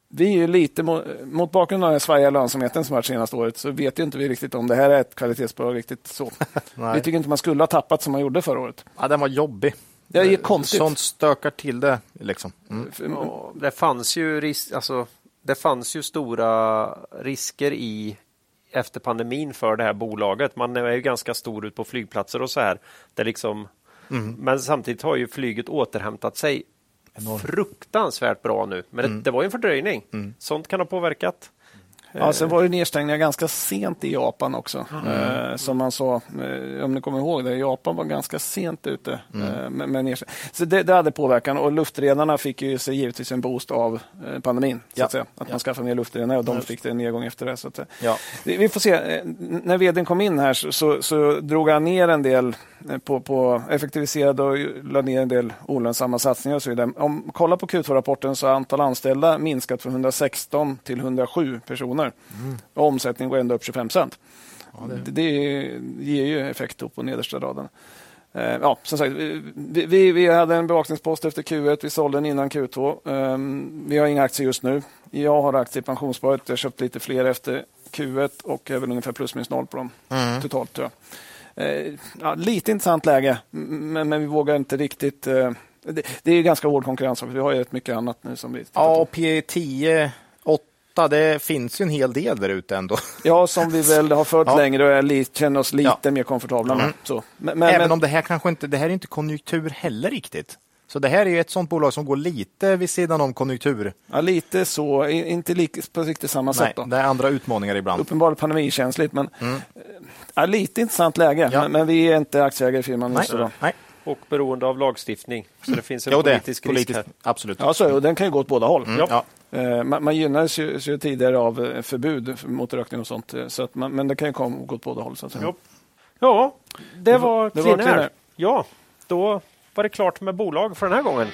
Vi är ju lite mot, mot bakgrund av den svajiga lönsamheten som varit senaste året så vet ju inte vi riktigt om det här är ett kvalitetsbolag riktigt så. Vi tycker inte man skulle ha tappat som man gjorde förra året.
Ja, den var jobbig.
Det är ju
Eh,
konstigt.
Sånt stökar till det. Liksom. Mm.
Ja, det fanns ju ris- alltså, det fanns ju stora risker i efter pandemin för det här bolaget. Man är ju ganska stor ut på flygplatser och så här. Det liksom, Men samtidigt har ju flyget återhämtat sig fruktansvärt bra nu. Men det, det var ju en fördröjning. Sånt kan ha påverkat.
Ja, sen var det nedstängningar ganska sent i Japan också. Eh, som man sa, eh, om ni kommer ihåg det, Japan var ganska sent ute. Eh, med, med nedstäng- så det, det hade påverkan och luftredarna fick ju sig givetvis en boost av pandemin. Så
Ja.
att, säga. att man skaffade mer luftredare och de fick det en nedgång efter det. Så att,
Ja.
vi, får se. När vdn kom in här så, så, så drog han ner en del på, på effektiviserade och la ner en del olönsamma satsningar och så vidare. Om kolla på Q2-rapporten så har antal anställda minskat från 116 till 107 personer. Och omsättningen går ändå upp 25 procent. det... det ger ju effekt upp på nedersta raden. Eh, Ja, som sagt, vi, vi, vi hade en bevakningspost efter Q1, vi sålde den innan Q2. Ehm, Vi har inga aktier just nu. Jag har aktier i pensionssparet, jag har köpt lite fler efter Q1 och är väl ungefär plus minus noll på dem totalt. Tror jag. Eh, Ja, lite intressant läge, men, men vi vågar inte riktigt... eh, Det, det är ganska hård konkurrens, vi har ju rätt mycket annat nu som vi
Ja, och P10, 8, det finns ju en hel del där ute ändå.
Ja, som vi väl har fört
Ja.
längre och är li, känner oss lite
Ja.
mer komfortabla med. Så. Men, men,
Även
men,
om det här kanske inte, det här är inte konjunktur heller riktigt. Så det här är ju ett sånt bolag som går lite vid sidan om konjunktur.
ja, lite så, inte lika, på riktigt samma
Nej,
sätt. Då.
det är andra utmaningar ibland.
Uppenbarligen pandemikänsligt, men eh, ja, lite intressant läge.
Mm. Ja.
Men, men vi är inte aktieägare i firman.
Nej,
just då.
nej.
Och beroende av lagstiftning. Så det finns en
Jo, det är
politisk risk här.
Absolut.
Ja, så. Och den kan ju gå åt båda håll.
Mm, ja.
Eh, Man, man gynnades ju, ju tidigare av eh, förbud mot rökning och sånt. eh, Så att man, men det kan ju komma gå åt båda håll. Så att säga.
Ja. Det var Air. Ja, då var det klart med bolag för den här gången.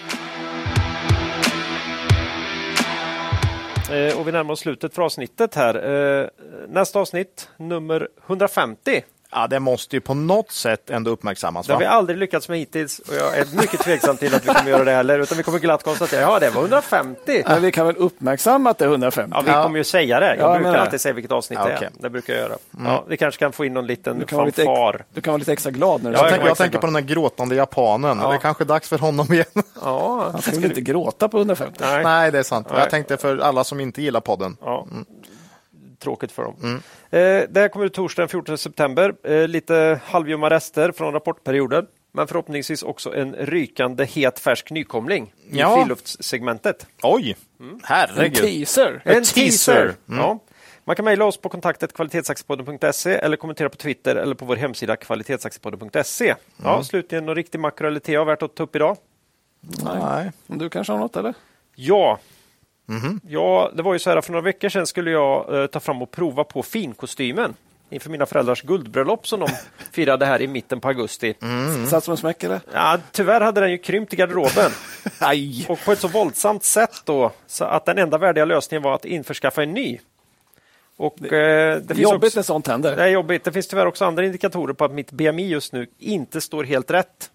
Eh, och vi närmar oss slutet för avsnittet här. Eh, nästa avsnitt, nummer 150.
Ja, det måste ju på något sätt ändå uppmärksammas.
Det har vi aldrig lyckats med hittills och jag är mycket tveksam till att vi kommer göra det heller. Utan vi kommer glatt konstatera, ja det var 150.
Men vi kan väl uppmärksamma att det är 150?
Ja, vi kommer ju säga det. Jag
Ja,
brukar alltid säga vilket avsnitt
Ja,
det är. Det brukar jag göra. Ja, vi kanske kan få in någon liten
Du kan, vara lite, ex-
fanfar.
du kan vara lite extra glad när du
Ja,
Jag, tänker, jag tänker på den där gråtande japanen.
Ja.
Det är kanske dags för honom igen.
Ja,
Han ska väl inte gråta på 150?
nej.
Nej, det är sant.
Nej.
Jag tänkte för alla som inte gillar podden.
Ja. Tråkigt för dem. Eh, det här kommer ut torsdagen 14 september. Eh, lite halvljumma rester från rapportperioden. Men förhoppningsvis också en rykande het färsk nykomling i
Ja.
friluftssegmentet.
Oj,
En
herregud.
teaser!
En
teaser.
teaser! Ja. Man kan mejla oss på kontaktet kvalitetsaktiepodden.se eller kommentera på Twitter eller på vår hemsida kvalitetsaktiepodden.se. Ja, slutligen, någon riktig makro eller TA värt att ta upp idag?
Nej.
Du kanske har något eller?
Ja. Ja, det var ju så här för några veckor sedan skulle jag eh, ta fram och prova på finkostymen inför mina föräldrars guldbröllop som de firade här i mitten på augusti.
Satt som en smäck eller?
Ja, tyvärr hade den ju krympt i garderoben och på ett så våldsamt sätt då så att den enda värdiga lösningen var att införskaffa en ny. Och, eh, det finns
Jobbigt
också,
när sånt händer.
det är jobbigt. Det finns tyvärr också andra indikatorer på att mitt BMI just nu inte står helt rätt.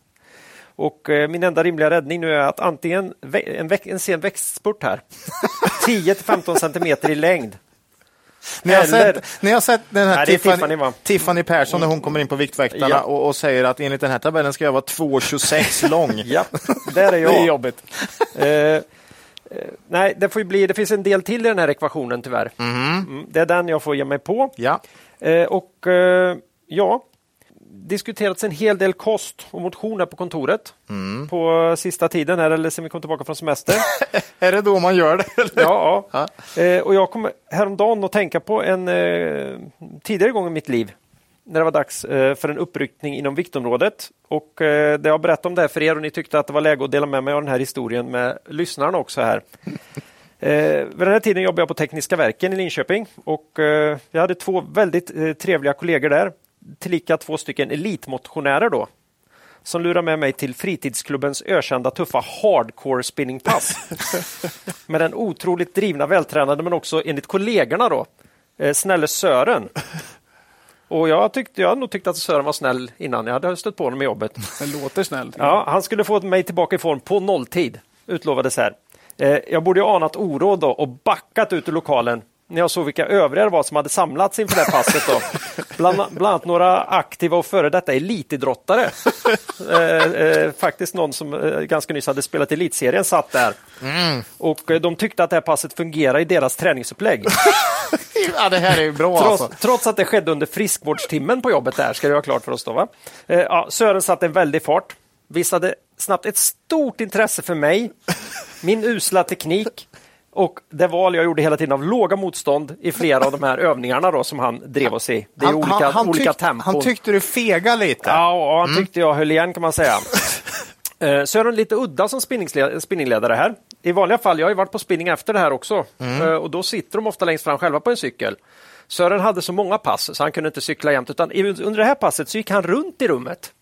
Och eh, min enda rimliga räddning nu är att antingen en, väx- en sen växtspurt här, 10 till 15 centimeter i längd.
Ni har,
Eller-
sett, ni har sett den här
Nej,
Tiffany,
Tiffany?
Tiffany Persson när hon kommer in på Viktväktarna
Ja.
och, och säger att enligt den här tabellen ska jag vara 2,26 lång.
Ja, där är jag.
Det är jobbigt.
Eh, nej, det, får ju bli, det finns en del till i den här ekvationen tyvärr. Mm, det är den jag får ge mig på.
Ja.
Eh, och eh, ja, diskuterats en hel del kost och motion här på kontoret på sista tiden här, eller sen vi kom tillbaka från semester.
Är det då man gör det?
ja, ja. Eh, och jag kom häromdagen att tänka på en eh, tidigare gång i mitt liv när det var dags eh, för en uppryckning inom viktområdet. Och eh, det jag berättade om det här för er och ni tyckte att det var läge att dela med mig av den här historien med lyssnarna också här. Eh, vid den här tiden jobbade jag på Tekniska verken i Linköping och eh, jag hade två väldigt eh, trevliga kollegor där, tillika två stycken elitmotionärer då, som lurade med mig till fritidsklubbens ökända tuffa hardcore spinningpass. med den otroligt drivna, vältränade men också enligt kollegorna då, eh, snälle Sören. Och jag, tyckte, jag hade nog tyckt att Sören var snäll innan jag hade stött på honom i jobbet.
Det låter snällt.
Ja, han skulle få mig tillbaka i form på nolltid, utlovades här. Eh, jag borde ju anat oråd då och backat ut ur lokalen när jag såg vilka övriga det var som hade samlats inför det här passet. Då. Bland, bland annat några aktiva och före detta elitidrottare. Eh, eh, faktiskt någon som eh, ganska nyss hade spelat i elitserien satt där. Och eh, de tyckte att det här passet fungerar i deras träningsupplägg.
ja, det här är bra
Trots,
alltså.
trots att det skedde under friskvårdstimmen på jobbet där, ska det vara klart för oss då. Va? Eh, ja, Sören satte en väldig fart, visade snabbt ett stort intresse för mig, min usla teknik och det val jag gjorde hela tiden av låga motstånd i flera av de här övningarna då, som han drev oss i. Det är olika, olika
tyck-
tempon.
han tyckte du fega lite.
Ja, han tyckte jag höll igen kan man säga. Eh, Sören lite udda som spinningledare här. I vanliga fall, jag har ju varit på spinning efter det här också, Eh, och då sitter de ofta längst fram själva på en cykel. Sören hade så många pass så han kunde inte cykla jämt, utan under det här passet så gick han runt i rummet.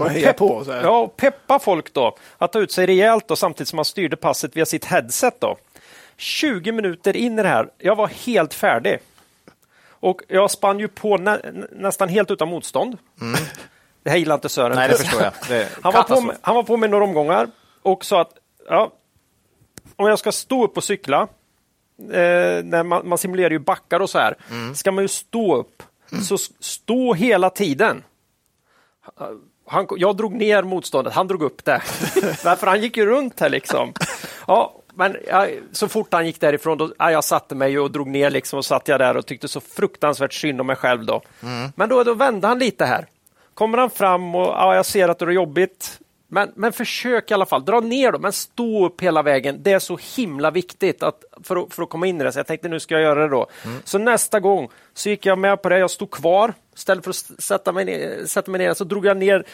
Och heja på.
Ja, och peppa folk då att ta ut sig rejält då, samtidigt som han styrde passet via sitt headset. Då. 20 minuter in i det här, jag var helt färdig. Och jag spann ju på nä nästan helt utan motstånd. Det här gillar inte Sören.
Nej, det förstår jag. Det
Han var, på med, han var på med några omgångar och sa att ja, om jag ska stå upp och cykla, eh, när man, man simulerar ju backar och så här, ska man ju stå upp. Så s- stå hela tiden. Han, jag drog ner motståndet, han drog upp det. Därför han gick ju runt här liksom. Ja, men ja, så fort han gick därifrån, då, ja, jag satte mig och drog ner liksom och satt jag där och tyckte så fruktansvärt synd om mig själv då. Men då, då vände han lite här. Kommer han fram och ja, jag ser att det är jobbigt. Men, men försök i alla fall, dra ner då, men stå upp hela vägen. Det är så himla viktigt att, för, att, för att komma in i det. Så jag tänkte nu ska jag göra det då. Så nästa gång så gick jag med på det. Jag stod kvar. Istället för att sätta mig ner, sätta mig ner så drog jag ner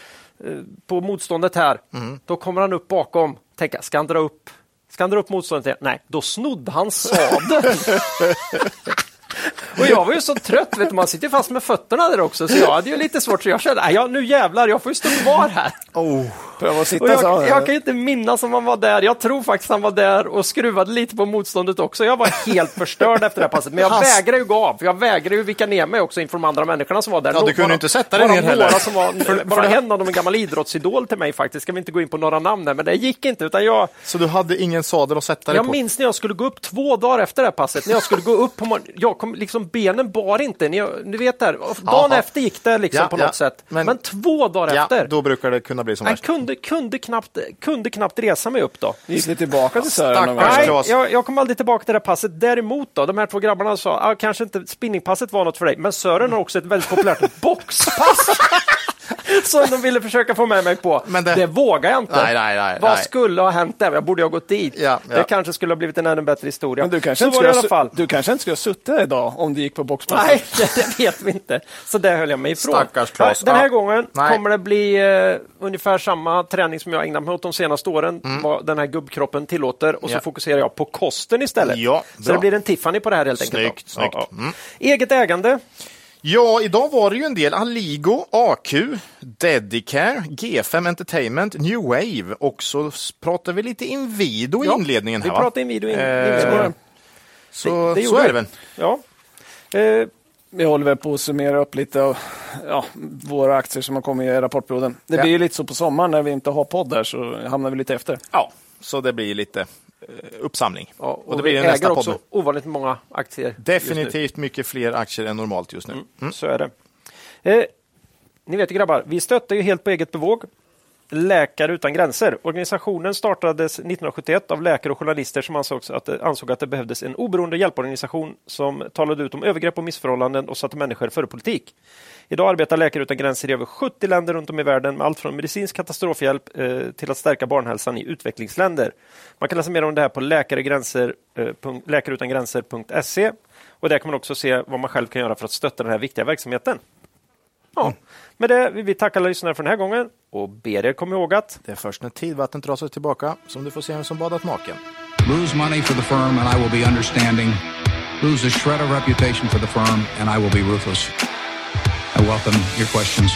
eh, på motståndet här. Då kommer han upp bakom. Tänka, ska han dra upp Ska han dra upp motståndet igen? Nej, då snodde han sadeln. Och jag var ju så trött, vet du, man sitter fast med fötterna där också, så jag hade ju lite svårt, så jag kände, ja, nu jävlar, jag får ju stå kvar här.
Oh.
Att sitta
Och
så.
jag, jag kan inte minnas om han var där. Jag tror faktiskt han var där och skruvade lite på motståndet också. Jag var helt förstörd efter det här passet. Men jag
Hans-
vägrar ju gå av. Jag vägrar ju vika ner mig också inför de andra människorna som var där.
Ja, du kunde
bara-
inte sätta dig ner heller.
Som var,
För-
bara
för-
en av dem en gammal idrottsidol till mig faktiskt. Ska vi inte gå in på några namn där, men det gick inte. Utan jag,
Så du hade ingen sadel att sätta dig
jag
på?
minns när jag skulle gå upp två dagar efter det här passet. När jag skulle gå upp på morgonen. Jag kom, liksom, benen bar inte. Ni, ni vet där. Dagen
Jaha.
efter gick det liksom
Ja,
på
ja.
något sätt. Men,
Men-
två dagar
Ja,
efter.
då brukar det kunna bli som
Jag
värst.
kunde, kunde, knappt, kunde knappt resa mig upp då.
Gick ni tillbaka till Sören
Nej, jag, jag kom aldrig tillbaka till det passet. Däremot då, de här två grabbarna sa ah, kanske inte spinningpasset var något för dig, men Sören har också ett väldigt populärt boxpass. Som de ville försöka få med mig på.
Men
det...
det-
vågar jag inte.
Nej, nej, nej,
Vad
nej.
skulle ha hänt där? Jag borde ha gått dit.
Ja, ja.
Det kanske skulle ha blivit en ännu bättre historia.
Men du kanske,
Så
inte
det i
skulle
alla fall.
du kanske inte skulle ha suttit där idag om du gick på boxpasset?
Nej, det, det vet vi inte. Så där höll jag mig ifrån.
Stackars Claes.
Den här
Ja.
gången
Nej.
kommer det bli eh, ungefär samma träning som jag ägnat mig åt de senaste åren, vad den här gubbkroppen tillåter. Och så
Mm.
Fokuserar jag på kosten istället.
Ja,
så det blir en Tiffany på det här helt
Snyggt,
enkelt.
snyggt.
Ja, ja.
Mm.
Eget ägande.
Ja, idag var det ju en del Aligo, AQ, Dedicare, G5 Entertainment, New Wave och så pratar vi lite Inwido i
Ja,
inledningen.
vi
här, va?
pratar Inwido in-
Eh,
inledningen.
Så,
Det- det
så är
vi.
det väl.
Ja. Eh,
Vi håller väl på att summera upp lite av ja, våra aktier som har kommit i rapportperioden. Det
Ja.
blir ju lite så på sommaren när vi inte har podd där så hamnar vi lite efter.
Ja, så det blir lite eh, uppsamling.
ja, och,
och det blir
äger
nästa
också
podd.
ovanligt många aktier.
Definitivt mycket fler aktier än normalt just nu. Mm.
Så är det. Eh, ni vet ju grabbar, vi stöttar ju helt på eget bevåg Läkare utan gränser. Organisationen startades 1971 av läkare och journalister som ansåg att, det, ansåg att det behövdes en oberoende hjälporganisation som talade ut om övergrepp och missförhållanden och satte människor före politik. Idag arbetar Läkare utan gränser i över 70 länder runt om i världen med allt från medicinsk katastrofhjälp eh, till att stärka barnhälsan i utvecklingsländer. Man kan läsa mer om det här på eh, läkareutangränser.se och där kan man också se vad man själv kan göra för att stötta den här viktiga verksamheten. Ja, med det vill vi tacka alla lyssnare för den här gången och ber er komma ihåg att
Det är först när tidvattnet drar sig tillbaka som du får se vem som badat naken.
Lose money for the firm and I will be understanding. Lose a shred of reputation for the firm and I will be ruthless. welcome your questions.